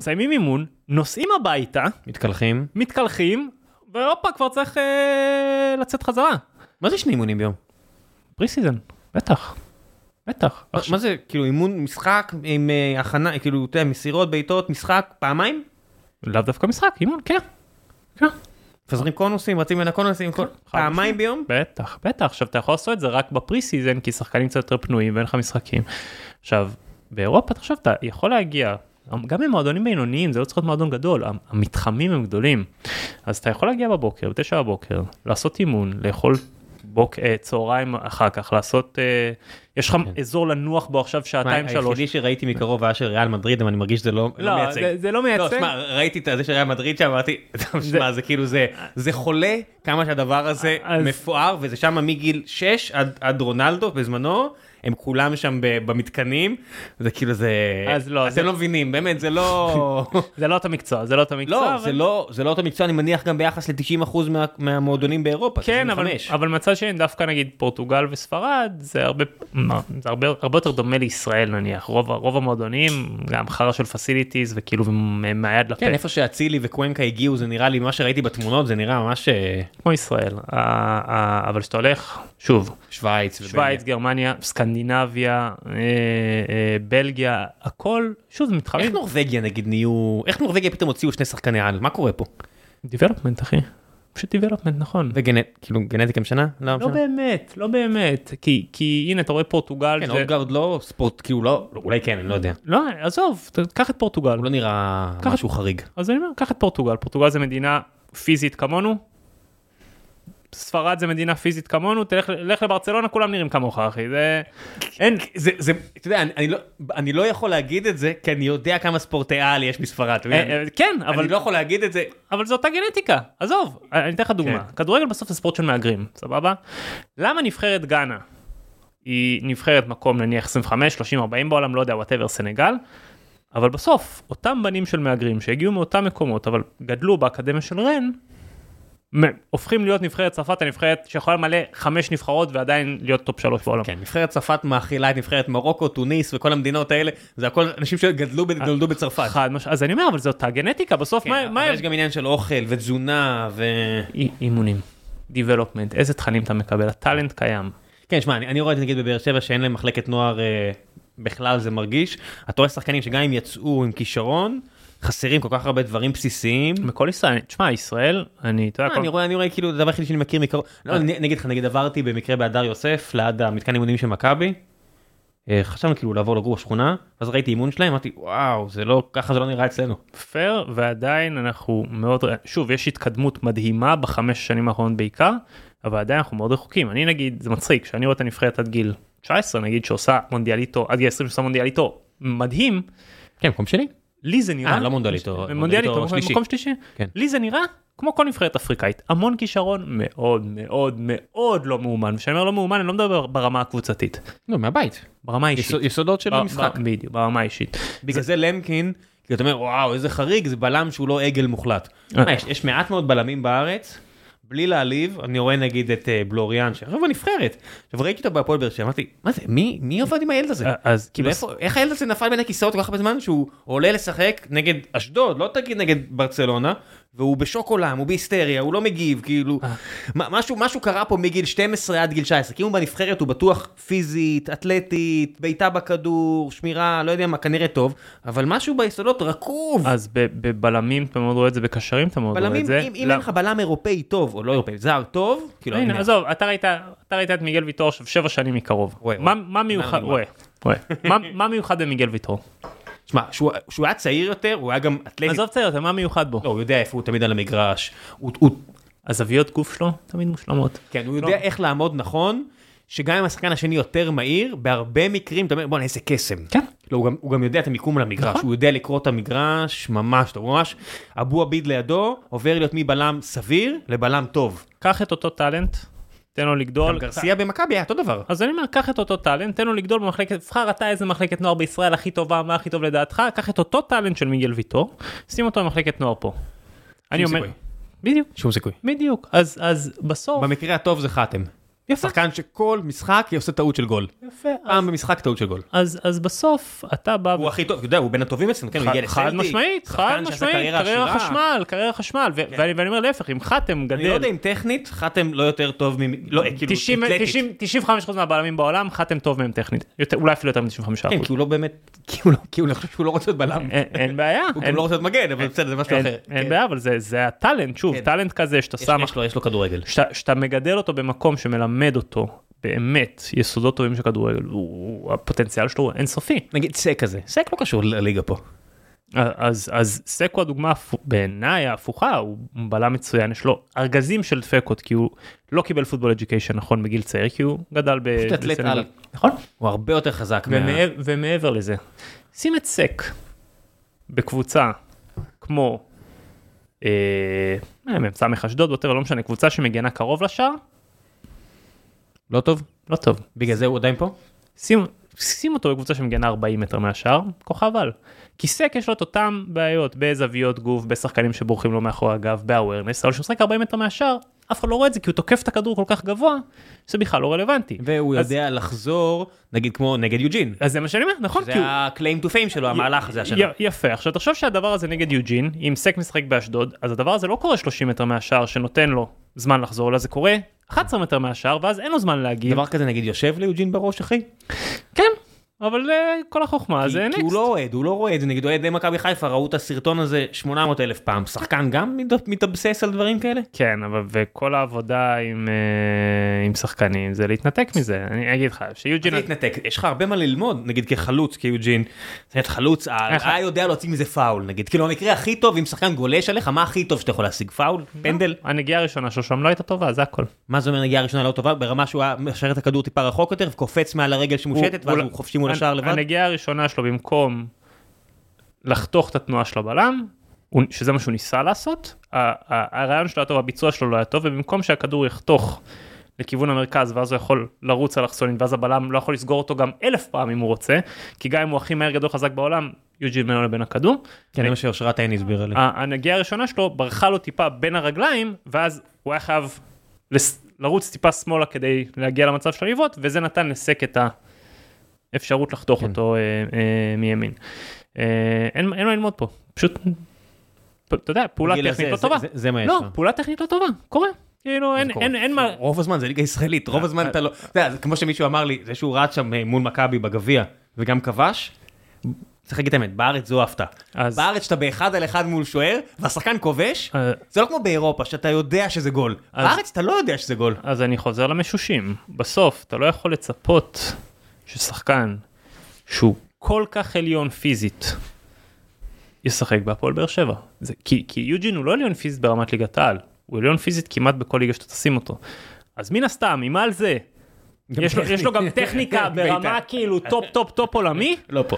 מסיימים אימון, נוסעים הביתה, מתקלחים. מתקלחים, והופה, כבר צריך אה, לצאת חזרה. מה זה שני אימונים ביום? pre season, בטח. בטח. מה- מה זה, כאילו אימון משחק עם אה, הכנה, כאילו, אתה יודע, מסירות, בעיטות, משחק, פעמיים? לאו דווקא משחק, אימון, כן. כן. מפזרים קונוסים, רצים בין הקונוסים, כל- פעמיים. ביום? בטח, בטח. עכשיו, אתה יכול לעשות את זה רק ב pre season, כי שחקנים קצת יותר פנויים ואין לך משחקים. עכשיו, באירופה, תחשוב, אתה יכול להגיע, גם במועדונים בינוניים, זה לא צריך להיות מועדון גדול, המתחמים הם גדולים. אז אתה יכול להגיע בבוקר, בתשע בבוקר, לעשות אימון, לאכול בוק, אה, צהריים אחר כך, לעשות, אה, יש לך כן. אזור לנוח בו עכשיו שעתיים שלוש. היחידי שראיתי מקרוב היה של ריאל מדריד, אבל אני מרגיש שזה לא לא לא, מייצג. זה- זה לא לא, מייצג. שמע, ראיתי את זה של ריאל מדריד שם, אמרתי, שמע, זה כאילו, זה זה חולה כמה שהדבר הזה אז- מפואר, וזה שם מגיל 6 עד- עד רונלדו בזמנו, הם כולם שם במתקנים, זה כאילו זה, אז לא, אתם זה- לא מבינים, באמת, זה לא, זה לא אותו מקצוע, זה לא אותו מקצוע. לא, אבל- זה לא, זה לא אותו מקצוע, אני מניח גם ביחס ל-90% מהמועדונים באירופה, כן, אבל, 95. אבל מצד שני דווקא נגיד פורטוגל וספרד זה הרבה, מה, זה הרבה, הרבה יותר דומה לישראל נניח, רוב, רוב המועדונים גם חרא של פסיליטיז וכאילו מהיד לפה, כן, איפה שאצילי וקוונקה הגיעו, זה נראה לי, מה שראיתי בתמונות, זה נראה ממש אה, כמו ישראל, אבל כשאתה הולך, שוב, שווייץ. שווייץ, גרמניה, סקנדינביה, אה, אה, בלגיה, הכל, שוב זה איך מתחרים, נורבגיה נגיד נהיו, איך נורבגיה פתאום הוציאו שני שחקני על, מה קורה פה? דיבלופמנט אחי, פשוט דיבלופמנט נכון. וגנט, כאילו גנטיקה משנה? לא לא. באמת, לא באמת, כי, כי הנה אתה רואה פורטוגל, כן, אודגרד לא ספורט, כאילו לא, אולי כן, אני לא יודע. לא, עזוב, קח את פורטוגל, הוא לא נראה משהו חריג. אז אני אומר, קח את פורטוגל, פורטוגל זה מדינה פיזית כמונו, ספרד זה מדינה פיזית כמונו, תלך לך לברצלונה, כולם נראים כמוך אחי, זה... אין, זה, זה, אתה יודע, אני, אני, לא, אני לא יכול להגיד את זה, כי אני יודע כמה ספורטאי על יש בספרד. אה, אה, כן, אבל אבל, אני לא יכול להגיד את זה. אבל זו אותה גנטיקה, עזוב, אני אתן לך דוגמה, כן. כדורגל בסוף זה ספורט של מהגרים, סבבה? למה נבחרת גאנה היא נבחרת מקום נניח 25, 30, 40 בעולם, לא יודע, whatever סנגל, אבל בסוף, אותם בנים של מהגרים שהגיעו מאותם מקומות, אבל גדלו באקדמיה של רן, הופכים להיות נבחרת צרפת הנבחרת שיכולה למלא חמש נבחרות ועדיין להיות top שלוש בעולם. כן, נבחרת צרפת מאכילה את נבחרת מרוקו, טוניס וכל המדינות האלה, זה הכל אנשים שגדלו, ב- נולדו בצרפת. חד מש... אז אני אומר אבל זו אותה גנטיקה בסוף כן, מה, מה אבל יש גם עניין של אוכל ותזונה ו... אי- אימונים, development, איזה תכנים אתה מקבל, ה talent קיים. כן, שמע, אני, אני רואה את זה נגיד בבאר שבע שאין להם מחלקת נוער אה, בכלל, זה מרגיש. אתה רואה שחקנים שגם אם יצאו עם כישרון, חסרים כל כך הרבה דברים בסיסיים. בכל ישראל, תשמע ישראל, אני, אתה יודע, אה, אני. רואה, אני רואה כאילו, זה הדבר היחידי שאני מכיר מקרוב. לא, אני אני אגיד לך, נגיד עברתי במקרה בהדר יוסף, ליד המתקן אימונים של מכבי. אה, חשבנו כאילו לעבור לגור בשכונה, אז ראיתי אימון שלהם, אמרתי, וואו, זה לא, ככה זה לא נראה אצלנו. פייר ועדיין אנחנו מאוד, שוב יש התקדמות מדהימה בחמש שנים האחרונות בעיקר, אבל עדיין אנחנו מאוד רחוקים, אני נגיד, זה מצחיק, כשאני רואה את הנבחרת עד גיל 19 נגיד שעושה מונדיאליטו, עד גיל 20 שעושה מונדיאליטו, מדהים, כן, מקום שלי? לי זה נראה, אה, לא מונדיאליטו, מונדיאליטו, שלישי. מקום שלישי, כן. לי זה נראה כמו כל נבחרת אפריקאית, המון כישרון, מאוד מאוד מאוד לא מאומן, וכשאני אומר לא מאומן אני לא מדבר ברמה הקבוצתית, לא, מהבית. ברמה האישית, יסוד- יסודות של המשחק. בדיוק, ברמה האישית. בגלל זה למקין, כי אתה אומר, וואו, איזה חריג, זה בלם שהוא לא עגל מוחלט. אה. יש מעט מאוד בלמים בארץ, בלי להעליב, אני רואה נגיד את אה, בלוריאן, שעכשיו בנבחרת. עכשיו ראיתי אותו בהפועל באר שבע, אמרתי, מה זה, מי, מי עובד עם הילד הזה? אז כאילו איפה, איך הילד הזה נפל בין הכיסאות כל כך הרבה זמן שהוא עולה לשחק נגד אשדוד, לא תגיד נגד ברצלונה, והוא בשוק עולם, הוא בהיסטריה, הוא לא מגיב, כאילו, אה. משהו, משהו קרה פה מגיל 12 עד גיל 19, כאילו בנבחרת הוא בטוח פיזית, אתלטית, בעיטה בכדור, שמירה, לא יודע מה, כנראה טוב, אבל משהו ביסודות רקוב. אז בבלמים אתה מאוד רואה את זה, בקשרים אתה מאוד רואה בלמים, את זה. אם, אם לא- אין לך בלם אירופאי טוב, או לא אירופאי, זר טוב, כאילו, הנה, עזוב, אתה ראית, את מיגל ויטור עכשיו שבע שנים מקרוב. מה מיוחד במיגל ויטור? שמע, שהוא שהוא היה צעיר יותר, הוא היה גם אתלטי, עזוב צעיר, אתה, מה מיוחד בו? לא, הוא יודע איפה הוא תמיד על המגרש, הוא, הזוויות גוף שלו תמיד מושלמות. כן, הוא לא. יודע איך לעמוד נכון, שגם אם השחקן השני יותר מהיר, בהרבה מקרים אתה אומר, בוא'נה, איזה קסם. כן. לא, הוא גם, הוא גם יודע את המיקום על המגרש, נכון. הוא יודע לקרוא את המגרש ממש טוב, ממש, אבו עביד לידו, עובר להיות מבלם סביר לבלם טוב. קח את אותו טאלנט, תן לו גם לגדול. גרסיה במכבי היה אותו דבר. אז אני אומר, קח את אותו טאלנט, תן לו לגדול במחלקת, תבחר אתה איזה מחלקת נוער בישראל הכי טובה, מה הכי טוב לדעתך, קח את אותו טאלנט של מיגל ויטור, שים אותו במחלקת נוער פה. אני אומר. בדיוק, שום סיכוי. בדיוק, אז אז בסוף, במקרה הטוב זה חתם. יפה. שחקן שכל משחק עושה טעות של גול. יפה. פעם במשחק טעות של גול. אז, אז בסוף אתה בא... הוא הכי טוב, אתה יודע, הוא בין הטובים אצלנו, כן, הוא הגיע חד לסלטיק. משמעית, חד משמעית, קריירה. חשמל, קריירה חשמל, ו- ואני ואני אומר להפך, אם חתם אני לא גדל, יודע אם טכנית, חתם לא יותר טוב מ... לא, כאילו, 90 אתלטית. 90 95% מהבלמים בעולם, חתם טוב מהם טכנית, יותר- אולי אפילו יותר מ-95%. כן, כי הוא לא באמת, כי הוא לא- כי הוא לא חושב שהוא לא רוצה להיות בלם. אין- בעיה, הוא גם לא רוצה להיות מגן, אבל בסדר, זה משהו אחר. אין כן. בעיה, אבל זה- הטאלנט, שוב, כן. טאלנט כזה שאתה שם, יש לו- כדורגל. שאתה מגדל אותו במקום שמלמד אותו באמת יסודות טובים של כדורגל, הוא- הפוטנציאל שלו הוא אינסופי. נגיד סק כזה, סק לא קשור לליגה פה. אז אז סקו הדוגמה הפו- בעיניי ההפוכה הוא בלם מצוין יש לו ארגזים של דפקות כי הוא לא קיבל פוטבול אדיוקיישן נכון בגיל צעיר כי הוא גדל ב... פשוט אתלט. על. נכון הוא הרבה יותר חזק מה... ומעבר, ומעבר לזה שים את סק בקבוצה כמו אה, מ"ס אשדוד לא משנה קבוצה שמגנה קרוב לשער לא טוב? לא טוב בגלל זה הוא עדיין פה? שים, שים אותו בקבוצה שמגנה 40 מטר מהשאר, כוכב על. כי סק יש לו את אותם בעיות בזוויות גוף, בשחקנים שבורחים לו מאחורי הגב, באווירנס, אבל כשהוא משחק 40 מטר מהשאר, אף אחד לא רואה את זה כי הוא תוקף את הכדור כל כך גבוה, שזה בכלל לא רלוונטי. והוא אז- יודע לחזור, נגיד כמו נגד יוג'ין. אז זה מה שאני אומר, נכון, זה. ה-claim to fame שלו, המהלך הזה השנה. י- יפה, עכשיו תחשוב שהדבר הזה נגד יוג'ין, אם סק משחק באשדוד, אז הדבר הזה לא קורה 30 מטר מהשער שנותן לו זמן לחזור, אלא זה קורה 11 מטר מהשער, ואז אין לו זמן להגיב. דבר כזה נגיד יושב ליוג'ין בראש אחי? כן, אבל אה, כל החוכמה כי- זה כי הוא נקסט. לא אוהד, הוא לא רואה את זה, נגיד אוהדי מכבי חיפה ראו את הסרטון הזה 800 אלף פעם, שחקן גם מת- מתאבסס על דברים כאלה? כן, אבל וכל העבודה עם, אה, עם שחקנים זה להתנתק מזה. אני אגיד לך, שיוג'ין... להתנתק, יש לך הרבה מה ללמוד, נגיד כחלוץ, כיוג'ין, זאת אומרת, חלוץ, היה יודע להוציא מזה פאול, נגיד, כאילו המקרה הכי טוב, אם שחקן גולש עליך, מה הכי טוב שאתה יכול להשיג, פאול? פנדל? הנגיעה הראשונה שלו שם לא הייתה טובה, זה הכל. מה זה אומר נגיעה ראשונה לא טובה? ברמה שהוא היה משאיר את הכדור טיפה רחוק יותר, וקופץ מעל הרגל שמושטת, ואז הוא חופשי מול השער לבד? הנגיעה הראשונה שלו במקום לחתוך את התנועה של הבלם, שזה מה שהוא ניסה לעשות, ה- ה- הרעיון שלו היה טוב, הביצוע שלו לא היה טוב, ובמקום שהכדור יחתוך לכיוון המרכז ואז הוא יכול לרוץ על אלכסונית ואז הבלם לא יכול לסגור אותו גם אלף פעם אם הוא רוצה, כי גם אם הוא הכי מהר גדול חזק בעולם, יוג'ין בינו לבין הכדור. כן, זה מה שאושרת עין הסבירה לי. ה- הנגיעה הראשונה שלו ברחה לו טיפה בין הרגליים ואז הוא היה חייב לרוץ טיפה שמאלה כדי להגיע למצב של העיוות וזה נתן לסק את האפשרות לחתוך כן. אותו אה, אה, מימין. אה, אין אין מה ללמוד פה פשוט פ- אתה יודע פעולה טכנית הזה, לא זה- טובה. זה- זה מה יש לא לך. פעולה טכנית לא טובה קורה כאילו אין. אין אין מה רוב הזמן זה ליגה ישראלית, רוב הזמן אתה לא, אתה יודע, זה כמו שמישהו אמר לי, זה שהוא רץ שם אה, מול מכבי בגביע וגם כבש, צריך להגיד את האמת, בארץ זו הפתעה. אז בארץ שאתה באחד על אחד מול שוער, והשחקן כובש, אה, זה לא כמו באירופה, שאתה יודע שזה גול. אז- בארץ אתה לא יודע שזה גול. אז אני חוזר למשושים בסוף אתה לא יכול לצפות ששחקן שהוא כל כך עליון פיזית ישחק בהפועל באר שבע זה, כי, כי יוג'ין הוא לא עליון פיזית ברמת ליגת העל הוא עליון פיזית כמעט בכל ליגה שאתה תשים אותו אז מן הסתם אם על זה יש לו, יש לו גם טכניקה ברמה. כאילו top top top עולמי לא פה.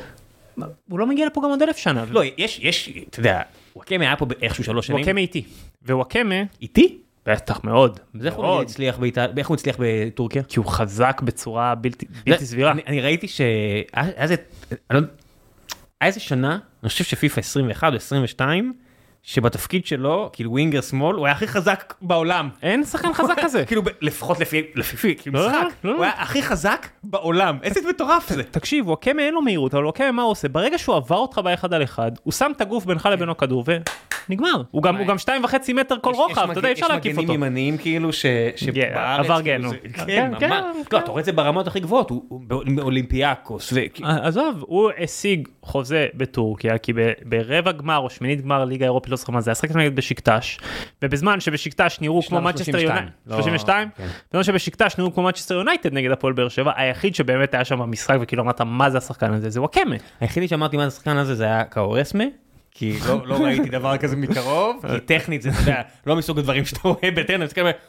הוא לא מגיע לפה גם עוד אלף שנה לא, יש, יש, אתה יודע, וואקמה היה פה איכשהו שלוש שנים. וואקמה איתי וואקמה איתי? בטח מאוד אז איך הוא הצליח באיטליה, איך הוא הצליח בטורקיה? כי הוא חזק בצורה בלתי, בלתי סבירה. אני, אני ראיתי שהיה לא, היה איזה שנה, אני חושב שפיפא 21 או 22, שבתפקיד שלו, כאילו ווינגר שמאל, הוא היה הכי חזק בעולם. אין שחקן חזק כזה. כאילו לפחות לפי, לפי, כאילו לא, משחק, לא, לא. הוא היה הכי חזק בעולם. איזה מטורף זה. תקשיב, וואקמה אין לו מהירות, אבל וואקמה מה הוא עושה? ברגע שהוא עבר אותך באחד על אחד, הוא שם את הגוף בינך לבינו כדור ונגמר. הוא גם הוא גם שתיים וחצי מטר כל רוחב, אתה יודע, אי אפשר להקיף יש אותו. מגנים ימניים כאילו שבארץ, עבר כאילו גיהנום. זה- כן, כן, כן, ממש. כן. לא, אתה רואה את זה ברמות הכי גבוהות, הוא באולימפיאקוס, אה, עזוב, הוא השיג חוזה בטורקיה, כי ברבע גמר או שמינית גמר ליגה אירופית, לא זוכר מה זה, היה שחק נגד בשקטש, ובזמן שבשקטש נראו כמו 32, יונייטד, לא- 32? כן. בזמן שבשקטש נראו כמו מנצ'סטר יונייטד נגד הפועל באר שבע, היחיד שבאמת היה שם במשחק וכאילו אמרת מה זה השחקן הזה, זה וואקמה. היחידי שאמרתי מה זה השחקן הזה זה היה קווארסמה. כי לא, לא ראיתי דבר כזה מקרוב, כי טכנית זה, אתה יודע, לא מסוג הדברים שאתה רואה בטרנר,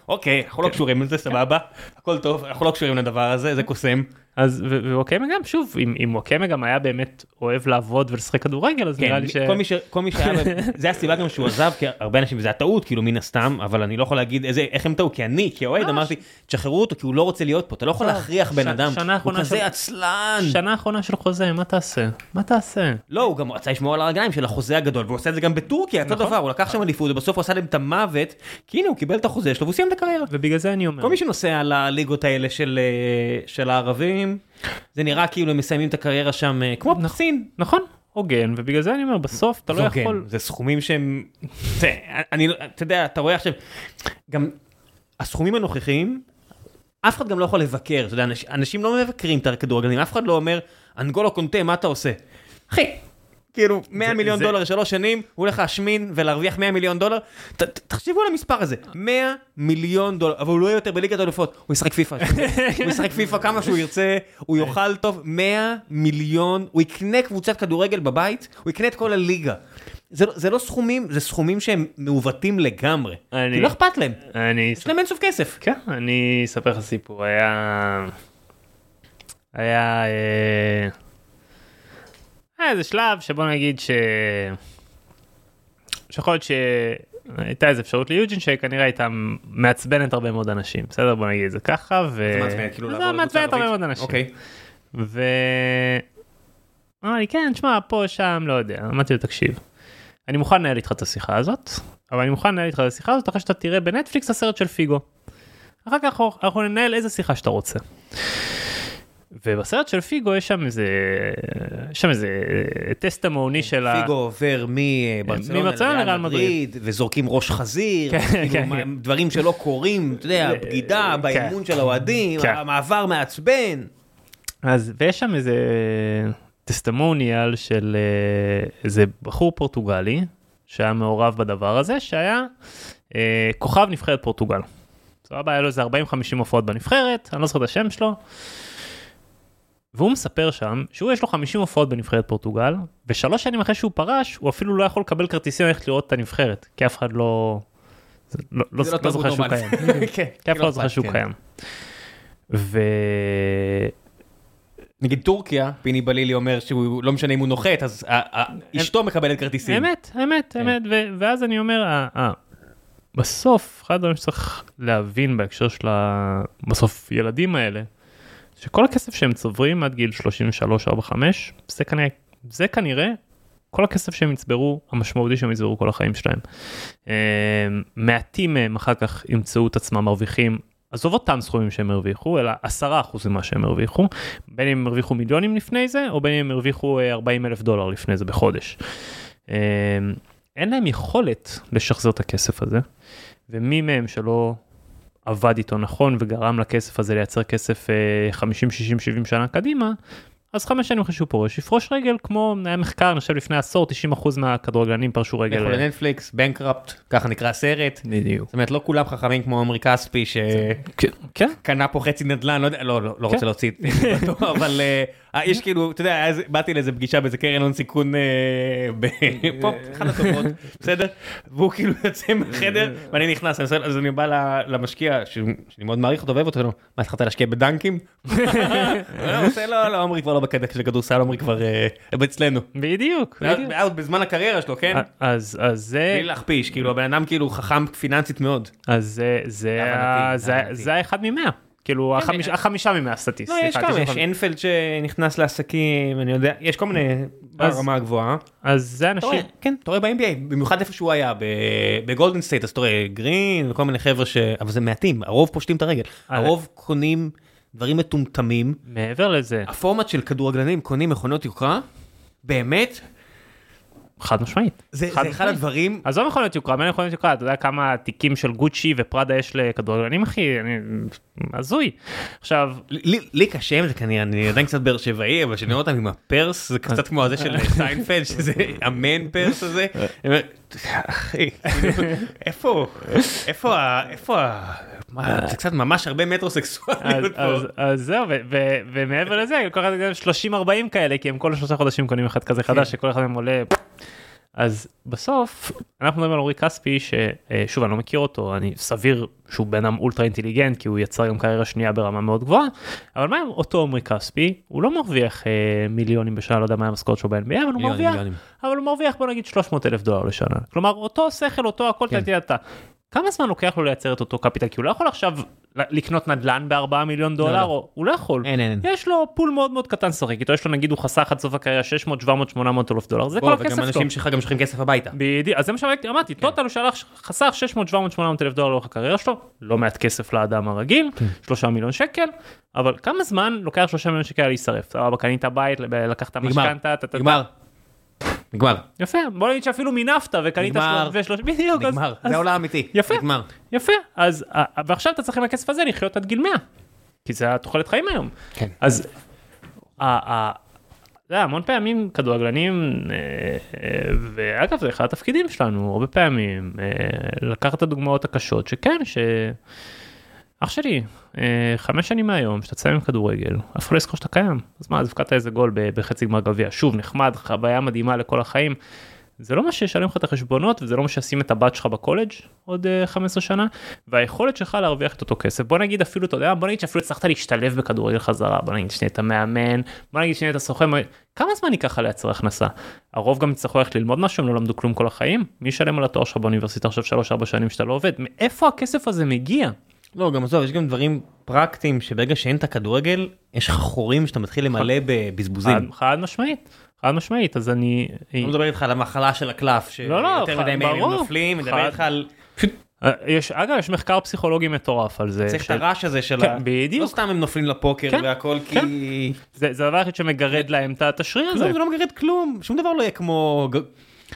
אוקיי, אנחנו לא קשורים לזה, סבבה, הכל טוב, אנחנו לא קשורים לדבר הזה, זה קוסם, אז וואקמה גם שוב אם, אם וואקמה גם היה באמת אוהב לעבוד ולשחק כדורגל אז נראה כן, לי ש... כל מי ש... כל מי שהיה, זה הסיבה גם שהוא עזב, כי הרבה אנשים, וזה היה טעות, כאילו מן הסתם, אבל אני לא יכול להגיד איזה, איך הם טעו, כי אני, כאוהד, לא, אמרתי, תשחררו אותו, כי הוא לא רוצה להיות פה, אתה לא יכול להכריח בן אדם, הוא כזה עצלן. שנה אחרונה של חוזה מה תעשה מה תעשה. לא, הוא גם רצה לשמור על הרגליים של החוזה הגדול, והוא עושה את זה גם בטורקיה, אותו נכון. דבר, הוא לקח שם אליפות, ובסוף הוא עשה להם את המוות, כי הנה הוא קיבל את החוזה שלו, והוא סיים את הקריירה. ובגלל זה אני אומר כל מי שנוסע לליגות האלה של, אה, הערבים, זה נראה כאילו הם מסיימים את הקריירה שם אה, כמו בסין. נכון הוגן ובגלל זה אני אומר בסוף אתה לא יכול זה סכומים שהם, זה, אני, לא- אתה יודע, אתה רואה עכשיו, גם הסכומים הנוכחיים, אף אחד גם לא יכול לבקר, אתה יודע, אנשים, אנשים לא מבקרים את הכדורגלנים, אף אחד לא אומר, אנגולו קונטה, מה אתה עושה? אחי, כאילו, 100 זה- מיליון זה- דולר לשלוש שנים, הוא הולך להשמין ולהרוויח 100 מיליון דולר, ת, ת, תחשבו על המספר הזה, 100 מיליון דולר, אבל הוא לא יהיה יותר בליגת האלופות, הוא ישחק פיפא, הוא ישחק פיפא כמה שהוא ירצה, הוא יאכל טוב, 100 מיליון, הוא יקנה קבוצת כדורגל בבית, הוא יקנה את כל הליגה. זה, לא- זה לא סכומים, זה סכומים שהם מעוותים לגמרי, אני- כי לא אכפת להם, אני יש להם אינסוף כסף. כן, אני אספר לך סיפור, היה... היה... אה, היה איזה שלב שבוא נגיד ש... שיכול להיות שהייתה איזה אפשרות ליוג'ין שכנראה הייתה מעצבנת הרבה מאוד אנשים, בסדר? בוא נגיד את זה ככה, ו... זה מעצבן, כאילו מעצבנת הרבה? מאוד אנשים. אוקיי. ו... אמר לי, כן, תשמע, פה, שם, לא יודע. אמרתי לו, תקשיב, אני מוכן לנהל איתך את השיחה הזאת, אבל אני מוכן לנהל איתך את השיחה הזאת אחרי שאתה תראה בנטפליקס הסרט של פיגו. אחר כך אנחנו ננהל איזה שיחה שאתה רוצה. ובסרט של פיגו יש שם איזה, יש שם איזה טסטמוני של ה... פיגו עובר מברצלונה לריאל מדריד, וזורקים ראש חזיר, כן, כאילו, כן, כן. דברים שלא קורים, אתה יודע, בגידה כן. באימון של האוהדים, כן. המעבר מעצבן. אז ויש שם איזה טסטמוניאל של אה, איזה בחור פורטוגלי שהיה מעורב בדבר הזה שהיה אה, כוכב נבחרת פורטוגל. סבבה היה לו איזה 40-50 הופעות בנבחרת אני לא זוכר את השם שלו. והוא מספר שם שהוא יש לו 50 הופעות בנבחרת פורטוגל ושלוש שנים אחרי שהוא פרש הוא אפילו לא יכול לקבל כרטיסים ללכת לראות את הנבחרת כי אף אחד לא. לא, לא, לא לא זוכר שהוא. קיים. כן, כי אף אחד לא זוכר אכפת, שהוא כן. קיים. ו... נגיד טורקיה, פיני בלילי אומר שהוא לא משנה אם הוא נוחת, אז אשתו מקבלת כרטיסים. אמת, אמת, כן. אמת, ואז אני אומר, אה, אה, בסוף, אחד הדברים שצריך להבין בהקשר של ה... בסוף ילדים האלה, שכל הכסף שהם צוברים עד גיל 33-45, זה כנראה, זה כנראה כל הכסף שהם יצברו, המשמעותי שהם יצברו כל החיים שלהם. אה, מעטים מהם אחר כך ימצאו את עצמם מרוויחים. עזוב אותם סכומים שהם הרוויחו, אלא 10% ממה שהם הרוויחו, בין אם הם הרוויחו מיליונים לפני זה, או בין אם הם הרוויחו אה, 40 אלף דולר לפני זה בחודש. אה, אין להם יכולת לשחזר את הכסף הזה, ומי מהם שלא עבד איתו נכון וגרם לכסף הזה לייצר כסף אה, 50, 60, 70 שנה קדימה, אז חמש שנים אחרי שהוא פורש, יפרוש רגל כמו, היה מחקר, אני חושב לפני עשור, 90% מהכדורגלנים פרשו רגל. לכו לנטפליקס, בנקראפט, ככה נקרא הסרט. בדיוק. זאת אומרת, לא כולם חכמים כמו עמרי כספי, כן, שקנה פה חצי נדל"ן, לא יודע, לא, לא, לא כן. רוצה להוציא אבל אה, יש כאילו, אתה יודע, אז באתי לאיזה פגישה באיזה קרן הון סיכון, אה, ב- פה, אחת הטובות, בסדר? והוא כאילו יוצא מהחדר, ואני נכנס, אז אני בא למשקיע, שאני מאוד מעריך אותו ואוהב אותו, מה, התחלת להשקיע בדנקים? לא, לא, עמרי כבר לא בקטע של כדורסל, עמרי כבר אה, אצלנו. בדיוק. בדיוק. בזמן הקריירה שלו, כן? אז זה בלי להכפיש, כאילו הבן אדם כאילו חכם פיננסית מאוד. אז זה. זה האחד ממאה. כאילו החמיש- החמישה ממאה סטטיסט. לא, יש כמה, יש 95. אינפלד שנכנס לעסקים, אני יודע, יש כל מיני ברמה הגבוהה. אז זה אנשים. כן, אתה רואה ב-NBA, במיוחד איפה שהוא היה, בגולדן סטייט, אז אתה רואה גרין וכל מיני חבר'ה ש... אבל זה מעטים, הרוב פושטים את הרגל. אה, הרוב קונים דברים מטומטמים. מעבר לזה, הפורמט של כדורגלנים קונים מכונות יוקרה, באמת, חד משמעית. זה חד זה אחד משמעית. הדברים, עזוב מכונות יוקרה, בין מכונות יוקרה, אתה יודע כמה תיקים של גוצ'י ופראדה יש לכדורגלנים אחי, אני הזוי. עכשיו, לי לי קשה עם זה כנראה, אני עדיין קצת באר שבעי, אבל כשאני רואה אותם עם ה purse, זה קצת כמו הזה של סיינפלד, שזה ה man purse הזה. אחי, כאילו, איפה, איפה, איפה, ה- מה, זה קצת ממש הרבה מטרוסקסואליות פה. אז, זהו, ומעבר לזה, כל אחד גם 30-40 כאלה, כי הם כל שלושה חודשים קונים אחד כזה חדש, שכל אחד מהם עולה אז בסוף אנחנו מדברים על עומרי כספי ששוב אני לא מכיר אותו אני סביר שהוא בן אדם אולטרה אינטליגנט כי הוא יצר גם קריירה שנייה ברמה מאוד גבוהה אבל מה עם אותו עומרי כספי הוא לא מרוויח אה, מיליונים בשנה לא יודע מה המשכורת שלו ב-NBA אבל הוא מרוויח מיליונים. אבל הוא מרוויח בוא נגיד 300 אלף דולר לשנה כלומר אותו שכל אותו הכל כן. כן. אתה כמה זמן לוקח לו לייצר את אותו capital כי הוא לא יכול עכשיו לקנות נדל"ן ב-4 מיליון דולר לא. או הוא לא יכול. אין, אין. יש לו pool מאוד מאוד קטן לשחק איתו יש לו נגיד הוא חסך עד סוף הקריירה 600 700 800 אלף דולר זה כל הכסף וגם שלו. אנשים שלך גם שולחים כסף הביתה. בדיוק, אז זה מה שאמרתי, total הוא שלח, חסך 600, 700, 800 אלף דולר לאורך הקריירה שלו, לא מעט כסף לאדם הרגיל, כן. שלושה מיליון שקל, אבל כמה זמן לוקח שלושה מיליון שקל להישרף? סבבה, קנית בית, לקחת משכנתה. נגמר. נגמר. יפה, בוא נגיד שאפילו מינפת וקנית נגמר. שלוש- ושלוש, בדיוק, נגמר. זה העולם האמיתי. יפה. נגמר. יפה, אז אה, ועכשיו אתה צריך עם הכסף הזה לחיות עד גיל 100, כי זה התוחלת חיים היום. כן. אז אתה יודע, המון פעמים כדורגלנים, אה, אה, ואגב זה אחד התפקידים שלנו הרבה פעמים, אה, לקחת את הדוגמאות הקשות שכן, ש... אח שלי, אה, חמש שנים מהיום שאתה תסיים עם כדורגל, אף אחד לא יזכור שאתה קיים. אז מה, אז הבקעת איזה גול בחצי גמר גביע, שוב נחמד, חוויה מדהימה לכל החיים. זה לא מה שישלם לך את החשבונות וזה לא מה שישים את הבת שלך בקולג' עוד אה, 15 שנה. והיכולת שלך להרוויח את אותו כסף. בוא נגיד אפילו אתה יודע בוא נגיד שאפילו הצלחת להשתלב בכדורגל חזרה. בוא נגיד שנהיית מאמן בוא נגיד שנהיית סוכן. כמה זמן ייקח לך לייצר הכנסה? הרוב גם יצטרכו ללכת ללמוד משהו הם לא למדו כלום כל החיים. מי ישלם על התואר שלך באוניברסיטה עכשיו 3-4 שנים שאתה לא עובד? מאיפה הכסף הזה מגיע לא, גם עזוב, יש גם דברים פרקטיים שברגע שאין את הכדורגל, יש לך חורים שאתה מתחיל למלא בבזבוזים. חד משמעית חד משמעית אז אני אני לא מדבר איתך על המחלה של הקלף, לא, לא, שיותר מדי מהם. נופלים, מדבר. איתך על... אה, יש אגב יש מחקר פסיכולוגי מטורף על זה צריך את הרעש הזה של כן, ה... בדיוק. לא סתם הם נופלים לפוקר כן, והכל כן. כי... זה זה הדבר היחיד שמגרד להם את- השריר הזה. זה לא מגרד כלום, שום דבר לא יהיה כמו...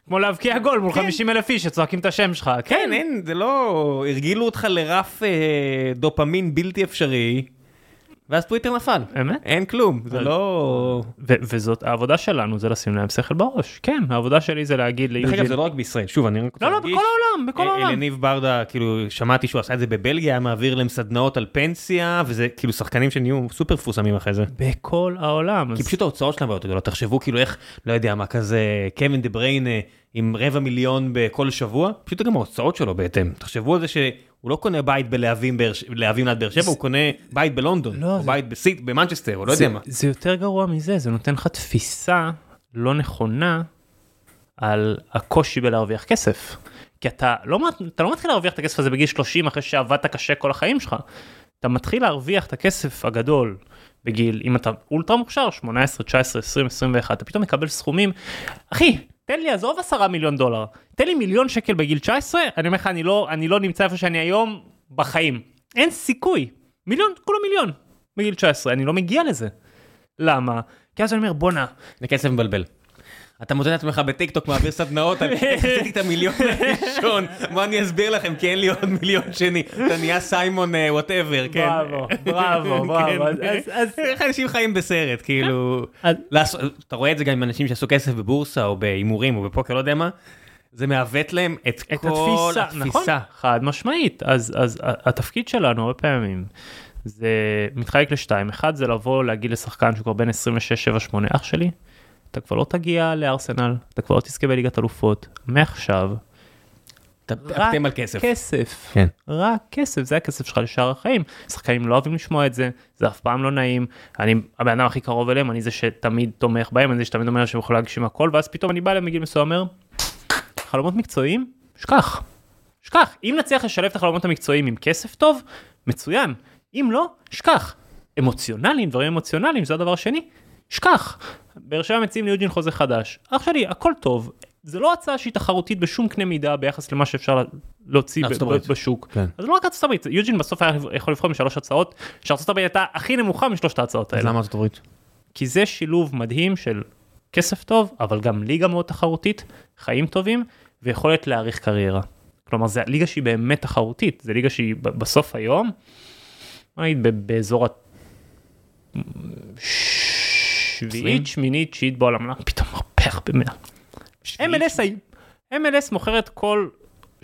כמו להבקיע גול מול כן. 50 אלף איש שצועקים את השם שלך. כן, אין, זה לא... הרגילו אותך לרף אה, דופמין בלתי אפשרי, ואז טוויטר נפל. אמת? אין כלום, זה לא... וזאת העבודה שלנו זה לשים להם שכל בראש. כן, העבודה שלי זה להגיד דרך אגב ליוג'ין. זה לא רק בישראל, שוב אני רק רוצה לא, לא, להדגיש, בכל העולם, בכל העולם. אליניב ברדה, כאילו, שמעתי שהוא עשה את זה בבלגיה, היה מעביר להם סדנאות על פנסיה, וזה כאילו שחקנים שנהיו סופר מפורסמים אחרי זה. בכל העולם. כי פשוט ההוצאות שלהם יותר גדולות, תחשבו כאילו איך, לא יודע מה, כזה קווין דה בריינה עם רבע מיליון בכל שבוע, פשוט גם ההוצאות שלו בהתאם. תחשבו על זה שהוא לא קונה בית בלהבים ליד באר שבע, הוא קונה בית בלונדון, לא, או זה- בית בסיט, במנצ'סטר, או לא זה- יודע מה. זה יותר גרוע מזה, זה נותן לך תפיסה לא נכונה על הקושי בלהרוויח כסף. כי אתה לא, אתה לא מתחיל להרוויח את הכסף הזה בגיל 30 אחרי שעבדת קשה כל החיים שלך. אתה מתחיל להרוויח את הכסף הגדול בגיל, אם אתה אולטרה מוכשר, 18, 19, 20, 21, אתה פתאום מקבל סכומים. אחי, תן לי, עזוב 10 מיליון דולר, תן לי מיליון שקל בגיל 19, אני אומר לך, אני לא, אני לא נמצא איפה שאני היום בחיים. אין סיכוי. מיליון, כולו מיליון. בגיל 19, אני לא מגיע לזה. למה? כי אז אני אומר, בואנה, זה כסף מבלבל. אתה מוצא את עצמך בטיק טוק מעביר סדנאות איך עשיתי את המיליון הראשון, בוא אני אסביר לכם כי אין לי עוד מיליון שני, אתה נהיה סיימון whatever, כן. בראבו, בראבו, בראבו, אז- אז- אז- איך אנשים חיים בסרט, כאילו, אתה רואה את זה גם עם אנשים שעשו כסף בבורסה או בהימורים או בפוקר, לא יודע מה, זה מעוות להם את את כל התפיסה, נכון? חד משמעית. אז, התפקיד שלנו הרבה פעמים זה מתחלק לשתיים. אחד זה לבוא להגיד לשחקן שהוא כבר בן 26, 7, 8, אח שלי, אתה כבר לא תגיע לארסנל, אתה כבר לא תזכה בליגת אלופות, מעכשיו, רק תחתם על כסף. כסף. כן. רק כסף, זה הכסף שלך לשאר החיים. שחקנים לא אוהבים לשמוע את זה, זה אף פעם לא נעים. אני הבן אדם הכי קרוב אליהם, אני זה שתמיד תומך בהם, אני זה שתמיד אומר שהם יכולים להגשים הכל, ואז פתאום אני בא אליהם בגיל מסוים אומר, חלומות מקצועיים, שכח. שכח. אם נצליח לשלב את החלומות המקצועיים עם כסף טוב, מצוין. אם לא, שכח. אמוציונליים, דברים אמוציונליים, זה הדבר השני, שכח. באר שבע מציעים ליוג'ין חוזה חדש. אח שלי, הכל טוב. זה לא הצעה שהיא תחרותית בשום קנה מידה ביחס למה שאפשר לה- להוציא בשוק. כן. אז לא רק ארצות הברית, יוג'ין בסוף היה יכול לבחור משלוש הצעות, שארצות הברית הייתה הכי נמוכה משלושת ההצעות אז האלה. למה ארצות הברית? כי זה שילוב מדהים של כסף טוב, אבל גם ליגה מאוד תחרותית, חיים טובים, ויכולת להאריך קריירה. כלומר, זה ליגה שהיא באמת תחרותית, זה ליגה שהיא בסוף היום, באזור ה... שביעית, שמינית, תשיעית בעולם, למה פתאום מרפח במאה. MLS MLS מוכרת כל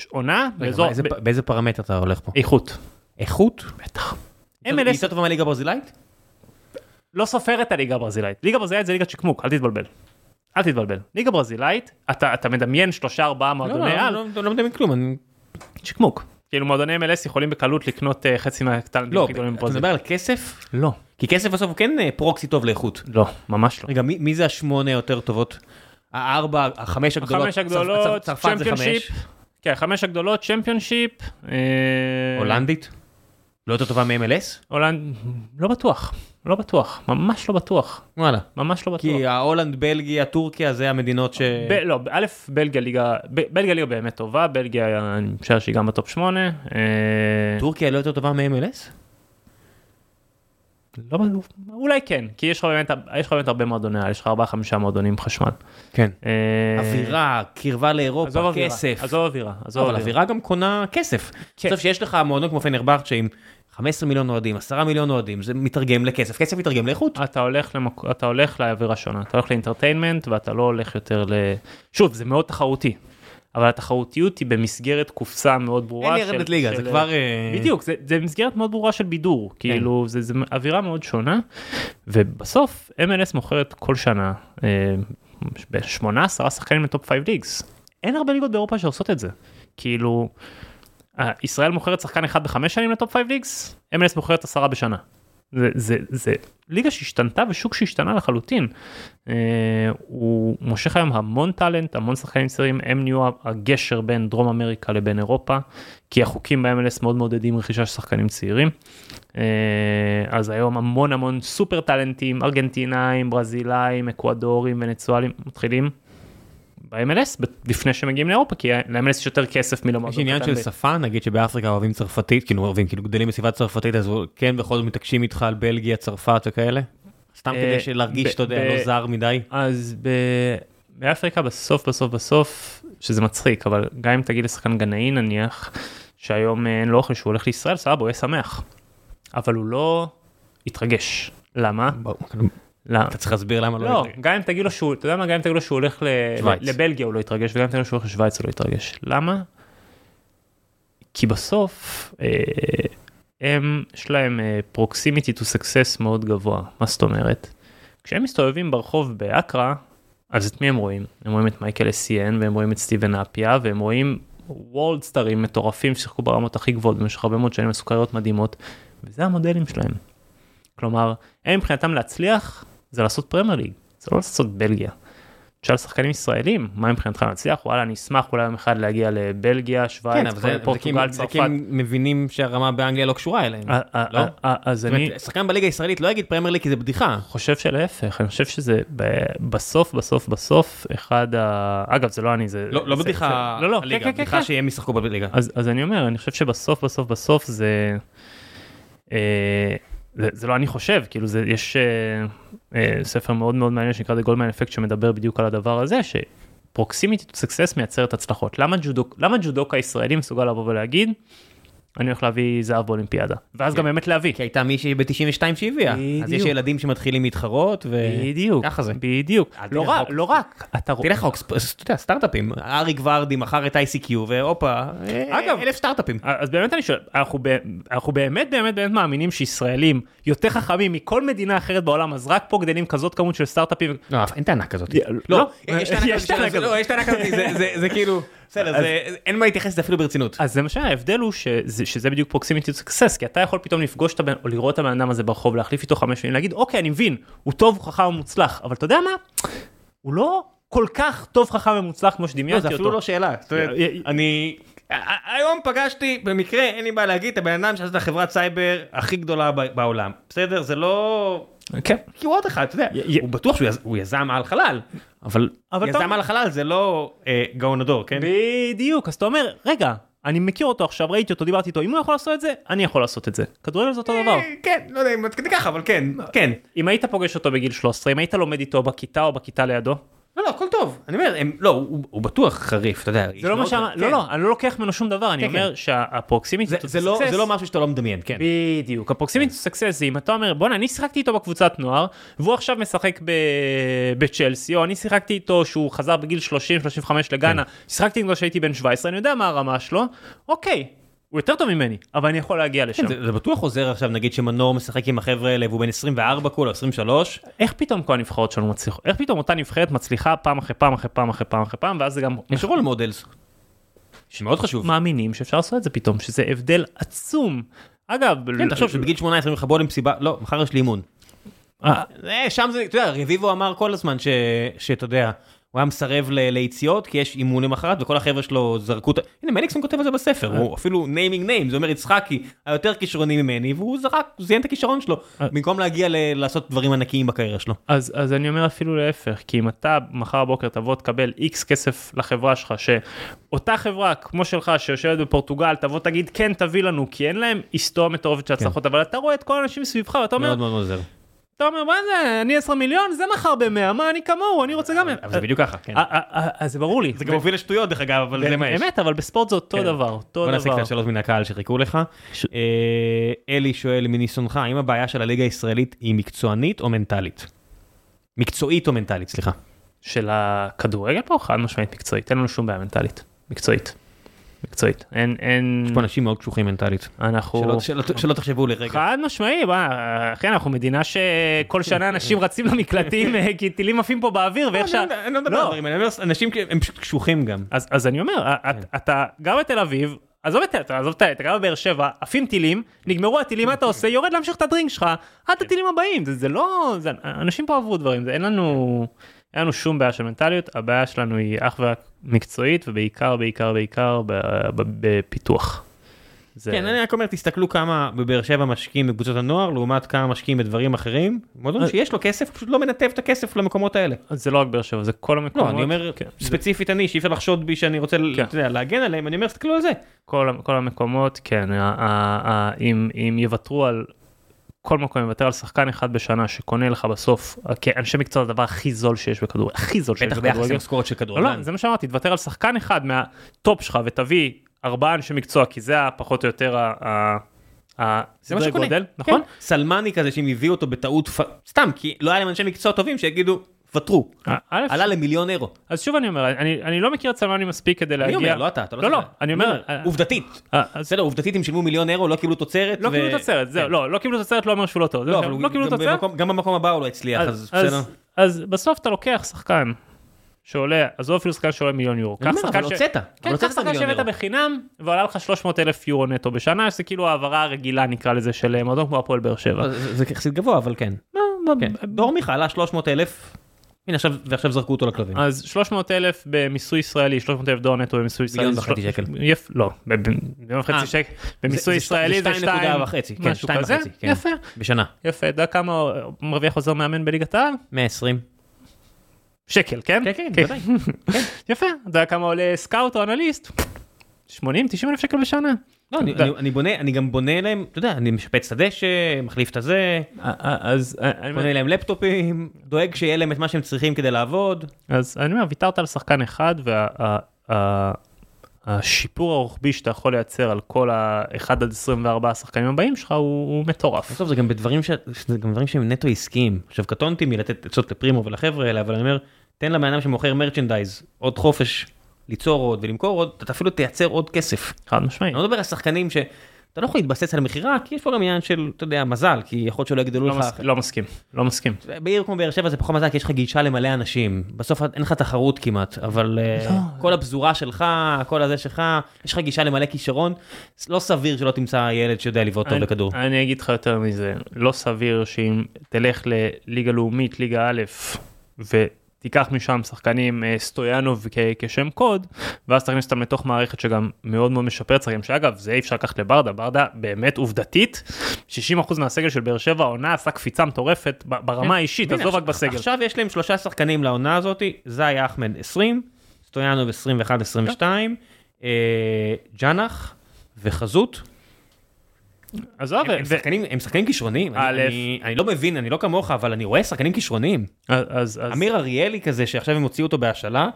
עונה באזור באיזה פרמטר אתה הולך פה? איכות. איכות? בטח. היא MLS יותר טובה מהליגה הברזילאית? לא סופר את הליגה הברזילאית, ליגה הברזילאית זה ליגת שקמוק, אל תתבלבל. אל תתבלבל. ליגה ברזילאית, אתה, אתה מדמיין שלושה ארבעה לא, לא, מועדוני על, לא, לא, לא מדמיין כלום, אני... צ'יקמוק. כאילו מועדוני MLS יכולים בקלות לקנות אה, חצי מהטלנטים לא, אתה. מדבר על כסף? לא, כי כסף בסוף הוא כן אה, פרוקסי טוב לאיכות. לא, ממש לא. רגע, מי, מי זה השמונה יותר טובות? הארבע, החמש הגדולות? החמש הגדולות, צרפ- צרפת זה. חמש. כן, חמש הגדולות, צ'מפיונשיפ. אה, הולנדית? לא יותר טובה מ-MLS? הולנד, לא בטוח, לא בטוח, ממש לא בטוח, וואלה. ממש לא בטוח. כי ההולנד, בלגיה, טורקיה זה המדינות ש... ב- לא, א', בלגיה ליגה, ב- בלגיה ליגה באמת טובה, בלגיה אני משער שהיא גם בטופ 8. טורקיה לא יותר טובה מ-MLS? לא, אולי כן, כי יש לך באמת, יש לך באמת הרבה מועדוני על, יש לך 4-5 מועדונים חשמל. כן. אה, אווירה, קרבה עזוב לאירופה, אווירה, כסף. עזוב אווירה, עזוב אבל אווירה. אווירה גם קונה כסף. כן. בסוף שיש לך מועדון כמו פנרבכט שעם 15 מיליון אוהדים, 10 מיליון אוהדים, זה מתרגם לכסף, כסף מתרגם לאיכות. אתה הולך, למק... אתה הולך לאווירה שונה, אתה הולך לאינטרטיינמנט ואתה לא הולך יותר ל... שוב, זה מאוד תחרותי, אבל התחרותיות היא במסגרת קופסה מאוד ברורה. אין לרדת ליגה, זה כבר... אה, בדיוק, זה, זה מסגרת מאוד ברורה של בידור, כן. כאילו זה, זה אווירה מאוד שונה, ובסוף MLS מוכרת כל שנה אה, בשמונה עשרה שחקנים לטופ 5 ליגס. אין הרבה ליגות באירופה שעושות את זה. כאילו, ישראל מוכרת שחקן אחד בחמש שנים לטופ 5 ליגס, MLS מוכרת עשרה בשנה. זה, זה, זה ליגה שהשתנתה ושוק שהשתנה לחלוטין. אה, הוא מושך היום המון טאלנט, המון שחקנים צעירים, הם נהיו הגשר בין דרום אמריקה לבין אירופה, כי החוקים ב-MLS מאוד מעודדים רכישה של שחקנים צעירים. אה, אז היום המון המון סופר טאלנטים, ארגנטינאים, ברזילאים, אקוודורים, ונצואלים, מתחילים ב-MLS לפני שמגיעים לאירופה, כי ל-MLS יש יותר כסף מלמועדון. יש עניין של שפה, נגיד שבאפריקה אוהבים צרפתית, כאילו אוהבים, כאילו גדלים בסביבה צרפתית, אז כן בכל זאת מתעקשים איתך על בלגיה, צרפת וכאלה? סתם אה, כדי להרגיש, אתה יודע, לא זר מדי? אז. באפריקה בסוף בסוף בסוף, שזה מצחיק, אבל גם אם תגיד לשחקן גנאי נניח, שהיום אה, אין לו אוכל שהוא הולך לישראל, סבבה, הוא יהיה שמח. אבל הוא לא יתרגש. למה? למה? אתה צריך להסביר למה לא... לא. גם אם תגיד לו שהוא, אתה יודע מה, גם אם תגיד לו שהוא הולך. לבלגיה הוא לא יתרגש, וגם אם תגיד לו שהוא הולך לשוויץ הוא לא יתרגש. למה? כי בסוף אה, הם, יש להם אה, proximity to success מאוד גבוה. מה זאת אומרת? כשהם מסתובבים ברחוב באקרה, אז את מי הם רואים? הם רואים את מייקל אסיאן והם רואים את סטיבן אפיה והם רואים world star ים מטורפים ששיחקו ברמות הכי גבוהות במשך הרבה מאוד שנים משכורות מדהימות וזה המודלים שלהם. כלומר, הם מבחינתם להצליח זה לעשות פרמייר ליג, זה לא לעשות בלגיה. תשאל שחקנים ישראלים, מה מבחינתך להצליח? וואלה, אני אשמח אולי יום אחד להגיע לבלגיה, כן, שווייץ, כי פורטוגל, הם- זה כי צרפת. הם מבינים שהרמה באנגליה לא קשורה אליהם. אה, אה, לא? אה, אה, אז אני שחקן בליגה הישראלית לא יגיד פרמייר ליג כי זה בדיחה. חושב שלהפך, אני חושב שזה בסוף, בסוף, בסוף, אחד ה... אגב, זה לא אני, זה... לא לא בדיחה לא, לא, הליגה, כן, כן, בדיחה כן. שהם ישחקו בליגה. אז, אז אני אומר, אני חושב שבסוף, בסוף, בסוף זה... זה, זה לא אני חושב, כאילו זה, יש אה, אה, ספר מאוד מאוד מעניין שנקרא The Goldman Effect שמדבר בדיוק על הדבר הזה, שפרוקסימיטי to success מייצרת הצלחות. למה, ג'ודוק, למה ג'ודוקה ישראלי מסוגל לבוא ולהגיד, אני הולך להביא זהב באולימפיאדה, ואז גם באמת להביא. כי הייתה מישהי ב-92 שהביאה. אז יש. ילדים שמתחילים להתחרות, בדיוק, וככה זה. בדיוק, לא רק. לא רק, אתה רואה, תלך יודע, סטארט-אפים, אריק ורדי מכר את ICQ והופה, אגב, אלף סטארט-אפים. אז באמת אני שואל, אנחנו, באמת באמת באמת מאמינים שישראלים יותר חכמים מכל מדינה אחרת בעולם, אז רק פה גדלים כזאת כמות של סטארט-אפים. לא, אין טענה כזאת. לא, יש טענה כזאת. זה כאילו, בסדר, זה- אין מה להתייחס לזה אפילו ברצינות. אז זה מה שההבדל הוא שזה, בדיוק proximity success, כי אתה יכול פתאום לפגוש את הבן, או לראות את הבן אדם הזה ברחוב, להחליף איתו חמש מילים, להגיד אוקיי אני מבין, הוא טוב, הוא חכם, הוא מוצלח, אבל אתה יודע מה? הוא לא כל כך טוב, חכם ומוצלח כמו לא, שדמיינתי זה אותו. אפילו לא שאלה. אומרת, י- י- אני... היום פגשתי, במקרה, אין לי בעיה להגיד, את הבן אדם שעשה את החברת סייבר הכי גדולה בעולם. בסדר? זה לא... כן. כי הוא עוד אחד, אתה יודע, הוא בטוח שהוא יז- הוא יזם על חלל, אבל יזם על החלל זה לא אה, גאון הדור, כן? בדיוק, אז אתה אומר, רגע, אני מכיר אותו עכשיו, ראיתי אותו, דיברתי איתו, אם הוא יכול לעשות את זה, אני יכול לעשות את זה. כדורגל זה אותו דבר. אה, כן, לא יודע אם עד כדי ככה, אבל כן, כן. אם היית פוגש אותו בגיל 13, אם היית לומד איתו בכיתה או בכיתה לידו, לא, לא, הכל טוב. אני אומר, הם- לא, הוא הוא בטוח חריף, אתה יודע. זה לא מה שאמרתי, לא, לא, אני לא לוקח ממנו שום דבר, אני כן, אומר שה proximity זה- זה לא- זה לא משהו שאתה לא מדמיין, כן. בדיוק, ה proximity success זה אם אתה אומר בואנה אני שיחקתי איתו בקבוצת נוער והוא עכשיו משחק ב- בצ'לסי או אני שיחקתי איתו שהוא חזר בגיל 30-35 לגאנה, כן. שיחקתי איתו כשהייתי בן 17 אני יודע מה הרמה שלו, אוקיי, הוא יותר טוב ממני, אבל אני יכול להגיע לשם. כן, זה, זה בטוח עוזר עכשיו נגיד שמנור משחק עם החבר'ה האלה והוא בן 24 כולה 23. איך פתאום כל הנבחרות שלנו מצליחות? איך פתאום אותה נבחרת מצליחה פעם אחרי פעם אחרי פעם אחרי פעם אחרי פעם, ואז זה גם... יש role models. שמאוד חשוב. מאמינים שאפשר לעשות את זה פתאום, שזה הבדל עצום. אגב, כן, תחשוב שבגיל 18 אומרים לך בוא למסיבה, לא, מחר יש לי אימון. אה, אה, שם זה, אתה יודע, רביבו אמר כל הזמן שאתה יודע, הוא היה מסרב ליציאות כי יש אימון למחרת וכל החבר'ה שלו זרקו את ה... הנה מליקסון כותב על זה בספר, הוא אפילו naming names, זה אומר יצחקי היה יותר כישרוני ממני והוא זרק, הוא זיין את הכישרון שלו, אה. במקום להגיע ל- לעשות דברים ענקיים בקריירה שלו. אז, אז אני אומר אפילו להפך, כי אם אתה מחר בבוקר תבוא תקבל איקס כסף לחברה שלך, שאותה חברה כמו שלך שיושבת בפורטוגל תבוא תגיד כן תביא לנו, כי אין להם היסטוריה מטורפת של הצלחות, אבל אתה רואה את כל האנשים סביבך ואתה אומר, מאוד מאוד עוזר. אתה אומר מה זה, אני 10 מיליון, זה מחר ב-100, מה אני כמוהו, אני רוצה גם... אבל זה בדיוק ככה, כן. אה, אה, אה, אה, זה ברור לי. זה גם מוביל לשטויות דרך אגב, אבל זה מה יש. באמת, אבל בספורט זה אותו כן. דבר, אותו בוא נעשה דבר. קצת שאלות מן הקהל שחיכו לך. אלי שואל מניסיונך, האם הבעיה של הליגה הישראלית היא מקצוענית או מנטלית? מקצועית או מנטלית, סליחה. של הכדורגל פה חד משמעית מקצועית, אין לנו שום בעיה מנטלית, מקצועית. מקצועית, אין, אין, יש פה אנשים מאוד קשוחים מנטלית. אנחנו... שלא- שלא- שלא תחשבו לרגע. חד משמעי, מה, אחי אנחנו מדינה שכל שנה אנשים רצים למקלטים כי טילים עפים פה באוויר ואיך שה... אני לא מדבר לא. על דברים האלה, אני אנשים כאילו, הם פשוט קשוחים גם. אז, אז אני אומר, את- אתה גר בתל אביב, עזוב את אתה עזוב את אתה גר בבאר שבע, עפים טילים, נגמרו הטילים, מה אתה עושה? יורד להמשיך את הדרינק שלך, עד הטילים הבאים, זה, זה לא, זה, אנשים פה עברו דברים, זה, אין לנו, אין לנו שום בעיה של מנטליות, הבעיה שלנו היא אך ורק מקצועית ובעיקר בעיקר בעיקר בפיתוח. זה, כן, אני רק אומר, תסתכלו כמה בבאר שבע משקיעים בקבוצות הנוער, לעומת כמה משקיעים בדברים אחרים. מועדון שיש לו כסף, פשוט לא מנתב את הכסף למקומות האלה. זה לא רק באר שבע, זה כל המקומות, לא, אני אומר, כן, זה ספציפית אני, שאי אפשר לחשוד בי שאני רוצה, כן. יודע, להגן עליהם, אני אומר, תסתכלו על זה. כל, כל המקומות, כן, אם יוותרו על כל מקום, יוותר על שחקן אחד בשנה שקונה לך בסוף, כאנשי מקצוע זה הדבר הכי זול שיש בכדורגל, הכי זול שיש בטח ביחס בכדורגל. למשכורת של לא, כדורגלן. לא, זה מה שאמרתי, תוותר על שחקן אחד מהטופ שלך ותביא ארבעה אנשי מקצוע, כי זה פחות או יותר ה- זה מה שקונה. גודל, נכון? כן. סלמני כזה שהם הביאו אותו בטעות, סתם, כי לא היה להם אנשי מקצוע טובים שיגידו, ותרו. אה, עלה למיליון אירו. אז שוב אני אומר, אני אני לא מכיר את סלמני מספיק כדי אני להגיע, אומר, לא אתה, אתה לא, לא, יודע. אני אומר, אה, עובדתית. אה, בסדר, עובדתית הם שילמו מיליון אירו, לא קיבלו תוצרת. לא קיבלו תוצרת, זהו, כן. לא, לא קיבלו תוצרת לא אומר שהוא לא טוב, לא, אבל לא גם תוצרת, במקום- הבא הוא לא הצליח, אז בסדר. אז, בסוף אתה לוקח שחקן שעולה, עזוב אפילו שחקן שעולה מיליון יורו. אני אומר, אבל הוצאת. כן, קח שחקן שהבאת. בחינם ועלה לך 300 אלף יורו נטו בשנה, שזה כאילו העברה הרגילה נקרא לזה של מועדון כמו הפועל באר שבע. זה יחסית גבוה, אבל כן. לא, לא, כן. דור מיכה עלה 300 אלף, הנה עכשיו, ועכשיו זרקו אותו לכלבים. אז 300 אלף במיסוי ישראלי, 300 אלף דולר נטו במיסוי ישראלי. מיליון וחצי שקל. יפ- לא, מיליון אה, וחצי שקל. במיסוי ישראלי זה זה 2.5, 2 כן, משהו 2.5, כזה. כן. יפה, בשנה. יפה, אתה יודע כמה מרוויח עוזר מאמן בליגת העל? 120. שקל, כן? כן, כן, בוודאי. יפה, אתה יודע כמה עולה סקאוט או אנליסט? 80-90 אלף שקל בשנה. לא, אני- אתה- אני- אני בונה, אני גם בונה להם, אתה יודע, אני משפץ את הדשא, מחליף את הזה, אז אני קונה להם לפטופים, דואג שיהיה להם את מה שהם צריכים כדי לעבוד. אז אני אומר, ויתרת על שחקן אחד והשיפור הרוחבי שאתה יכול לייצר על כל ה-1 עד 24 השחקנים הבאים שלך הוא הוא מטורף. בסוף זה גם בדברים ש... זה גם דברים שהם נטו עסקיים. עכשיו קטונתי מלתת עצות לפרימו ולחבר'ה האלה, אבל אני אומר, תן לבן אדם שמוכר מרצ'נדייז עוד חופש ליצור עוד ולמכור עוד, אתה אפילו תייצר עוד כסף. חד משמעי. אני לא מדבר על שחקנים ש... אתה לא יכול להתבסס על המכירה, כי יש פה גם עניין של, אתה יודע, מזל, כי יכול להיות שלא יגדלו לא לך. מס- לא מסכים, לא מסכים. בעיר כמו באר שבע זה פחות מזל, כי יש לך גישה למלא אנשים. בסוף אין לך תחרות כמעט, אבל אה, לא. כל הפזורה שלך, כל הזה שלך, יש לך גישה למלא כישרון, לא סביר שלא תמצא ילד שיודע לבעוט טוב בכדור. אני אגיד לך יותר מזה, לא סביר שאם תלך לליגה לאומית, ליגה א', ותיקח משם שחקנים אה, סטויאנוב כ- כשם קוד, ואז תכניס אותם לתוך מערכת שגם מאוד מאוד משפרת שחקנים, שאגב, זה אי אפשר לקחת לברדה, ברדה באמת עובדתית, 60% מהסגל של באר שבע העונה עשה קפיצה מטורפת ברמה האישית, והנה, עזוב רק בסגל. עכשיו יש להם שלושה שחקנים לעונה הזאת, זאי אחמד 20, סטויאנוב 21-22, אה, ג'אנח וחזות. עזוב, הם- הם ו- שחקנים- הם שחקנים כישרוניים, אני- אני אני לא מבין, אני לא כמוך, אבל אני רואה שחקנים כישרוניים. אז- אז- אמיר אריאלי כזה, שעכשיו הם הוציאו אותו בהשאלה,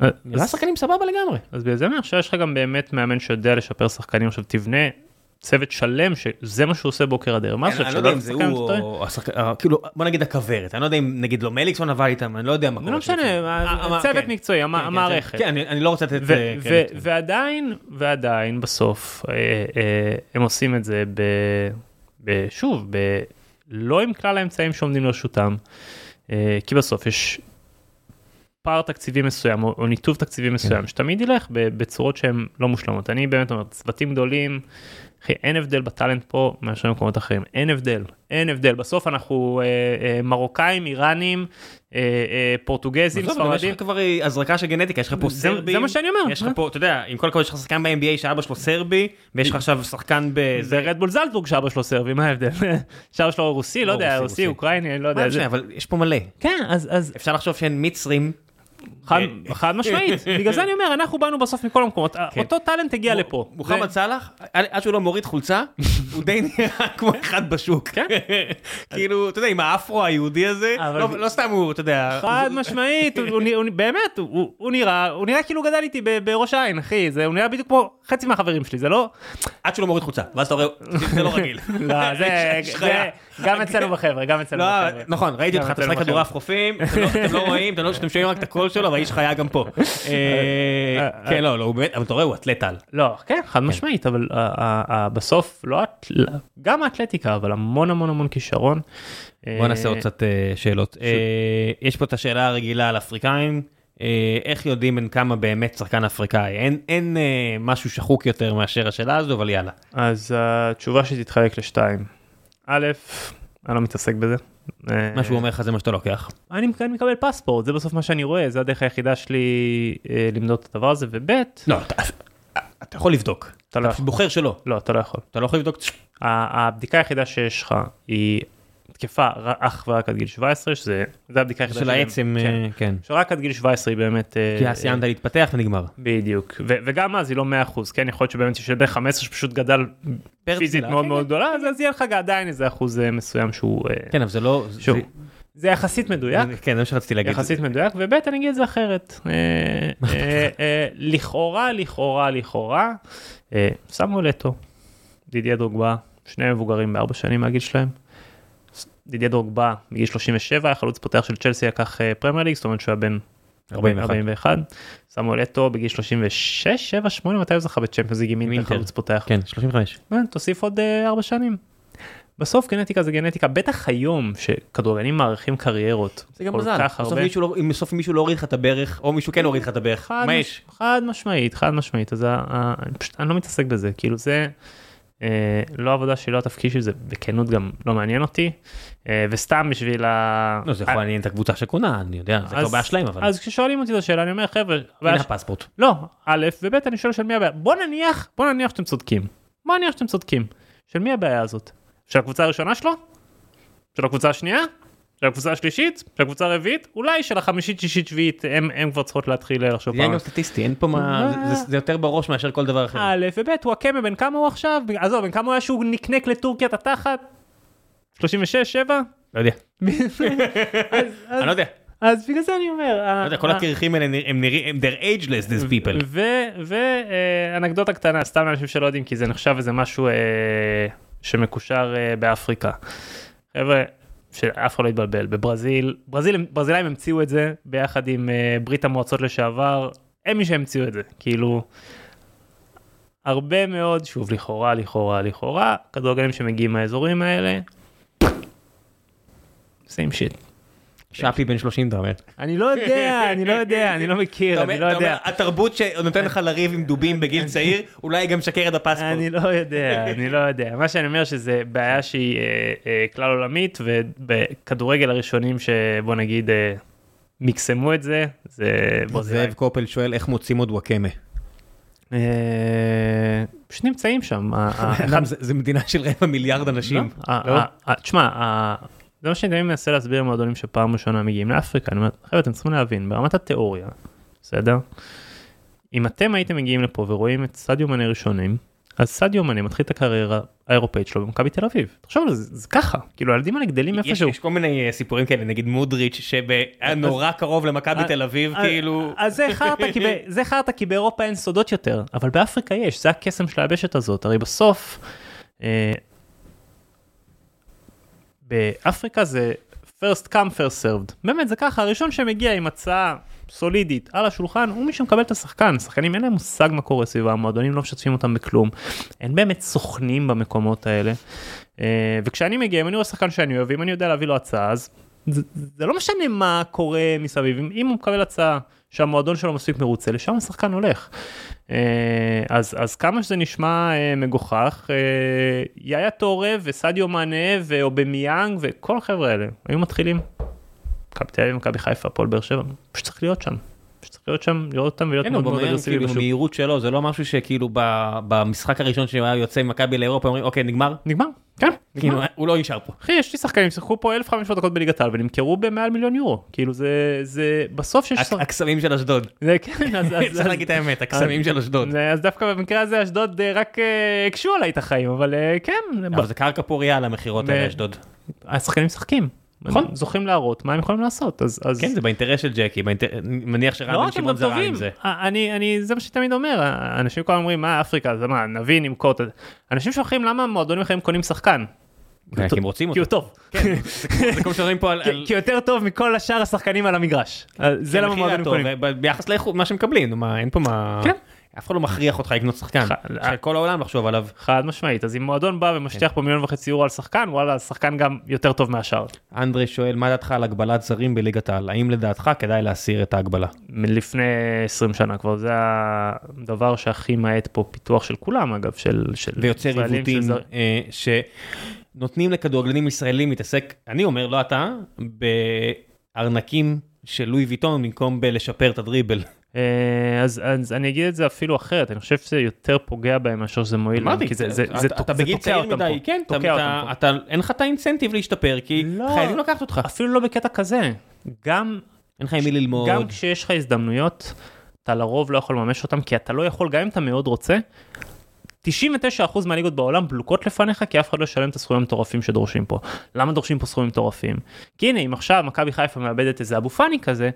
אז- נראה שחקנים סבבה לגמרי. אז בגלל זה אני אומר שיש לך גם באמת מאמן שיודע לשפר שחקנים, עכשיו תבנה צוות שלם שזה מה שהוא עושה בוקר עד ערב. מה אני לא יודע אם זה הוא או אה, כאילו בוא נגיד הכוורת, אני לא יודע אם נגיד לא מליקסון עבד איתם, אני לא יודע מה קורה. לא משנה, צוות מקצועי, המערכת. כן, אני לא רוצה לתת קרדיט. ועדיין, ועדיין בסוף הם עושים את זה שוב, לא עם כלל האמצעים שעומדים לרשותם, כי בסוף יש פער תקציבי מסוים או, או ניתוב תקציבי מסוים כן. שתמיד ילך בצורות שהן לא מושלמות אני באמת אומר צוותים גדולים. אחי, אין הבדל בטאלנט פה מאשר במקומות אחרים אין הבדל אין הבדל בסוף אנחנו אה, אה, מרוקאים איראנים אה, אה, פורטוגזים ספרדים. יש לך כבר הזרקה של גנטיקה יש לך פה סרבים זה מה שאני אומר יש לך פה אתה יודע עם כל הכבוד יש לך שחקן ב-NBA שאבא שלו סרבי ויש לך עכשיו שחקן ב... זה רדבול זלצבורג שאבא שלו סרבי מה ההבדל? שאבא שלו רוסי לא יודע רוסי אוקראיני אני לא יודע. אבל יש פה מלא. כן אז אפשר לחשוב שאין מצרים חד, חד משמעית, בגלל זה אני אומר, אנחנו באנו בסוף מכל המקומות, כן. אותו טאלנט הגיע לפה. מוחמד סאלח, עד שהוא לא מוריד חולצה, הוא די נראה כמו אחד בשוק. כן. כאילו, אתה יודע, עם האפרו היהודי הזה, לא, לא סתם הוא, אתה יודע. חד משמעית, באמת, הוא נראה, הוא נראה כאילו גדל איתי בראש העין, אחי, הוא נראה בדיוק כמו חצי מהחברים שלי, זה לא... עד שהוא לא מוריד חולצה, ואז אתה רואה, זה לא רגיל. לא, זה... גם אצלנו בחבר'ה, גם אצלנו לא, בחבר'ה. נכון, ראיתי אותך, אתה משחק כדורעף חופים, אתם לא רואים, אתם שומעים רק את הקול שלו, אבל האיש חיה גם פה. אה, כן, לא, לא, אבל אתה רואה, הוא אתלט על. לא, כן, חד. משמעית, אבל בסוף, לא גם האתלטיקה, אבל המון המון המון כישרון. בוא נעשה עוד קצת אה, שאלות. אה, יש פה את השאלה הרגילה על אפריקאים. איך יודעים בין כמה באמת שחקן אפריקאי? אין, אין משהו שחוק יותר מאשר השאלה הזו, אבל יאללה. אז התשובה שתתחלק לשתיים. א', אני לא מתעסק בזה. מה שהוא אומר לך זה מה שאתה לוקח. אני מקבל פספורט, זה בסוף מה שאני רואה, זה הדרך היחידה שלי אה, למדוד את הדבר הזה, וב' לא, אתה יכול לבדוק. אתה לא. בוחר שלא. לא, אתה לא יכול. אתה לא יכול לבדוק. הבדיקה היחידה שיש לך היא תקפה אך ורק עד גיל 17 שזה הבדיקה של העצם כן, כן. שרק עד גיל 17 היא באמת אה, כי אז סיימת להתפתח ונגמר. בדיוק. וגם אז היא לא 100% כן? יכול להיות שבאמת יש ילדי 15 שפשוט גדל פיזית מאוד מאוד. גדולה אז יהיה לך עדיין איזה אחוז אה, מסוים שהוא אה, כן אבל זה לא זה יחסית מדויק. כן זה מה שרציתי להגיד. יחסית מדויק וב' אני אגיד את זה אחרת. לכאורה לכאורה לכאורה שמו לטו. דידיה דרוגבה שני מבוגרים בארבע שנים מהגיל שלהם. דידיה דרוגבה בגיל 37 היה חלוץ פותח של צ'לסי לקח פרמייר ליג זאת אומרת שהוא היה בן 41 סמואל אטו בגיל 36 7 8 מתי הוא זכה בצ'מפיונס ליג עם חלוץ פותח? כן 35 תוסיף עוד 4 שנים. בסוף גנטיקה זה גנטיקה. בטח היום שכדורגלנים מעריכים קריירות זה גם מזל. לא- אם בסוף מישהו לא הוריד לך את הברך או מישהו כן הוריד לך את הברך מה יש? חד משמעית חד משמעית. אז אני לא מתעסק בזה. כאילו זה. אה, לא עבודה שלי, לא התפקיד של זה, בכנות גם לא מעניין אותי, אה, וסתם בשביל ה... לא, זה יכול לעניין את הקבוצה שקונה, אני יודע, זה כבר בעיה שלהם, אבל... אז כששואלים אותי את השאלה, אני אומר, חבר'ה... הנה הפספורט. לא, א', וב', אני שואל של מי הבעיה. בוא נניח, בוא נניח שאתם צודקים. בוא נניח שאתם צודקים. של מי הבעיה הזאת? של הקבוצה הראשונה שלו? של הקבוצה השנייה? של הקבוצה השלישית, של הקבוצה הרביעית, אולי של החמישית, שישית, שביעית, הם כבר צריכות להתחיל לחשוב. זה גם סטטיסטי, אין פה מה, זה יותר בראש מאשר כל דבר אחר. א' וב', הוא הקמא בן כמה הוא עכשיו? עזוב, בן כמה הוא היה שהוא נקנק לטורקיה את התחת? 36, 7? לא יודע. אני לא יודע. אז בגלל זה אני אומר. לא יודע, כל הקרחים האלה הם נראים, they're ageless these people. ואנקדוטה קטנה, סתם לאנשים שלא יודעים, כי זה נחשב איזה משהו שמקושר באפריקה. חבר'ה, שאף אחד לא יתבלבל בברזיל ברזיל ברזילאים המציאו את זה ביחד עם uh, ברית המועצות לשעבר הם מי שהמציאו את זה כאילו. הרבה מאוד שוב לכאורה לכאורה לכאורה כדורגלים שמגיעים מהאזורים האלה. same shit. שפי בן 30 אתה אומר. אני לא יודע, אני לא יודע, אני לא מכיר, אני לא יודע. התרבות שנותן לך לריב עם דובים בגיל צעיר, אולי גם שקר את הפספורט. אני לא יודע, אני לא יודע. מה שאני אומר שזה בעיה שהיא אה, אה, כלל עולמית, ובכדורגל הראשונים שבוא נגיד אה, מקסמו את זה, זה... זאב קופל שואל איך מוצאים עוד וואקמה. פשוט נמצאים שם. זה מדינה של רבע מיליארד אנשים. לא? תשמע, זה מה שאני מנסה להסביר למועדונים שפעם ראשונה מגיעים לאפריקה, אני אומר, חבר'ה אתם צריכים להבין, ברמת התיאוריה, בסדר? אם אתם הייתם מגיעים לפה ורואים את סטדיו מנה ראשונים, אז סטדיו מנה מתחיל את הקריירה האירופאית שלו במכבי תל אביב. תחשוב על זה, זה ככה, כאילו הילדים האלה גדלים איפשהו. יש כל מיני אה, סיפורים כאלה, נגיד מודריץ' שהיה נורא קרוב למכבי תל אביב, כאילו... אז זה חרטא כי באירופה אין סודות יותר, אבל באפריקה יש, זה הקסם של היבשת הזאת, הרי בסוף... באפריקה זה first come first served, באמת זה ככה, הראשון שמגיע עם הצעה סולידית על השולחן הוא מי שמקבל את השחקן, שחקנים אין להם מושג מה קורה סביבם, המועדונים לא משתפים אותם בכלום, אין באמת סוכנים במקומות האלה, אה, וכשאני מגיע, אם אני רואה שחקן שאני אוהב, אם אני יודע להביא לו הצעה, אז זה, זה לא משנה מה קורה מסביב, אם הוא מקבל הצעה שהמועדון שלו מספיק מרוצה, לשם השחקן הולך. אה, אז, אז כמה שזה נשמע אה, מגוחך, יאיה טורה וסדיו מאנה ואובמיאנג וכל החבר'ה האלה היו מתחילים. מכבי תל אביב, מכבי חיפה, הפועל באר שבע, פשוט צריך להיות שם. שצריך להיות שם, לראות אותם ולהיות כן, מאוד מאוד אגרסיבי כאילו, בשוק. במהירות שלו, זה לא משהו שכאילו במשחק הראשון שהוא היה יוצא ממכבי לאירופה, אומרים, אוקיי, נגמר? נגמר, כן, כאילו. הוא לא נשאר פה. אחי, יש לי שחקנים ששיחקו פה 1,500 דקות בליגת העל ונמכרו במעל מיליון יורו. כאילו זה, זה, בסוף שיש... הקסמים של אשדוד. זה כן, אז... צריך להגיד את האמת, הקסמים של אשדוד. אז דווקא במקרה הזה אשדוד אה, רק אה, הקשו עליי את החיים, אבל אה, כן, אבל זה קרקע פוריה למכירות ב- האלה, אשדוד. השחקנים משחקים. נכון. הם זוכים להראות מה הם יכולים לעשות, אז... אז... כן, זה באינטרס של ג'קי, באינטר- מניח לא שרן בן רק הם שמעון זרה טובים, עם זה. אה, אני, אני, זה מה שתמיד אומר, אנשים כל אומרים מה אפריקה, זה מה, נביא, נמכור, את זה." אנשים שוכחים למה מועדונים אחרים קונים שחקן, כן, כי הם רוצים כי אותו. הוא טוב, זה כמו שאומרים פה על... כי- כי יותר טוב מכל השאר השחקנים על המגרש, אז זה למה המחיר מועדונים קונים. ב- ביחס לאיכות, מה שמקבלים, אין פה מה... כן. אף אחד לא מכריח אותך לקנות שחקן. ח- של כל העולם לחשוב עליו. חד משמעית, אז אם מועדון בא ומשטיח פה מיליון וחצי יורו על שחקן, וואלה, השחקן גם יותר טוב מהשאר. אנדרי שואל, מה דעתך על הגבלת זרים בליגת העל? האם לדעתך כדאי להסיר את ההגבלה? מלפני 20 שנה כבר, זה הדבר שהכי מאט פה פיתוח של כולם אגב, של... של ויוצר עיוותים זר- אה, שנותנים לכדורגלנים ישראלים להתעסק, אני אומר, לא אתה, בארנקים של לואי ויטון במקום בלשפר את הדריבל. אה, אז, אז אני אגיד את זה אפילו אחרת, אני חושב שזה יותר פוגע בהם מאשר שזה מועיל אמרתי, כי זה, זה, אתה- זה, אתה בגיל צעיר מדי, פה, כן, אתה- תוקע אתה- אותם פה. אתה- אין לך את האינסנטיב להשתפר, כי לא. חייבים לקחת אותך. אפילו לא בקטע כזה, גם, אין לך עם מי ללמוד. גם כשיש לך הזדמנויות, אתה לרוב לא יכול לממש אותם, כי אתה לא יכול, גם אם אתה מאוד רוצה, 99% מהליגות בעולם בלוקות לפניך, כי אף אחד לא ישלם את הסכומים המטורפים שדורשים פה. למה דורשים פה סכומים מטורפים? כי הנה, אם עכשיו מכבי חיפה מאבדת איזה אבו פאני כזה,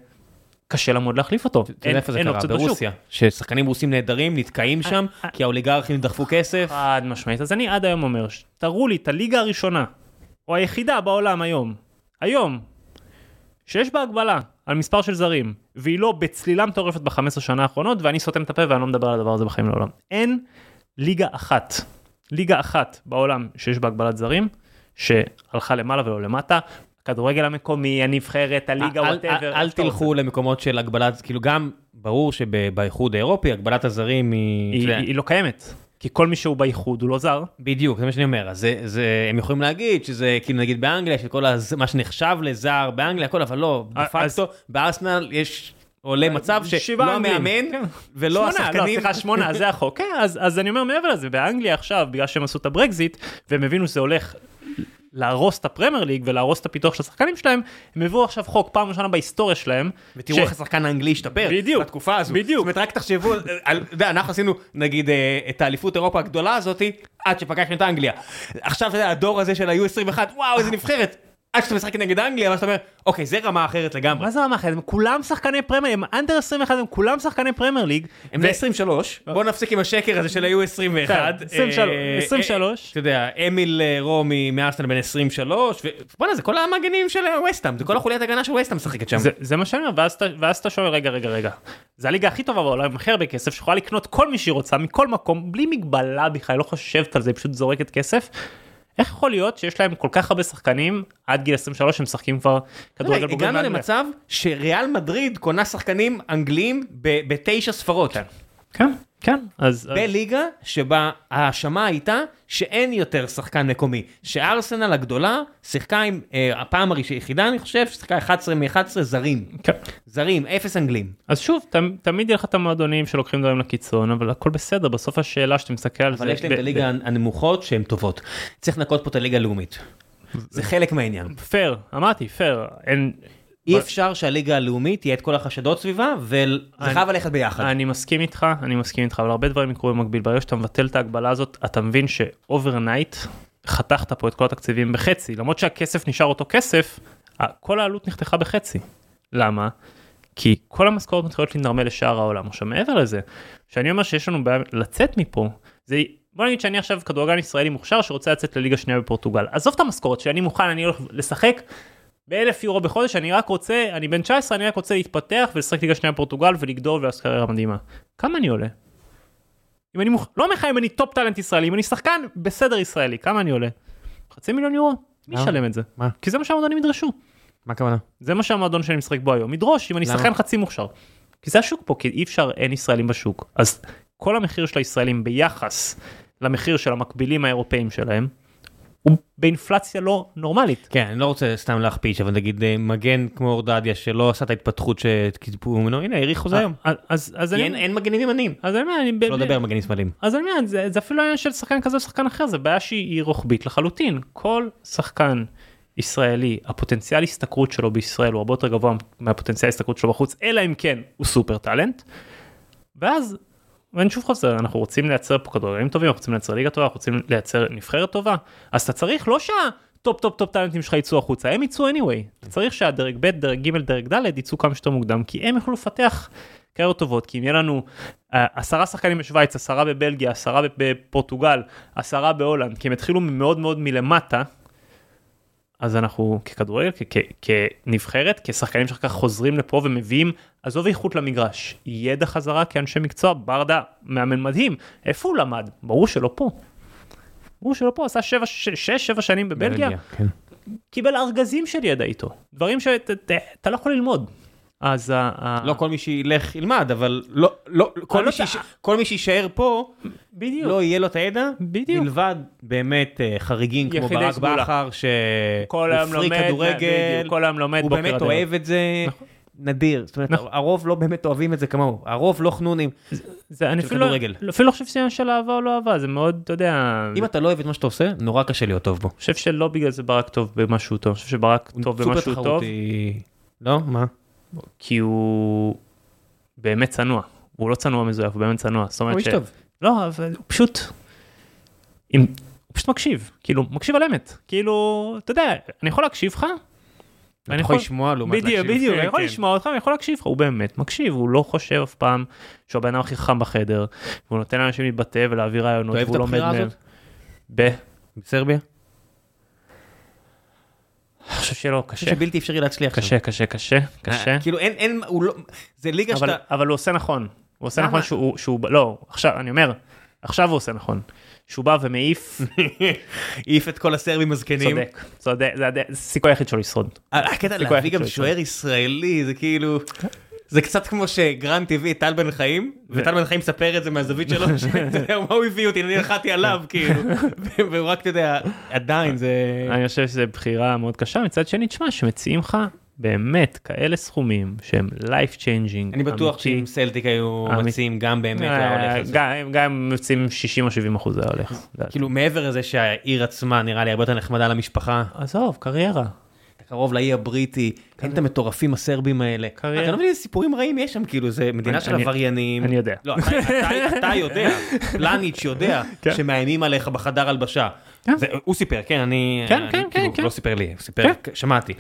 קשה לה מאוד להחליף אותו. אתה יודע איפה זה קרה? ברוסיה. ששחקנים רוסים נהדרים, נתקעים שם, אה, כי האוליגרכים דחפו כסף. חד משמעית אז אני עד היום אומר תראו לי את הליגה הראשונה או היחידה בעולם היום היום שיש בה הגבלה על מספר של זרים והיא לא בצלילה מטורפת ב-15 שנה האחרונות ואני סותם את הפה ואני לא מדבר על הדבר הזה בחיים לעולם אין ליגה אחת ליגה אחת בעולם שיש בה הגבלת זרים שהלכה למעלה ולא למטה. הכדורגל המקומי הנבחרת הליגה וואטאבר. אל- אל תלכו למקומות של הגבלת, כאילו גם ברור שבאיחוד האירופי הגבלת הזרים היא... היא, לא קיימת כי כל מי שהוא באיחוד הוא לא זר. בדיוק, זה מה שאני אומר, אז זה, זה, הם יכולים להגיד שזה כאילו נגיד באנגליה, שכל הז, מה שנחשב לזר באנגליה, הכל, אבל לא, דה אז- פקטו, בארסנל יש, עולה מצב שלא. המאמן כן. ולא שמונה, השחקנים, לא, סליחה, שמונה, זה החוק. כן, אז, אז אני אומר מעבר לזה, באנגליה עכשיו, בגלל שהם עשו את הברקזיט, והם הבינו שזה הולך להרוס את הפרמייר ליג ולהרוס את הפיתוח של השחקנים שלהם, הם הביאו עכשיו חוק פעם ראשונה בהיסטוריה שלהם. ותראו איך השחקן האנגלי השתפר, בדיוק, בתקופה הזו, בדיוק. זאת אומרת רק תחשבו, על- אתה יודע, אנחנו עשינו נגיד אה, את האליפות אירופה הגדולה הזאתי, עד שפגשנו את אנגליה, עכשיו אתה יודע, הדור הזה של ה-U21, וואו איזה נבחרת, עד שאתה משחק נגד אנגליה, ואז אתה אומר, אוקיי זה רמה אחרת לגמרי, מה זה רמה אחרת? הם כולם שחקני פרמייר, הם under 21, הם כולם שחקני פרמייר ליג. הם בני 23, בוא נפסיק עם השקר הזה של ה-U21, כן, 23, אה, 23. אתה יודע, אמיל אה, רו מארסנל בן 23, ובואנה זה כל המגנים של ווסטהאם, זה כל החוליית הגנה של ווסטהאם משחקת שם. זה, מה שאני אומר, ואז אתה שואל, רגע, רגע, רגע, זה הליגה הכי טובה בעולם, עם הכי הרבה כסף, שיכולה לקנות כל מי שהיא רוצה, מכל מקום, בלי מגבלה בכלל, לא חושבת על זה, היא פשוט זורקת כסף. איך יכול להיות שיש להם כל כך הרבה שחקנים עד גיל 23 שמשחקים כבר כדורגל בוגרים הגענו? למצב שריאל מדריד קונה שחקנים אנגלים בתשע ספרות. כן, כן, אז... בליגה שבה ההאשמה הייתה שאין יותר שחקן מקומי. שארסנל הגדולה שיחקה עם, אה, הפעם היחידה אני חושב, ששיחקה 11 מ-11 זרים. כן. זרים, אפס אנגלים. אז שוב, ת, תמיד יהיה לך את המועדונים שלוקחים דברים לקיצון, אבל הכל בסדר, בסוף השאלה שאתה מסתכל על זה... אבל יש להם את הליגה הנמוכות שהן טובות. צריך לנקות פה את הליגה הלאומית. זה חלק מהעניין. פייר, אמרתי, פייר, אין... אי אפשר שהליגה הלאומית תהיה את כל החשדות סביבה, וזה אני- חייב ללכת ביחד. אני מסכים איתך, אני מסכים איתך, אבל הרבה דברים יקרו במקביל. ברגע שאתה מבטל את ההגבלה הזאת, אתה מבין ש overnight חתכת פה את כל התקציבים בחצי. למרות שהכסף נשאר אותו כסף, כל העלות נחתכה בחצי. למה? כי כל המשכורות מתחילות להתנרמל לשאר העולם. עכשיו מעבר לזה, שאני אומר שיש לנו בעיה לצאת מפה, זה בוא נגיד שאני עכשיו כדורגלן ישראלי מוכשר שרוצה לצאת לליגה שנייה בפורטוגל. עזוב את המשכורת שאני מוכן, אני הולך לשחק באלף יורו בחודש, אני רק רוצה, אני בן 19, אני רק רוצה להתפתח ולשחק ליגה שנייה בפורטוגל ולגדול ולעשות קריירה מדהימה. כמה אני עולה? אם אני מוכ... לא אומר לך אם אני top talent ישראלי, אם אני שחקן בסדר ישראלי, כמה אני עולה? חצי מיליון יורו? מי למה? ישלם את זה? מה? כי זה מה שהמועדונים ידרשו. מה הכוונה? זה מה שהמועדון שאני משחק בו היום, ידרוש אם אני? שחקן חצי מוכשר. כי זה השוק פה, כי אי אפשר, אין ישראלים בשוק. אז כל המחיר של הישראלים ביחס למחיר של המקבילים האירופאים שלהם, הוא באינפלציה לא נורמלית. כן, אני לא רוצה סתם להכפיש, אבל נגיד אה, מגן כמו אורדדיה שלא עשה את ההתפתחות שציפו ממנו, הנה, האריכו זה היום. אז- אז אז אני אין- מגנים ימניים. אז אני אומר, אני לא ב- לדבר על מגנים שמאליים. אז אני אומר, זה, אפילו עניין של שחקן כזה או שחקן אחר, זה בעיה שהיא היא רוחבית לחלוטין. כל שחקן ישראלי, הפוטנציאל השתכרות שלו בישראל הוא הרבה יותר גבוה מהפוטנציאל השתכרות שלו בחוץ, אלא אם כן הוא סופר טאלנט. ואז, ואני שוב חוזר, אנחנו רוצים לייצר פה כדורגלים טובים, אנחנו רוצים לייצר ליגה טובה, אנחנו רוצים לייצר נבחרת טובה, אז אתה צריך לא שה top top top טאלנטים שלך יצאו החוצה, הם יצאו anyway. אתה צריך שהדרג ב', דרג ג', דרג ד' יצאו כמה שיותר מוקדם, כי הם יוכלו לפתח קריירות טובות, כי אם יהיה לנו אה, עשרה שחקנים בשוויץ, עשרה בבלגיה, עשרה בפורטוגל, עשרה בהולנד, כי הם התחילו מאוד מאוד מלמטה, אז אנחנו ככדורגל, כ- כ- כנבחרת, כשחקנים שאחר כך חוזרים לפה ומביאים, עזוב איכות למגרש, ידע חזרה כאנשי מקצוע, ברדה, מאמן מדהים, איפה הוא למד? ברור שלא פה. ברור שלא פה, עשה שבע, ש- שש, שבע שנים בבלגיה, כן. קיבל ארגזים של ידע איתו, דברים שאתה לא יכול ללמוד. אז ה- לא כל מי שילך ילמד, אבל לא, לא, כל לא מי שיש- יודע. כל מי שיישאר פה, בדיוק, לא יהיה לו את הידע, בדיוק. מלבד באמת אה, חריגים כמו ברק. בכר, שהוא פרי כדורגל, כל היום לומד הוא באמת. אוהב את זה, נדיר, זאת אומרת, נכון. הרוב לא באמת אוהבים את זה כמוהו, הרוב לא חנונים. זה אני של אפילו כדורגל. אפילו לא חושב שזה של אהבה או לא אהבה, זה מאוד, אתה יודע, אם אתה לא אוהב את מה שאתה עושה, נורא קשה להיות טוב בו. אני חושב שלא בגלל זה ברק טוב במשהו טוב, אני חושב שברק טוב סופר במשהו טוב. לא? מה? כי הוא באמת צנוע, הוא לא צנוע מזויף, הוא באמת צנוע, זאת אומרת ש... טוב. לא, אבל הוא פשוט, אם... הוא פשוט מקשיב, כאילו, מקשיב על אמת, כאילו, אתה יודע, אני יכול להקשיב לך, אתה יכול לשמוע לעומת בדיוק, להקשיב. בדיוק, כן, אני יכול כן. לשמוע אותך, אני יכול להקשיב לך, הוא באמת מקשיב, הוא לא חושב אף פעם שהוא הבן אדם הכי חכם בחדר, והוא נותן לאנשים להתבטא ולהעביר רעיונות, אתה אוהב את והוא לומד הבחירה מהם. הזאת? ב... בסרביה? אני חושב שלא, אני חושב קשה, שבלתי אפשרי להצליח. קשה, קשה, קשה, קשה. אה, כאילו אין, אין, הוא לא, זה ליגה שאתה, אבל הוא עושה נכון, הוא עושה? נכון שהוא, שהוא, לא, עכשיו, אני אומר, עכשיו הוא עושה נכון. שהוא בא ומעיף, העיף את כל הסרבים הזקנים. צודק, צודק, זה הסיכוי היחיד שלו לשרוד. הקטע סיכוי להביא גם שוער ישראלי, זה כאילו... זה קצת כמו הביא את טל בן חיים, וטל בן חיים מספר את זה מהזווית שלו, שאתה יודע, מה הוא הביא אותי, אני נחתי עליו, כאילו, והוא רק, אתה יודע, עדיין זה... אני חושב שזו בחירה מאוד קשה, מצד שני, תשמע, שמציעים לך באמת כאלה סכומים שהם life changing. אני בטוח. שאם סלטיק היו. מציעים גם באמת אה, היה הולך זה. גם אם מציעים 60 או 70 אחוז זה היה הולך. כאילו מעבר לזה שהעיר עצמה נראה לי הרבה יותר נחמדה למשפחה, עזוב, קריירה. קרוב לאי הבריטי, אין את המטורפים הסרבים האלה. אתה לא מבין איזה סיפורים רעים יש שם, כאילו, זה מדינה של עבריינים. אני יודע. לא, אתה- יודע, פלניץ' יודע, כן. שמאיימים עליך בחדר הלבשה. כן. הוא סיפר, כן, אני... כן, אני- כן, כאילו, כן, כן. לא סיפר לי, הוא סיפר, כן. שמעתי.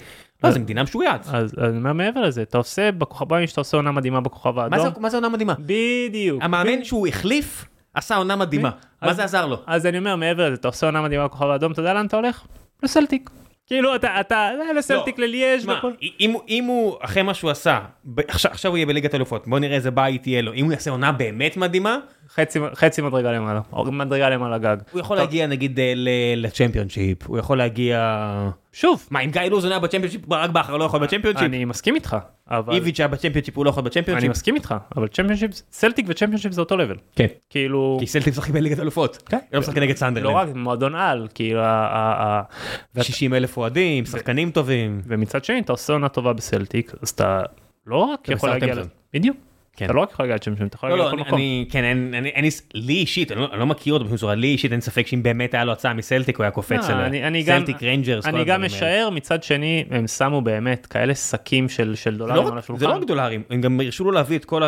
לא, זו מדינה משוגעת. אז אני אומר מעבר לזה, אתה עושה בכוכב, בוא נגיד שאתה עושה עונה מדהימה בכוכב האדום. מה זה עונה מדהימה? בדיוק. המאמן שהוא החליף, עשה עונה מדהימה. מה זה עזר לו? אז אני אומר מעבר לזה, אתה עושה עונה מדהימה בכוכב האדום, אתה יודע לאן אתה הולך? לסלטיק. כאילו אתה, אתה, לסלטיק, לליאז' לכל... אם הוא- אחרי מה שהוא עשה, עכשיו הוא יהיה בליגת אלופות, בוא נראה איזה בית יהיה לו. אם הוא יעשה עונה באמת מדהימה, חצי, חצי מדרגה למעלה, או מדרגה למעלה גג. הוא יכול טוב. להגיע נגיד אה, לצ'מפיונשיפ, הוא יכול להגיע... שוב, מה, אם גיא לוזון היה בצ'מפיונשיפ, ברק בכר לא יכול בצ'מפיונשיפ? אני מסכים איתך, אבל... איביץ' היה בצ'מפיונשיפ, הוא לא יכול אני בצ'מפיונשיפ? מסכים איתך, אבל צ'מפיונשיפ, סלטיק וצ'מפיונשיפ זה אותו level. כן. כאילו... כי סלטיק משחק בליגת אלופות. כן. לא משחק נגד לא סנדרלנד. רק מועדון על, כאילו, ה- ה- ה- 60 אלף אוהדים, שחקנים טובים. ומצד שני אתה עושה עונה טובה בסלטיק, אז אתה לא רק יכול להגיע. בדיוק. אתה לא רק יכול להגיע לצ'מפיונשיפ, אתה יכול לא, להגיע לא, אני- מקום. אני, כן, אין, לי- אישית, אני לא- לא מכיר אותו בשום צורה, לי אישית אין ספק שאם באמת היה לו הצעה מסלטיק, הוא היה קופץ על אני- אני גם- סלטיק ריינג'רס, אני גם. משער, מצד שני, הם שמו באמת כאלה שקים של לא דולרים על השולחן. זה לא רק דולרים, הם גם הרשו לו להביא את כל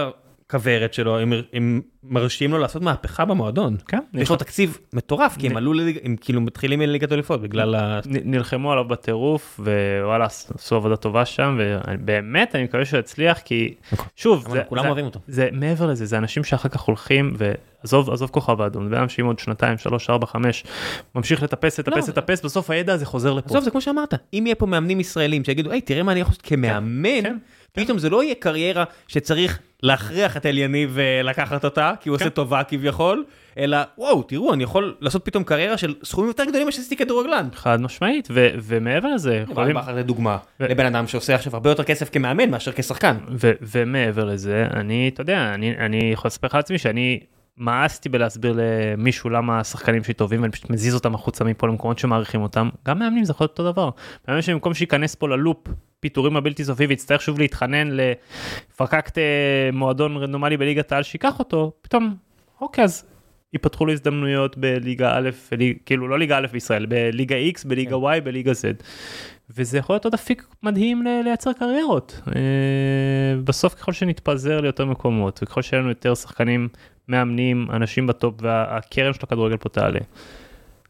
הכוורת שלו, הם, הם מרשים לו לעשות מהפכה במועדון. כן, יש לו תקציב מטורף, כי הם עלו, הם כאילו מתחילים מליגת אלופות בגלל ה... נ- נלחמו עליו בטירוף ווואלה עשו עבודה טובה שם ובאמת אני מקווה שהוא יצליח כי שוב אבל זה, כולם זה, אוהבים אותו. זה מעבר לזה זה אנשים שאחר כך הולכים ועזוב עזוב כוכב האדום זה אדם שאם עוד שנתיים שלוש ארבע חמש ממשיך לטפס לטפס לא. לטפס בסוף הידע הזה חוזר לפה. עזוב, זה כמו שאמרת, אם יהיה פה מאמנים ישראלים שיגידו, היי, תראה מה אני יכול לעשות כמאמן, כן, פתאום זה לא יהיה קריירה שצריך להכריח את אליניב ולקחת אותה, כי הוא עושה כן. טובה כביכול, אלא, וואו, תראו, אני יכול לעשות פתאום קריירה של סכומים יותר גדולים ממה שעשיתי כדורגלן. חד משמעית ו- ומעבר לזה יכולים בכר לדוגמה, ו- לבן אדם שעושה עכשיו הרבה יותר כסף כמאמן מאשר כשחקן. ו- ומעבר לזה אני אתה יודע אני אני יכול לספר לך על עצמי שאני מאסתי בלהסביר למישהו למה השחקנים שלי טובים ואני פשוט מזיז אותם החוצה מפה למקומות שמעריכים אותם גם מאמנים זה יכול להיות אותו דבר. מאמן שבמקום שייכנס פה ללופ פיטורים הבלתי סופי ויצטרך שוב להתחנן לפרקקט אה, מועדון רנדומלי בליגת העל שיקח אותו פתאום אוקיי אז. ייפתחו לו הזדמנויות בליגה א', וליג, כאילו לא ליגה א' בישראל, בליגה X, בליגה Y, בליגה Z. וזה יכול להיות עוד אפיק מדהים לייצר קריירות. אה, בסוף ככל שנתפזר ליותר מקומות וככל שיהיה לנו יותר שחקנים מאמנים אנשים בטופ והקרן של הכדורגל פה תעלה.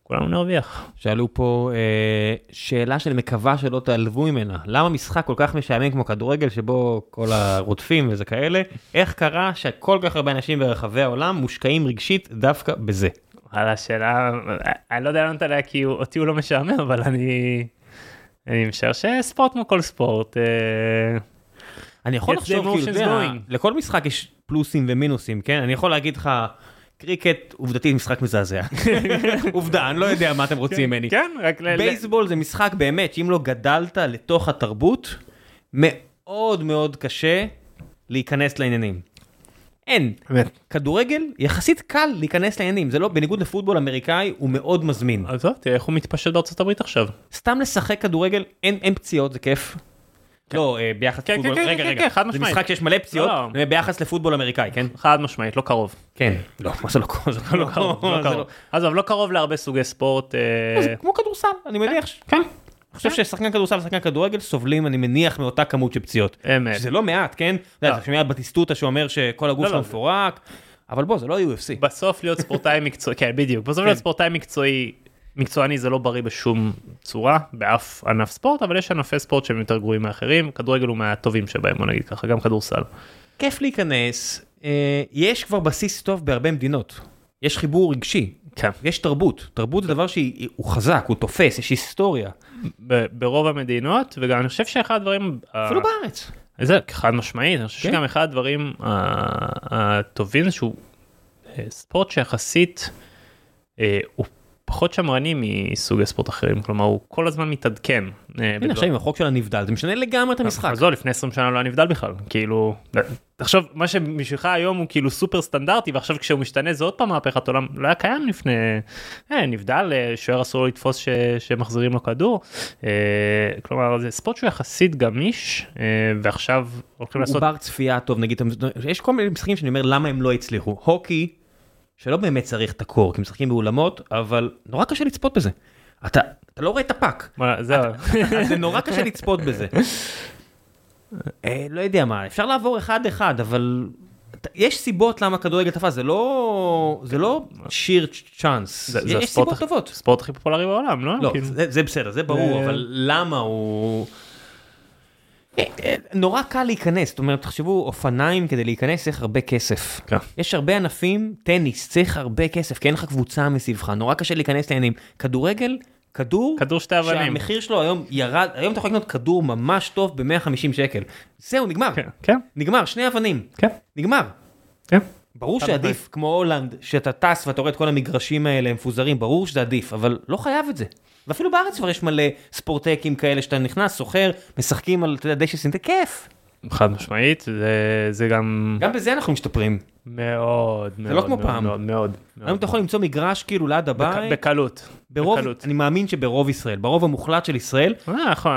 כולנו נרוויח. שאלו פה אה, שאלה של מקווה שלא תעלבו ממנה, למה משחק כל כך משעמם כמו כדורגל שבו כל הרודפים וזה כאלה, איך קרה שכל כך הרבה אנשים ברחבי העולם מושקעים רגשית דווקא בזה? וואלה שאלה אני לא יודע לענות עליה כי אותי הוא לא משעמם אבל אני. אני משער שספורט כמו כל ספורט. אה, אני יכול לחשוב, כאילו. לכל משחק יש פלוסים ומינוסים, כן? אני יכול להגיד לך, קריקט עובדתית משחק מזעזע. עובדה, אני לא יודע מה אתם רוצים ממני. כן רק ל- בייסבול זה משחק באמת, שאם לא גדלת לתוך התרבות, מאוד מאוד קשה להיכנס לעניינים. אין. באמת. כדורגל יחסית קל להיכנס לעניינים, זה לא, בניגוד לפוטבול אמריקאי, הוא מאוד מזמין. עזוב תראה איך הוא מתפשט בארצות הברית עכשיו. סתם לשחק כדורגל, אין, אין פציעות, זה כיף. לא, אה, ביחס כן, לפוטבול, כן, כן, רגע, כן, רגע, כן, זה. משחק שיש מלא פציעות, לא, לא. אומר, ביחס לפוטבול אמריקאי, כן? חד משמעית לא קרוב. כן. לא, מה זה לא קרוב? זה לא קרוב, לא קרוב. עזוב לא קרוב להרבה סוגי ספורט. אה, זה כמו כדורסל, אני מניח. כן. אני חושב ששחקן כדורסל ושחקן כדורגל סובלים, אני מניח, מאותה כמות של פציעות. אמת. שזה לא מעט, כן? אתה יודע. אתה שומע בטיסטוטה שאומר שכל הגוף שלו. מפורק, אבל בוא, זה לא UFC. בסוף להיות ספורטאי מקצועי, כן בדיוק, בסוף להיות ספורטאי מקצועי, מקצועני זה לא בריא בשום צורה, באף ענף ספורט, אבל יש ענפי ספורט שהם יותר גרועים מאחרים, כדורגל הוא מהטובים שבהם בוא נגיד ככה, גם כדורסל. כיף להיכנס, אה, יש כבר בסיס טוב בהרבה מדינות. יש חיבור רגשי, כן. יש תרבות. תרבות זה דבר שהוא חזק, הוא תופס, יש היסטוריה. ב- ברוב המדינות, וגם אני חושב שאחד הדברים, אפילו ה- בארץ. זה חד משמעית, אני חושב כן. שגם אחד הדברים ה- הטובים זה שהוא אה, ספורט שיחסית אה, הוא פחות שמרני מסוגי ספורט אחרים, כלומר הוא כל הזמן מתעדכן. אה, הנה עכשיו עם החוק של הנבדל, זה משנה לגמרי את המשחק. אז לא, לפני 20 שנה לא היה נבדל בכלל, כאילו, תחשוב, מה שבשבילך היום הוא כאילו סופר סטנדרטי, ועכשיו כשהוא משתנה זה עוד פעם מהפכת עולם, לא היה קיים לפני, אה, נבדל, אה, שוער אסור לתפוס שמחזירים לו כדור, כלומר זה ספורט שהוא יחסית גמיש, ועכשיו הולכים הוא לעשות, בר צפייה טוב, נגיד, יש כל מיני משחקים שאני אומר למה הם לא הצליחו. הוקי, שלא באמת צריך את הקור, כי משחקים באולמות, אבל נורא קשה לצפות בזה. אתה, אתה לא רואה את הפאק, וואלה, זהו, זה נורא קשה לצפות בזה. אה, לא יודע מה, אפשר לעבור אחד אחד, אבל אתה- יש סיבות למה כדורגל תפס, זה לא, זה לא שיר צ'אנס, זה- זה יש הספורט סיבות טובות. ספורט הכי פופולרי בעולם, לא? לא, כאילו, זה, זה בסדר, זה ברור, זה- אבל למה הוא... אה, נורא קל להיכנס, זאת אומרת, תחשבו, אופניים כדי להיכנס צריך הרבה כסף. כן. יש הרבה ענפים, טניס צריך הרבה כסף, כי אין לך קבוצה מסביבך, נורא קשה להיכנס לעניינים. כדורגל, כדור, כדור שתי אבנים. שהמחיר שלו היום ירד, היום אתה יכול לקנות כדור ממש טוב ב-150 שקל. זהו, נגמר. כן, כן, נגמר, שני אבנים. כן, נגמר. כן. ברור שעדיף, כמו הולנד, שאתה טס ואתה רואה את כל המגרשים האלה מפוזרים, ברור שזה עדיף, אבל לא חייב את זה. ואפילו בארץ כבר יש מלא ספורטקים כאלה שאתה נכנס, סוחר, משחקים על, אתה יודע, דשא סינטטי, כיף. חד משמעית, זה, זה גם גם בזה אנחנו משתפרים. מאוד, מאוד, לא כמו מאוד, פעם. מאוד, מאוד, היום אתה יכול למצוא מגרש כאילו ליד בק- הבית, בקלות, ברוב, בקלות. אני מאמין שברוב ישראל, ברוב המוחלט של ישראל, אה, נכון,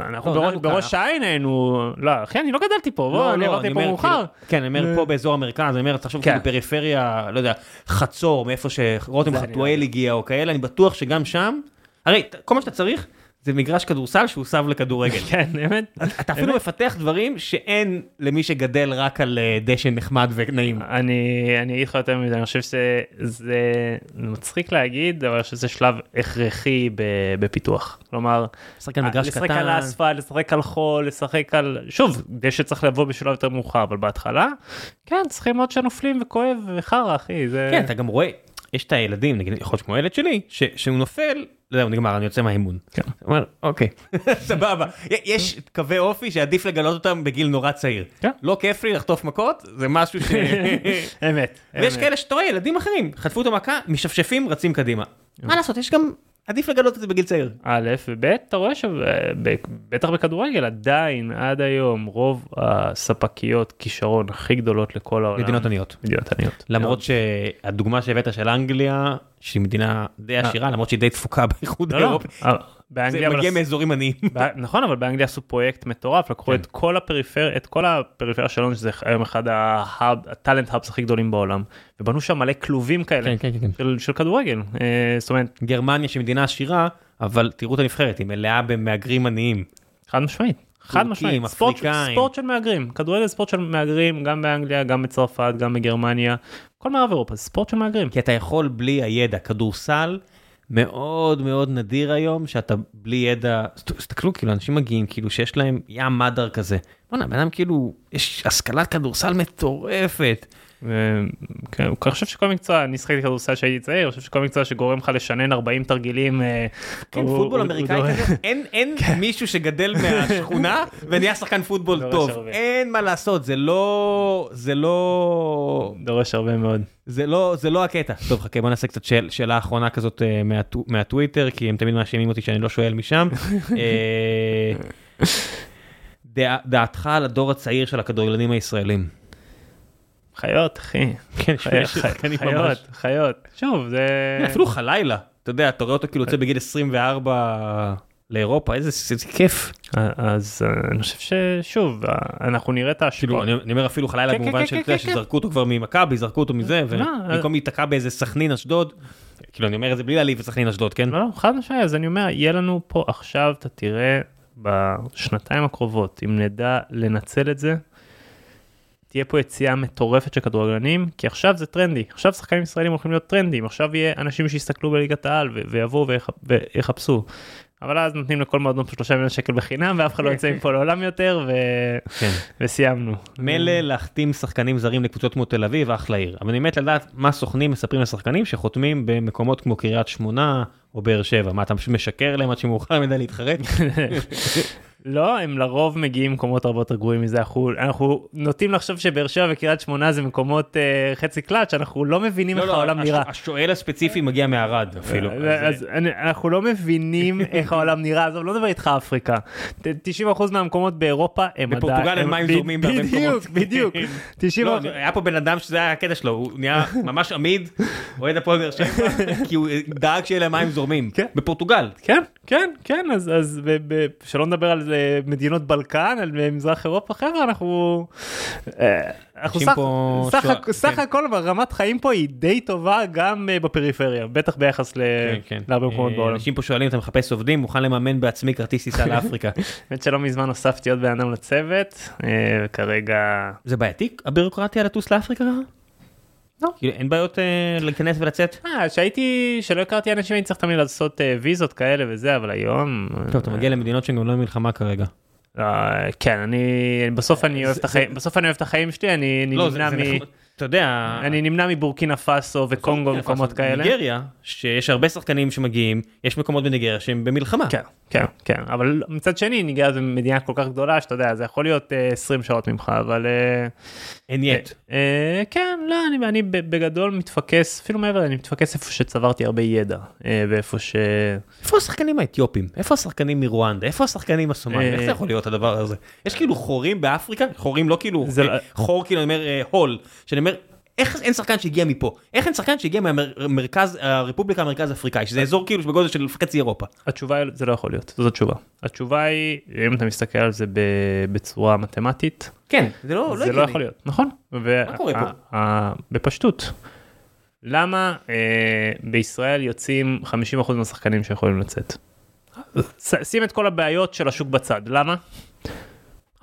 אנחנו לא, בראש-. העין היינו, לא, אחי, אני לא גדלתי פה, בוא, לא, אני לא, עברתי פה אומר, מאוחר. כאילו, כן, אני אומר פה באזור המרכז, אני אומר, תחשוב כן. כאילו פריפריה, לא יודע, חצור, מאיפה שרותם חתואל הגיע או כאלה, אני בטוח שגם שם, הרי כל מה שאתה צריך, זה מגרש כדורסל שהוסב לכדורגל. כן, באמת. אתה אפילו מפתח דברים שאין למי שגדל רק על אה, דשא נחמד ונעים. אני אגיד לך יותר מזה, אני חושב שזה זה מצחיק להגיד, אבל אני חושב שזה שלב הכרחי בפיתוח. כלומר, לשחק על מגרש לשחק על קטן. האספלט, לשחק על חול, לשחק על... שוב, דשא צריך לבוא בשלב יותר מאוחר, אבל בהתחלה, כן, צריכים לראות שנופלים וכואב וחרא, אחי. כן, אתה גם רואה, יש את הילדים, נגיד, יכול להיות כמו הילד שלי, ש- שהוא נופל, זהו, נגמר, אני יוצא מהאימון. כן. אומר, אוקיי, סבבה. יש קווי אופי שעדיף לגלות אותם בגיל נורא צעיר. כן. לא כיף לי לחטוף מכות, זה משהו ש... אמת. ויש. כאלה שאתה רואה ילדים אחרים, חטפו את המכה, משפשפים, רצים קדימה. מה לעשות, יש גם, עדיף לגלות את זה בגיל צעיר. א' וב' אתה רואה שבטח בכדורגל עדיין עד היום רוב הספקיות כישרון הכי גדולות לכל העולם. מדינות עניות. מדינות עניות. למרות שהדוגמה שהבאת של אנגליה, שהיא מדינה די עשירה, למרות שהיא די תפוקה באיחוד לא, לא, האירופי, אבל זה מגיע מאזורים עניים. נכון אבל באנגליה עשו פרויקט מטורף לקחו כן. את כל הפריפריה את כל הפריפריה שלנו שזה היום אחד הטאלנט האבס הכי גדולים בעולם ובנו שם מלא כלובים כאלה כן, כן. של, כדורגל אה, זאת אומרת גרמניה שהיא מדינה עשירה, אבל תראו את הנבחרת, היא מלאה במהגרים עניים. חד משמעית. חד משמעית, ספורט. ספורט של מהגרים, כדורגל ספורט של מהגרים גם באנגליה, גם בצרפת, גם בגרמניה, כל מערב אירופה, זה ספורט של מהגרים. כי אתה יכול בלי הידע, כדורסל מאוד מאוד נדיר היום שאתה בלי ידע, תסת- תסתכלו כאילו אנשים מגיעים כאילו שיש להם ים מדר כזה. בוא'נה, בן אדם כאילו, יש השכלת כדורסל מטורפת. כן, אני חושב שכל מקצוע, אני שחקתי כדורסל כשהייתי צעיר, אני חושב שכל מקצוע שגורם לך לשנן 40 תרגילים. אה, כן, פוטבול אמריקאי כזה, אין, אין מישהו שגדל מהשכונה ונהיה שחקן פוטבול טוב. אין מה לעשות, זה לא, זה לא, דורש הרבה מאוד. זה לא, זה לא הקטע. טוב, חכה, בוא נעשה קצת שאל, שאלה אחרונה כזאת אה, מהטו- מהטוויטר, כי הם תמיד מאשימים אותי שאני לא שואל משם. אה, דע, דעתך על הדור הצעיר של הכדורגלנים הישראלים. חיות, אחי. כן. חיות, חיות. שוב, זה... אפילו חלילה, אתה יודע, אתה רואה אותו כאילו יוצא בגיל 24 לאירופה, איזה כיף. אז אה, אני חושב ששוב, אה, אנחנו נראה את כאילו, ההשפעות. אני אני אומר אפילו חלילה כן, כן, במובן כן, של כן, אתה יודע, כן, שזרקו אותו כבר ממכבי, זרקו אותו מזה, לא, ובמקום להיתקע באיזה סכנין אשדוד, כאילו אני אומר את זה בלי להעליב את סכנין אשדוד, כן? לא, לא, חד משמעית, אז אני אומר, יהיה לנו פה עכשיו, אתה תראה בשנתיים הקרובות, אם נדע לנצל את זה, תהיה פה יציאה מטורפת של כדורגלנים, כי עכשיו זה טרנדי, עכשיו שחקנים ישראלים הולכים להיות טרנדים, עכשיו יהיה אנשים שיסתכלו בליגת העל ויבואו ויח- ויחפשו. אבל אז נותנים לכל מועדון פה שלושה מיליון שקל בחינם ואף אחד לא יוצא מפה לעולם יותר ו... כן. וסיימנו. מילא להחתים שחקנים זרים לקבוצות כמו תל אביב, אחלה עיר. אבל אני מת לדעת מה סוכנים מספרים לשחקנים שחותמים במקומות כמו קריית שמונה או באר שבע. מה, אתה פשוט משקר להם עד שמאוחר מדי להתחרט? לא, הם לרוב מגיעים ממקומות הרבה יותר גרועים מזה, אנחנו, אנחנו נוטים לחשוב שבאר שבע וקריית שמונה זה מקומות אה, חצי קלאץ', אנחנו לא מבינים איך העולם הש- נראה. השואל הספציפי מגיע מערד אפילו. אה, אז אני, אנחנו לא מבינים איך העולם נראה, עזוב, לא מדבר איתך אפריקה. ת- 90% מהמקומות באירופה הם עדיין... בפורטוגל הם- מים זורמים בהרבה בדיוק, מקומות. בדיוק. 90 לא, היה פה בן אדם שזה היה הקטע שלו, הוא נהיה ממש עמיד, אוהד הפועל באר שבע, כי הוא דאג שיהיה להם מים זורמים. כן. בפורטוגל. כן, כן, כן, אז, אז ב, ב, שלא נדבר על אה, מדינות בלקן, על אה, מזרח אירופה, חבר'ה, אנחנו... אה, אנחנו סך, פה סך, שוע- סך כן. הכל רמת חיים פה היא די טובה גם בפריפריה, בטח ביחס ל... להרבה מקומות בעולם. אנשים פה שואלים, אתה מחפש עובדים, מוכן לממן בעצמי כרטיס טיסה לאפריקה. האמת שלא מזמן הוספתי עוד בן אדם לצוות, וכרגע... זה בעייתי, הבירוקרטיה לטוס לאפריקה? לא. כאילו אין בעיות אה, להיכנס ולצאת? אה, שהייתי, שלא הכרתי אנשים הייתי צריך תמיד לעשות אה, ויזות כאלה וזה, אבל היום... טוב, אתה מגיע למדינות שהן גם לא מלחמה כרגע. אה, כן, אני... בסוף אני אוהב את החיים, שלי, אני אני לא, נמנע מ... אתה יודע, אני נמנע מבורקינה פאסו וקונגו ומקומות כאלה. ניגריה, שיש הרבה שחקנים שמגיעים, יש מקומות בניגריה שהם במלחמה. כן, כן, כן, אבל מצד שני ניגריה זו מדינה כל כך גדולה שאתה יודע, זה יכול להיות אה, 20 שעות ממך, אבל... אה, אין יט. אה, כן, לא, אני, בגדול מתפקס, אפילו מעבר, אני מתפקס איפה שצברתי הרבה ידע, אה, ואיפה ש... איפה השחקנים האתיופים? איפה השחקנים מרואנדה? איפה השחקנים הסומלים? אה, איך זה יכול להיות הדבר הזה? יש כאילו חורים באפריקה, חורים לא כאילו, אה, לא- חור כאילו אני אומר אה, הול, שאני אומר, איך אין שחקן שהגיע מפה? איך אין שחקן שהגיע מהמרכז, הרפובליקה המרכז אפריקאי, שזה אזור כאילו בגודל של חצי אירופה. התשובה היא, זה לא יכול להיות, זאת התשובה. התשובה היא, אם אתה מסתכל על זה בצורה מתמטית, כן, זה לא, זה לא יכול להיות, נכון? מה קורה פה? בפשטות. למה אה, בישראל יוצאים 50% מהשחקנים שיכולים לצאת? שים את כל הבעיות של השוק בצד, למה?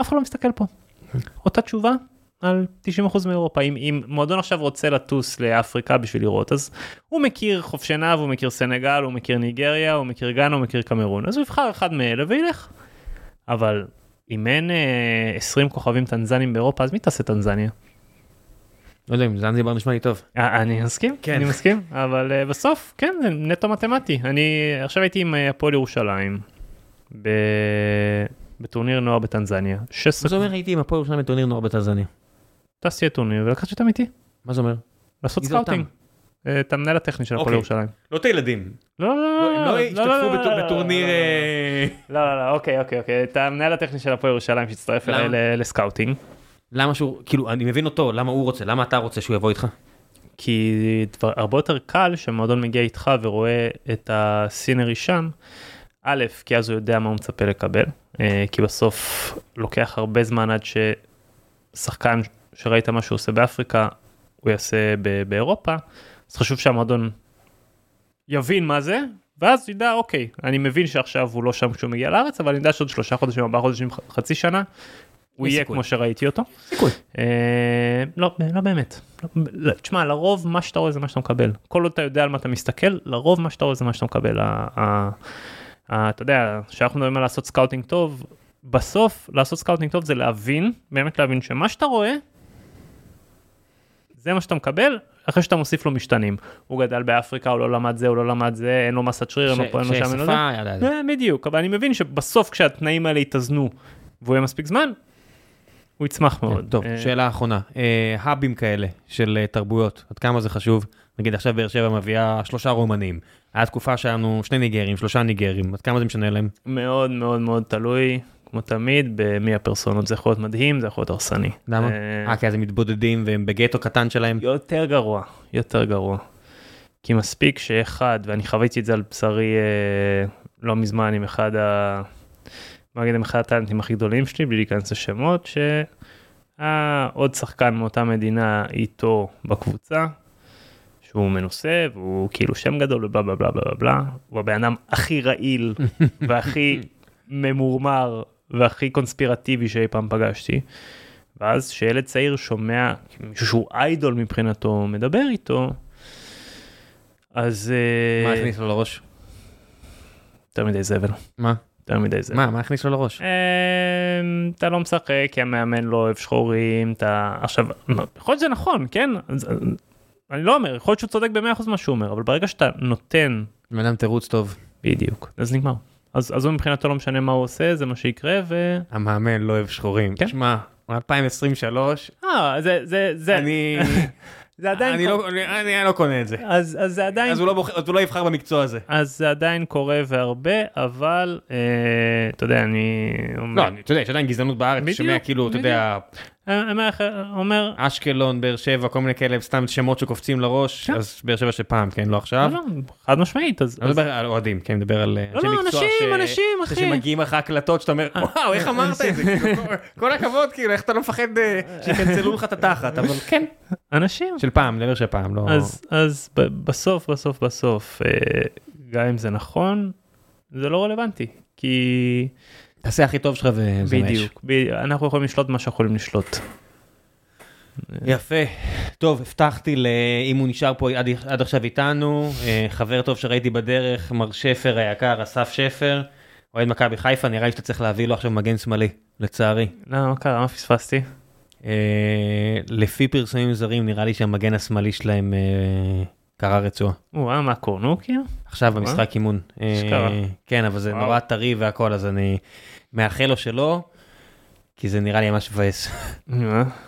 אף אחד לא מסתכל פה. אותה תשובה על 90% מאירופה, אם, אם מועדון עכשיו רוצה לטוס לאפריקה בשביל לראות, אז הוא מכיר חופשי נאב, הוא מכיר סנגל, הוא מכיר ניגריה, הוא מכיר גאנה, הוא מכיר קמרון, אז הוא יבחר אחד מאלה וילך. אבל אם אין אה, 20 כוכבים טנזנים באירופה, אז מי תעשה טנזניה? לא יודע אם זנזיבר נשמע לי טוב. אה, אני מסכים, כן. אני מסכים, אבל uh, בסוף, כן, זה נטו מתמטי. אני עכשיו הייתי עם אה, הפועל ירושלים, ב... בטורניר נוער בטנזניה. מה 16... זה אומר הייתי עם הפועל ירושלים בטורניר נוער בטנזניה? טסתי לטורניר ולקחתי אותם איתי, מה זה אומר? לעשות scouting. אה, את המנהל הטכני של הפועל אוקיי. ירושלים. לא את הילדים. לא, לא, לא, הם לא לא, השתתפו לא, לא, בטור- לא, לא, בטורניר... לא, אה, לא, לא, לא, אוקיי, אוקיי, אוקיי, את המנהל הטכני של הפועל ירושלים שהצטרף? אליי ל- לסקאוטינג. למה שהוא, כאילו, אני מבין אותו, למה הוא רוצה, למה אתה רוצה שהוא יבוא איתך? כי דבר, הרבה יותר קל שמועדון מגיע איתך ורואה את הסינרי שם, א', כי אז הוא יודע מה הוא מצפה לקבל, אה, כי בסוף לוקח הרבה זמן עד ששחקן שראית מה שהוא עושה באפריקה, הוא יעשה ב- באירופה, אז חשוב שהמועדון יבין מה זה, ואז ידע, אוקיי, אני מבין שעכשיו הוא לא שם כשהוא מגיע לארץ, אבל אני יודע שעוד שלושה חודשים, ארבעה חודשים, חצי שנה, הוא יהיה. כמו שראיתי אותו. סיכוי. אה, לא, לא באמת. לא, לא, תשמע, לרוב מה שאתה רואה זה מה שאתה מקבל. כל עוד אתה יודע על מה אתה מסתכל, לרוב מה שאתה רואה זה מה שאתה מקבל. ה- ה- ה- אתה יודע, כשאנחנו מדברים על לעשות scouting טוב, בסוף לעשות scouting טוב זה להבין, באמת להבין שמה שאתה רואה, זה מה שאתה מקבל. אחרי שאתה מוסיף לו משתנים, הוא גדל באפריקה, הוא לא למד זה, הוא לא למד זה, אין לו מסת שריר, אין לו פה, אין לו שם, אין לו זה. אה, בדיוק, אבל אני מבין שבסוף כשהתנאים האלה יתאזנו והוא יהיה מספיק זמן, הוא יצמח מאוד. טוב, אה, שאלה אחרונה, אה, האבים כאלה של תרבויות, עד כמה זה חשוב? נגיד עכשיו באר שבע מביאה שלושה רומנים, היה תקופה שהיה לנו שני ניגרים, שלושה ניגרים, עד כמה זה משנה להם? מאוד מאוד מאוד תלוי, כמו תמיד, במי הפרסונות. זה יכול להיות מדהים, זה יכול להיות הרסני. למה? אה, אה, כי אז הם מתבודדים והם בגטו קטן שלהם. יותר גרוע, יותר גרוע. כי מספיק שאחד, ואני חוויתי את זה על בשרי אה, לא מזמן עם אחד ה... בוא נגיד עם אחד הטאלנטים הכי גדולים שלי, בלי להיכנס לשמות, שהיה עוד שחקן מאותה מדינה איתו בקבוצה, שהוא מנוסה, והוא כאילו שם גדול ובלה בלה בלה בלה בלה, הוא הבן אדם הכי רעיל והכי ממורמר והכי קונספירטיבי שאי פעם פגשתי. ואז שילד צעיר שומע מישהו שהוא איידול מבחינתו מדבר איתו, אז מה אה, הכניס לו לראש? יותר מדי זבל, מה? יותר מדי זבל. מה? מה הכניס לו לראש? אמ, אתה לא משחק כי המאמן לא אוהב שחורים אתה עכשיו יכול להיות שזה נכון כן אז- אני לא אומר יכול להיות שהוא צודק ב-100% מה שהוא אומר אבל ברגע שאתה נותן בן אדם תירוץ טוב. בדיוק אז נגמר אז אז הוא מבחינתו לא משנה מה הוא עושה זה מה שיקרה ו... המאמן לא אוהב שחורים. כן. שמע, 2023, אה זה זה זה אני זה עדיין אני קורה. לא אני- אני לא קונה את זה. אז אז זה עדיין אז הוא לא בוחר- אז הוא לא יבחר במקצוע הזה. אז זה עדיין קורה והרבה אבל אה, אתה יודע אני לא, אתה יודע, יש עדיין גזענות בארץ, בדיוק, שומע כאילו, אתה יודע, אני אומר לך, אומר אשקלון, באר שבע, כל מיני כאלה, סתם שמות שקופצים לראש, כן. אז באר שבע של פעם, כן, לא עכשיו. לא, לא, חד משמעית אז אני לא מדבר על אוהדים, כן, אני מדבר על לא, אנשי לא, מקצוע אנשים, ש- אנשים, ש- אחי. שמגיעים לך הקלטות שאתה אומר, וואו, איך אמרת את זה? כל- הכבוד, כאילו, איך אתה לא מפחד אה, שיקנצלו לך את התחת, אבל כן. אנשים של פעם, דבר של פעם, לא... אז בסוף בסוף בסוף אה, גם אם זה נכון זה לא רלוונטי כי תעשה הכי טוב שלך וזה מאש. בדיוק ב- אנחנו יכולים לשלוט מה שאנחנו יכולים לשלוט. יפה. טוב, הבטחתי ל... אם הוא נשאר פה עד, עד עכשיו איתנו, אה, חבר טוב שראיתי בדרך, מר שפר היקר, אסף שפר, אוהד מכבי חיפה, נראה לי שאתה צריך להביא לו עכשיו מגן שמאלי, לצערי. למה מה קרה מה פספסתי? אה, לפי פרסומים זרים, נראה לי שהמגן השמאלי שלהם אה, קרע רצועה. וואו מה קורנו כאילו? עכשיו במשחק אימון. אה, אשכרה. כן, אבל זה. נורא טרי והכל, אז אני מאחל לו שלא, כי זה נראה לי ממש מבאס.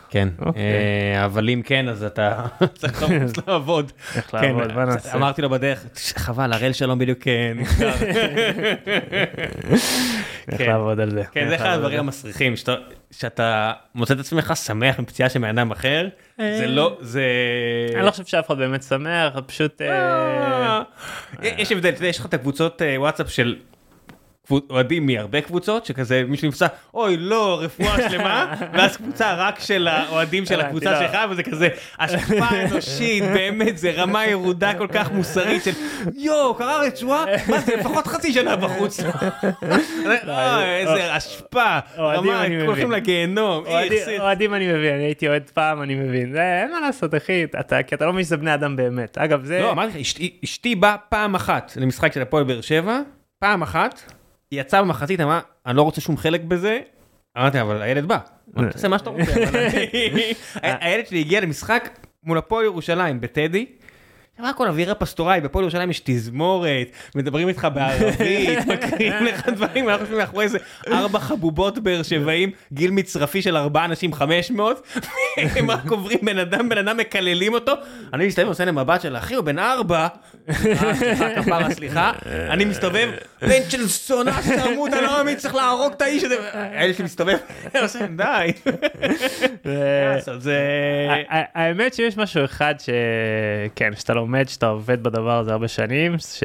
כן, אוקיי. אה, אבל אם כן, אז אתה צריך לעבוד. איך כן, לעבוד מה נעשה? אמרתי לו בדרך, חבל, הראל שלום בדיוק אה, נסגר. איך כן. לעבוד על זה? כן, זה אחד הדברים המסריחים, שאתה מוצא את עצמך שמח מפציעה של בן אדם אחר, זה לא, זה... אני לא חושב שאף אחד באמת שמח פשוט אה, אה, יש הבדל, יש לך את הקבוצות אה, וואטסאפ של אוהדים מהרבה קבוצות שכזה מישהו נפצע אוי לא רפואה שלמה ואז קבוצה רק של האוהדים של הקבוצה שלך וזה כזה השפעה אנושית באמת זה רמה ירודה כל כך מוסרית של יואו קרה רצועה מה זה לפחות חצי שנה בחוץ. איזה השפעה רמה הולכים לגיהנום. אוהדים אני מבין אני הייתי אוהד פעם אני מבין אין מה לעשות אחי כי אתה לא מבין שזה בני אדם באמת אגב זה לא אמרתי לך אשתי באה פעם אחת למשחק של הפועל באר שבע פעם אחת. היא יצאה במחצית אמרה אני לא רוצה שום חלק בזה. אמרתי אבל הילד בא. תעשה מה שאתה רוצה. הילד שלי הגיע למשחק מול הפועל ירושלים בטדי. מה הכל אווירה פסטורלית בפועל ירושלים יש תזמורת מדברים איתך בערבית מקריאים לך דברים אנחנו יושבים מאחורי איזה ארבע חבובות באר שבעים גיל מצרפי של ארבעה אנשים 500 הם רק עוברים בן אדם בן אדם מקללים אותו אני מסתובב ועושה להם מבט של אחי הוא בן ארבע סליחה כפרה סליחה אני מסתובב בן של סונה שתרמות אני לא מאמין צריך להרוג את האיש הזה הילד שלי מסתובב עושה די. האמת שיש משהו אחד שכן שאתה לומד שאתה עובד בדבר הזה הרבה שנים ש...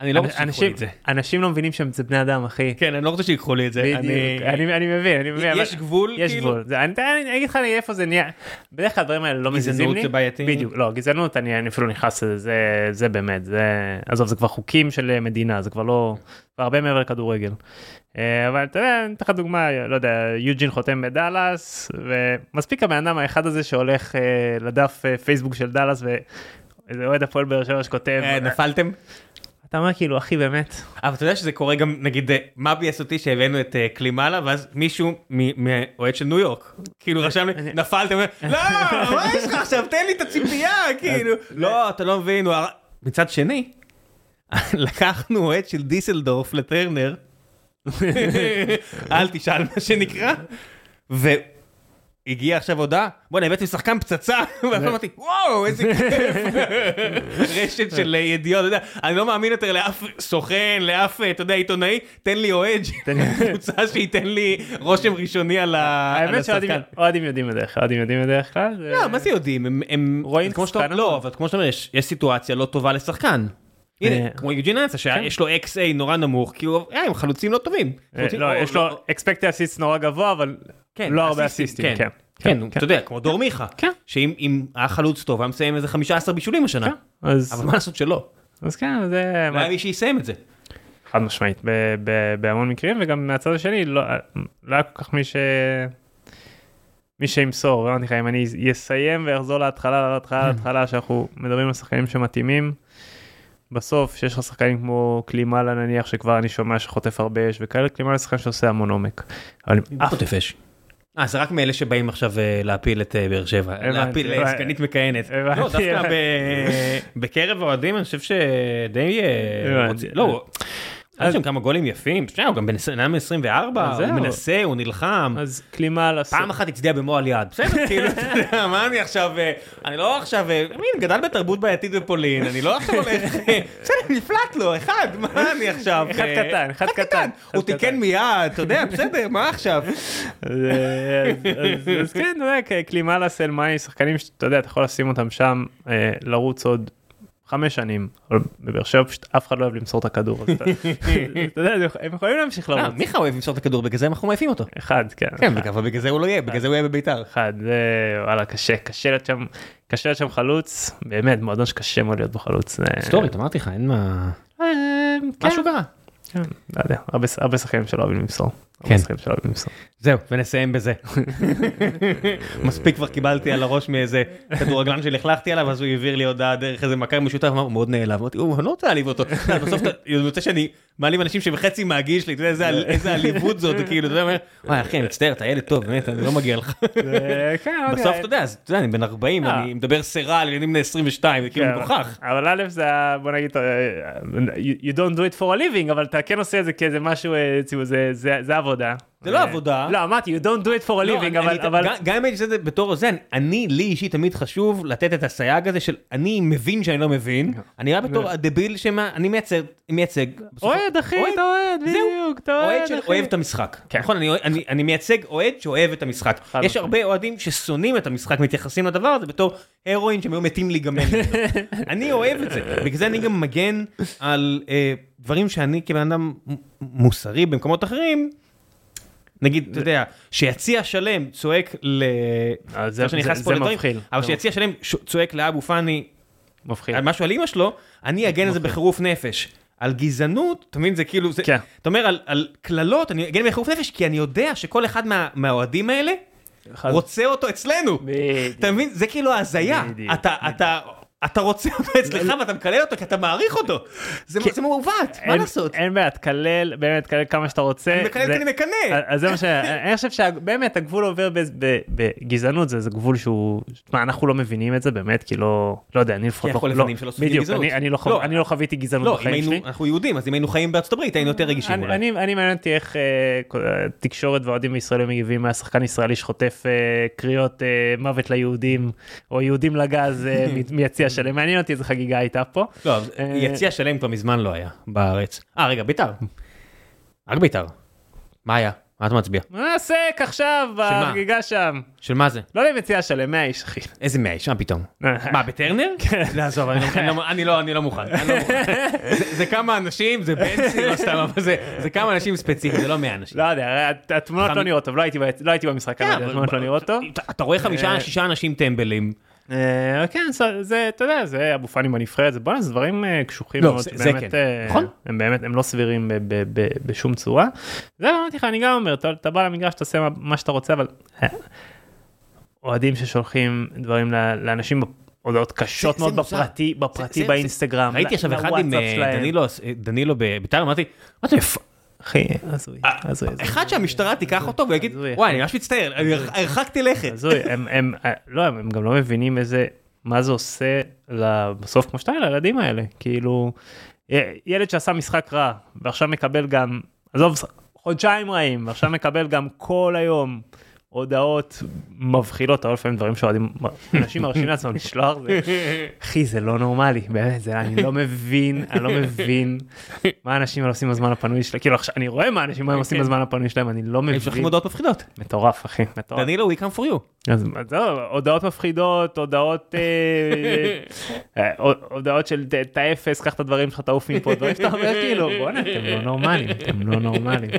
אני לא רוצה שיקחו לי את זה. אנשים לא מבינים שהם בני אדם אחי. כן אני לא רוצה שיקחו לי את זה. אני מבין אני מבין. יש גבול יש גבול. אני אגיד לך איפה זה נהיה. בדרך כלל הדברים האלה לא מזיזים לי. גזענות זה בעייתי. בדיוק לא גזענות אני אפילו נכנס לזה זה באמת זה עזוב זה כבר חוקים של מדינה זה כבר לא הרבה מעבר לכדורגל. אבל אתה יודע, אני אתן לך דוגמה, לא יודע, יוג'ין חותם בדאלאס, ומספיק הבן אדם האחד הזה שהולך לדף פייסבוק של דאלאס איזה אוהד הפועל באר שבע שכותב נפלתם. אתה אומר כאילו אחי באמת. אבל אתה יודע שזה קורה גם נגיד מה ביאס אותי שהבאנו את קלימאלה ואז מישהו מאוהד של ניו יורק כאילו רשם לי נפלתם לא מה יש לך עכשיו תן לי את הציפייה כאילו לא אתה לא מבין מצד שני לקחנו אוהד של דיסלדורף לטרנר אל תשאל מה שנקרא. הגיע עכשיו הודעה, בוא'נה הבאתי שחקן פצצה, ואמרתי וואו איזה כיף, רשת של ידיעות, אתה יודע, אני לא מאמין יותר לאף סוכן, לאף, אתה יודע, עיתונאי, תן לי אוהד, קבוצה שייתן לי רושם ראשוני על השחקן. האמת שאוהדים יודעים בדרך כלל, אוהדים יודעים בדרך כלל. לא, מה זה יודעים, הם רואים לא, אבל כמו שאתה אומר, יש סיטואציה לא טובה לשחקן. הנה, כמו יוג'ין אנסה שיש לו XA נורא נמוך כי הם חלוצים לא טובים. יש לו expected assist נורא גבוה אבל לא הרבה אסיסטים. כן, אתה יודע, כמו דור מיכה, שאם היה חלוץ טוב היה מסיים איזה 15 בישולים השנה, אבל מה לעשות שלא. אז כן, זה... לא היה מי שיסיים את זה. חד משמעית, בהמון מקרים, וגם מהצד השני לא היה כל כך מי ש... מי שימסור, אמרתי לך, אם אני אסיים ואחזור להתחלה, להתחלה, להתחלה, שאנחנו מדברים על שחקנים שמתאימים. בסוף שיש לך שחקנים כמו קלימאלה נניח שכבר אני שומע שחוטף הרבה אש וכאלה קלימאלה שחקן שעושה המון עומק. אבל אף חוטף אש. אה זה רק מאלה שבאים עכשיו להפיל את באר שבע, להפיל סגנית מכהנת. לא דווקא בקרב האוהדים אני חושב שדי לא. היה שם כמה גולים יפים, הוא גם בן 24, הוא מנסה, הוא נלחם, אז קלימאלה, פעם אחת הצדיע במו על יד, בסדר, כאילו, מה אני עכשיו, אני לא עכשיו, גדל בתרבות בעייתית בפולין, אני לא עכשיו הולך, בסדר, נפלט לו, אחד, מה אני עכשיו, אחד קטן, אחד קטן, הוא תיקן מיד, אתה יודע, בסדר, מה עכשיו. אז כן, קלימאלה, סלמאי, שחקנים שאתה יודע, אתה יכול לשים אותם שם, לרוץ עוד. חמש שנים, אבל בבאר שבע פשוט אף אחד לא אוהב למסור את הכדור, אתה יודע, הם יכולים להמשיך לרוץ. מיכה אוהב למסור את הכדור, בגלל זה אנחנו מעיפים אותו. אחד, כן. כן, אבל בגלל זה הוא לא יהיה, בגלל זה הוא יהיה בביתר. אחד, זה וואלה קשה, קשה להיות שם, קשה להיות שם חלוץ, באמת, מועדון שקשה מאוד להיות בחלוץ. היסטורית, אמרתי לך, אין מה... משהו קרה. לא יודע, הרבה שחקנים שלא אוהבים למסור. כן. זהו ונסיים בזה. מספיק כבר קיבלתי על הראש מאיזה כדורגלן שלכלכתי עליו אז הוא העביר לי הודעה דרך איזה מכר משותף הוא מאוד נעלב אמרתי אני לא רוצה להעליב אותו בסוף אתה יוצא שאני מעליב אנשים שבחצי מהגיל שלי אתה יודע איזה עליבות זאת כאילו אתה יודע וואי אחי אני מצטער אתה ילד טוב באמת אני לא מגיע לך. בסוף אתה יודע אני בן 40 אני מדבר סרה על ילדים בני 22 זה כאילו מגוחך. אבל א' זה בוא נגיד you don't do it for a living אבל אתה כן עושה את זה כאיזה משהו זה עבודה. זה לא עבודה. לא אמרתי you don't do it for a living אבל גם אם הייתי עושה את זה בתור זה אני לי אישית תמיד חשוב לתת את הסייג הזה של אני מבין שאני לא מבין אני רק בתור הדביל שאני מייצג. אוהד אחי אתה אוהד בדיוק אתה אוהד אחי. אוהב את המשחק. נכון אני מייצג אוהד שאוהב את המשחק. יש הרבה אוהדים ששונאים את המשחק מתייחסים לדבר הזה בתור הרואין שהם היו מתים להיגמל. אני אוהב את זה בגלל זה אני גם מגן על דברים שאני כבן אדם מוסרי במקומות אחרים, נגיד, אתה יודע, שיציע שלם צועק ל... אז זה- לדברים, מבחיל. אבל שיציע שלם צועק לאבו פאני מבחיל. משהו על אימא שלו, אני אגן על זה בחירוף נפש. על גזענות, אתה מבין, זה כאילו, זה, כן. אתה אומר על- על קללות, אני אגן בחירוף נפש, כי אני יודע שכל אחד מה- מהאוהדים האלה אחד- רוצה אותו אצלנו. בדיוק. אתה מבין? זה כאילו הזיה. בדיוק. אתה, אתה, אתה רוצה אותו אצלך ואתה מקלל אותו כי אתה מעריך אותו. זה, מעוות, מה לעשות? אין בעיה, תקלל, באמת, תקלל כמה שאתה רוצה. אני מקלל כי אני מקנא. אז זה מה ש... אני חושב שבאמת הגבול עובר בגזענות, זה גבול שהוא... תשמע, אנחנו לא מבינים את זה באמת, כי לא... לא יודע, אני לפחות לא... סופגים בדיוק. אני- לא לא, אני לא חוויתי גזענות לא, בחיים שלי. אנחנו יהודים, אז אם היינו חיים בארצות הברית היינו יותר רגישים אולי. אני, מעניין אותי איך אה, תקשורת ואוהדים ישראלים מגיבים מהשחקן ישראלי שחוטף אה, קריאות אה, מוות ליהודים או יהודים לגז מיציע שלם מעניין אותי איזה חגיגה הייתה פה. לא, אה, יציע שלם כבר מזמן לא היה בארץ. אה, רגע, ביתר. רק ביתר. מה היה? מה אתה מצביע? מה נעשה עכשיו בחגיגה שם? של מה זה? לא יודע אם יציע שלם 100 איש אחי. איזה מאה איש? מה פתאום? מה, בטרנר? כן. עזוב, אני לא- אני לא- מוכן. זה- כמה אנשים, זה בנצי, לא סתם, אבל זה- כמה אנשים ספציפיים, זה לא מאה אנשים. לא יודע, הת- התמונות לא נראות טוב, לא הייתי לא במשחק, כן, התמונות לא נראות טוב. אתה- אתה רואה חמישה, אה. שישה אנשים טמבלים. אה, כן, זה- אתה יודע, זה אבו פאני בנבחרת, זה בואנה, זה דברים קשוחים לא, מאוד, זה- זה באמת, כן. אה, נכון. הם באמת, הם לא סבירים בשום צורה. זה אמרתי לך, אני גם אומר, אתה בא למגרש, תעשה מה- מה שאתה רוצה, אבל אה, אוהדים ששולחים דברים לאנשים, הודעות קשות מאוד. בפרטי, בפרטי באינסטגרם, ראיתי עכשיו אחד עם. דנילו, דנילו בביתר, אמרתי, מה אתה. אחי, הזוי, הזוי, הזוי. אחד שהמשטרה תיקח אותו ויגיד, וואי, אני ממש מצטער, אני הרחקתי לכת. הזוי, הם, אה, לא, הם גם לא מבינים איזה, מה זה עושה בסוף כמו שאתה, לילדים האלה, כאילו, ילד שעשה משחק רע, ועכשיו מקבל גם, עזוב, חודשיים רעים, ועכשיו מקבל גם כל היום הודעות מבחילות, אבל לפעמים דברים שאוהדים, אנשים מרשים לעצמם לשלוח, זה, אחי, זה לא נורמלי, באמת, זה, אני לא מבין, אני לא מבין מה האנשים האלה עושים בזמן הפנוי שלהם, כאילו, עכשיו, אני רואה מה האנשים האלה עושים בזמן הפנוי שלהם, אני לא הם מבין. שולחים הודעות מפחידות. מטורף אחי, מטורף. דנילו, we come for you. אז זהו, הודעות מפחידות, הודעות, אה, אה, הוד- הודעות של את האפס, קח את הדברים שלך, תעוף מפה, דברים שאתה אומר כאילו, בואנה, אתם לא נורמלים, אתם לא נורמלים.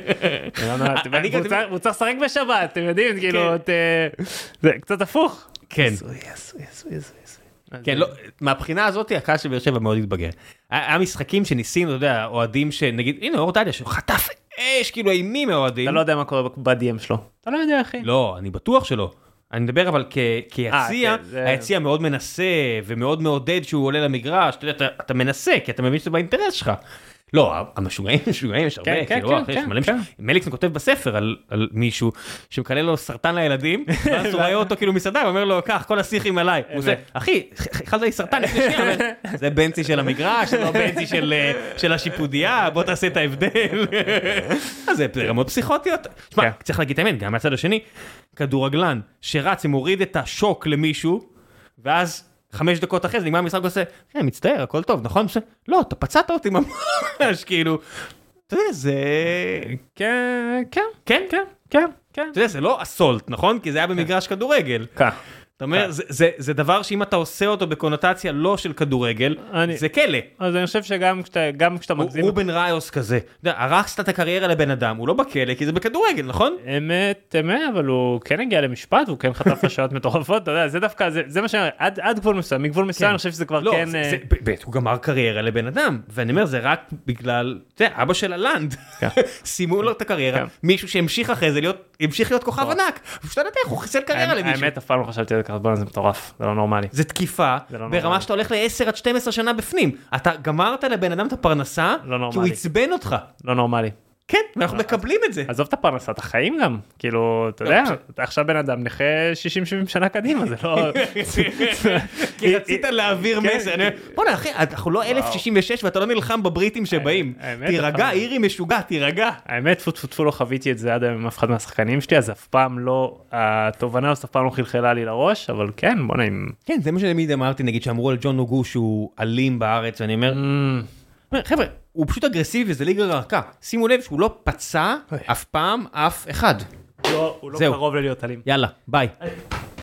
הוא צריך לשחק בשבת, אתם יודעים, כאילו, כן. את, אה, זה קצת הפוך. כן. כן, לא, מהבחינה הזאת הקהל של באר שבע מאוד התבגר. היה משחקים שניסינו, אתה יודע, אוהדים שנגיד, הנה אור דדיה שחטף אש, כאילו אימים מהאוהדים. אתה לא יודע מה קורה ב-DM שלו. אתה לא יודע, אחי. לא, אני בטוח שלא. אני מדבר אבל כ- כיציע, כן, זה- היציע מאוד מנסה ומאוד מעודד שהוא עולה למגרש, אתה יודע, אתה- אתה מנסה, כי אתה מבין שזה באינטרס שלך. לא, המשוגעים, משוגעים יש הרבה, כן, כן, כאילו, כן, כן, יש מלא כן. מש- מליקסון כותב בספר על- על מישהו שמקלל לו סרטן לילדים, ואז הוא רואה אותו כאילו מסעדה, ואומר לו, קח, כל השיחים עליי. הוא עושה, אחי, אכלת לי סרטן לפני שנייה, זה בנצי של המגרש, זה לא בנצי של, אה, של השיפודיה, בוא תעשה את ההבדל. אז זה רמות פסיכוטיות. שמע, כן. צריך להגיד את האמת, גם מהצד השני, כדורגלן שרץ ומוריד את השוק למישהו, ואז חמש דקות אחרי זה נגמר המשחק ועושה, כן, מצטער, הכל טוב, נכון? לא, אתה פצעת אותי ממש, כאילו, אתה יודע, זה... כן, כן, כן, כן, כן, כן. אתה יודע, זה לא אסולט, נכון? כי זה היה במגרש כדורגל. כן. אתה אומר, זה- זה- זה דבר שאם אתה עושה אותו בקונוטציה לא של כדורגל, אני- זה כלא. אז אני חושב שגם כשאתה, גם כשאתה מגזים, רובן ראיוס כזה, אתה יודע, הרסת את הקריירה לבן אדם, הוא לא בכלא כי זה בכדורגל, נכון? אמת, אמת, אבל הוא כן הגיע למשפט, הוא כן חטף לשעות מטורפות, אתה יודע, זה דווקא, זה, זה מה שאני אומר, עד, עד גבול מסוים, מגבול מסוים, כן. אני חושב שזה כבר לא, כן, זה- אה, זה- באמת, הוא גמר קריירה לבן אדם, ואני אומר, זה רק בגלל, אתה יודע, אבא של הלנד, כן. סיימו לו את הקריירה, כן. מישהו שהמשיך אחרי זה להיות, המשיך להיות כוכב נכון. ענק, פשוט לא יודע הוא חיסל קריירה למישהו. האמת, אף פעם לא חשבתי על ככה, בואנה, זה מטורף, זה לא נורמלי. זה תקיפה, זה לא ברמה נורמלי. שאתה הולך ל-10 עד 12 שנה בפנים. אתה גמרת לבן אדם את הפרנסה, לא כי הוא נורמלי. עצבן אותך. לא נורמלי. כן, ואנחנו מקבלים את זה. עזוב את הפרנסה, את החיים גם, כאילו, אתה יודע, אתה עכשיו בן אדם נכה 60-70 שנה קדימה, זה לא... כי רצית להעביר כן. מסר. בוא'נה אחי, אנחנו לא 1066 ואתה לא נלחם בבריטים שבאים. תירגע. אירי משוגע, תירגע. האמת, טפו טפו טפו לא חוויתי את זה עד היום עם אף אחד מהשחקנים שלי, אז אף פעם לא, התובנה הזאת אף פעם לא חלחלה לי לראש, אבל כן, בוא'נה, אם... כן, זה מה שתמיד אמרתי, נגיד, שאמרו על ג'ון נוגו שהוא אלים בארץ, ואני אומר, אומר, חבר'ה, הוא פשוט אגרסיבי וזה ליגה רכה. שימו לב שהוא לא פצע. אף פעם אף אחד. לא, הוא לא זהו. קרוב ללהיות אלים. יאללה, ביי.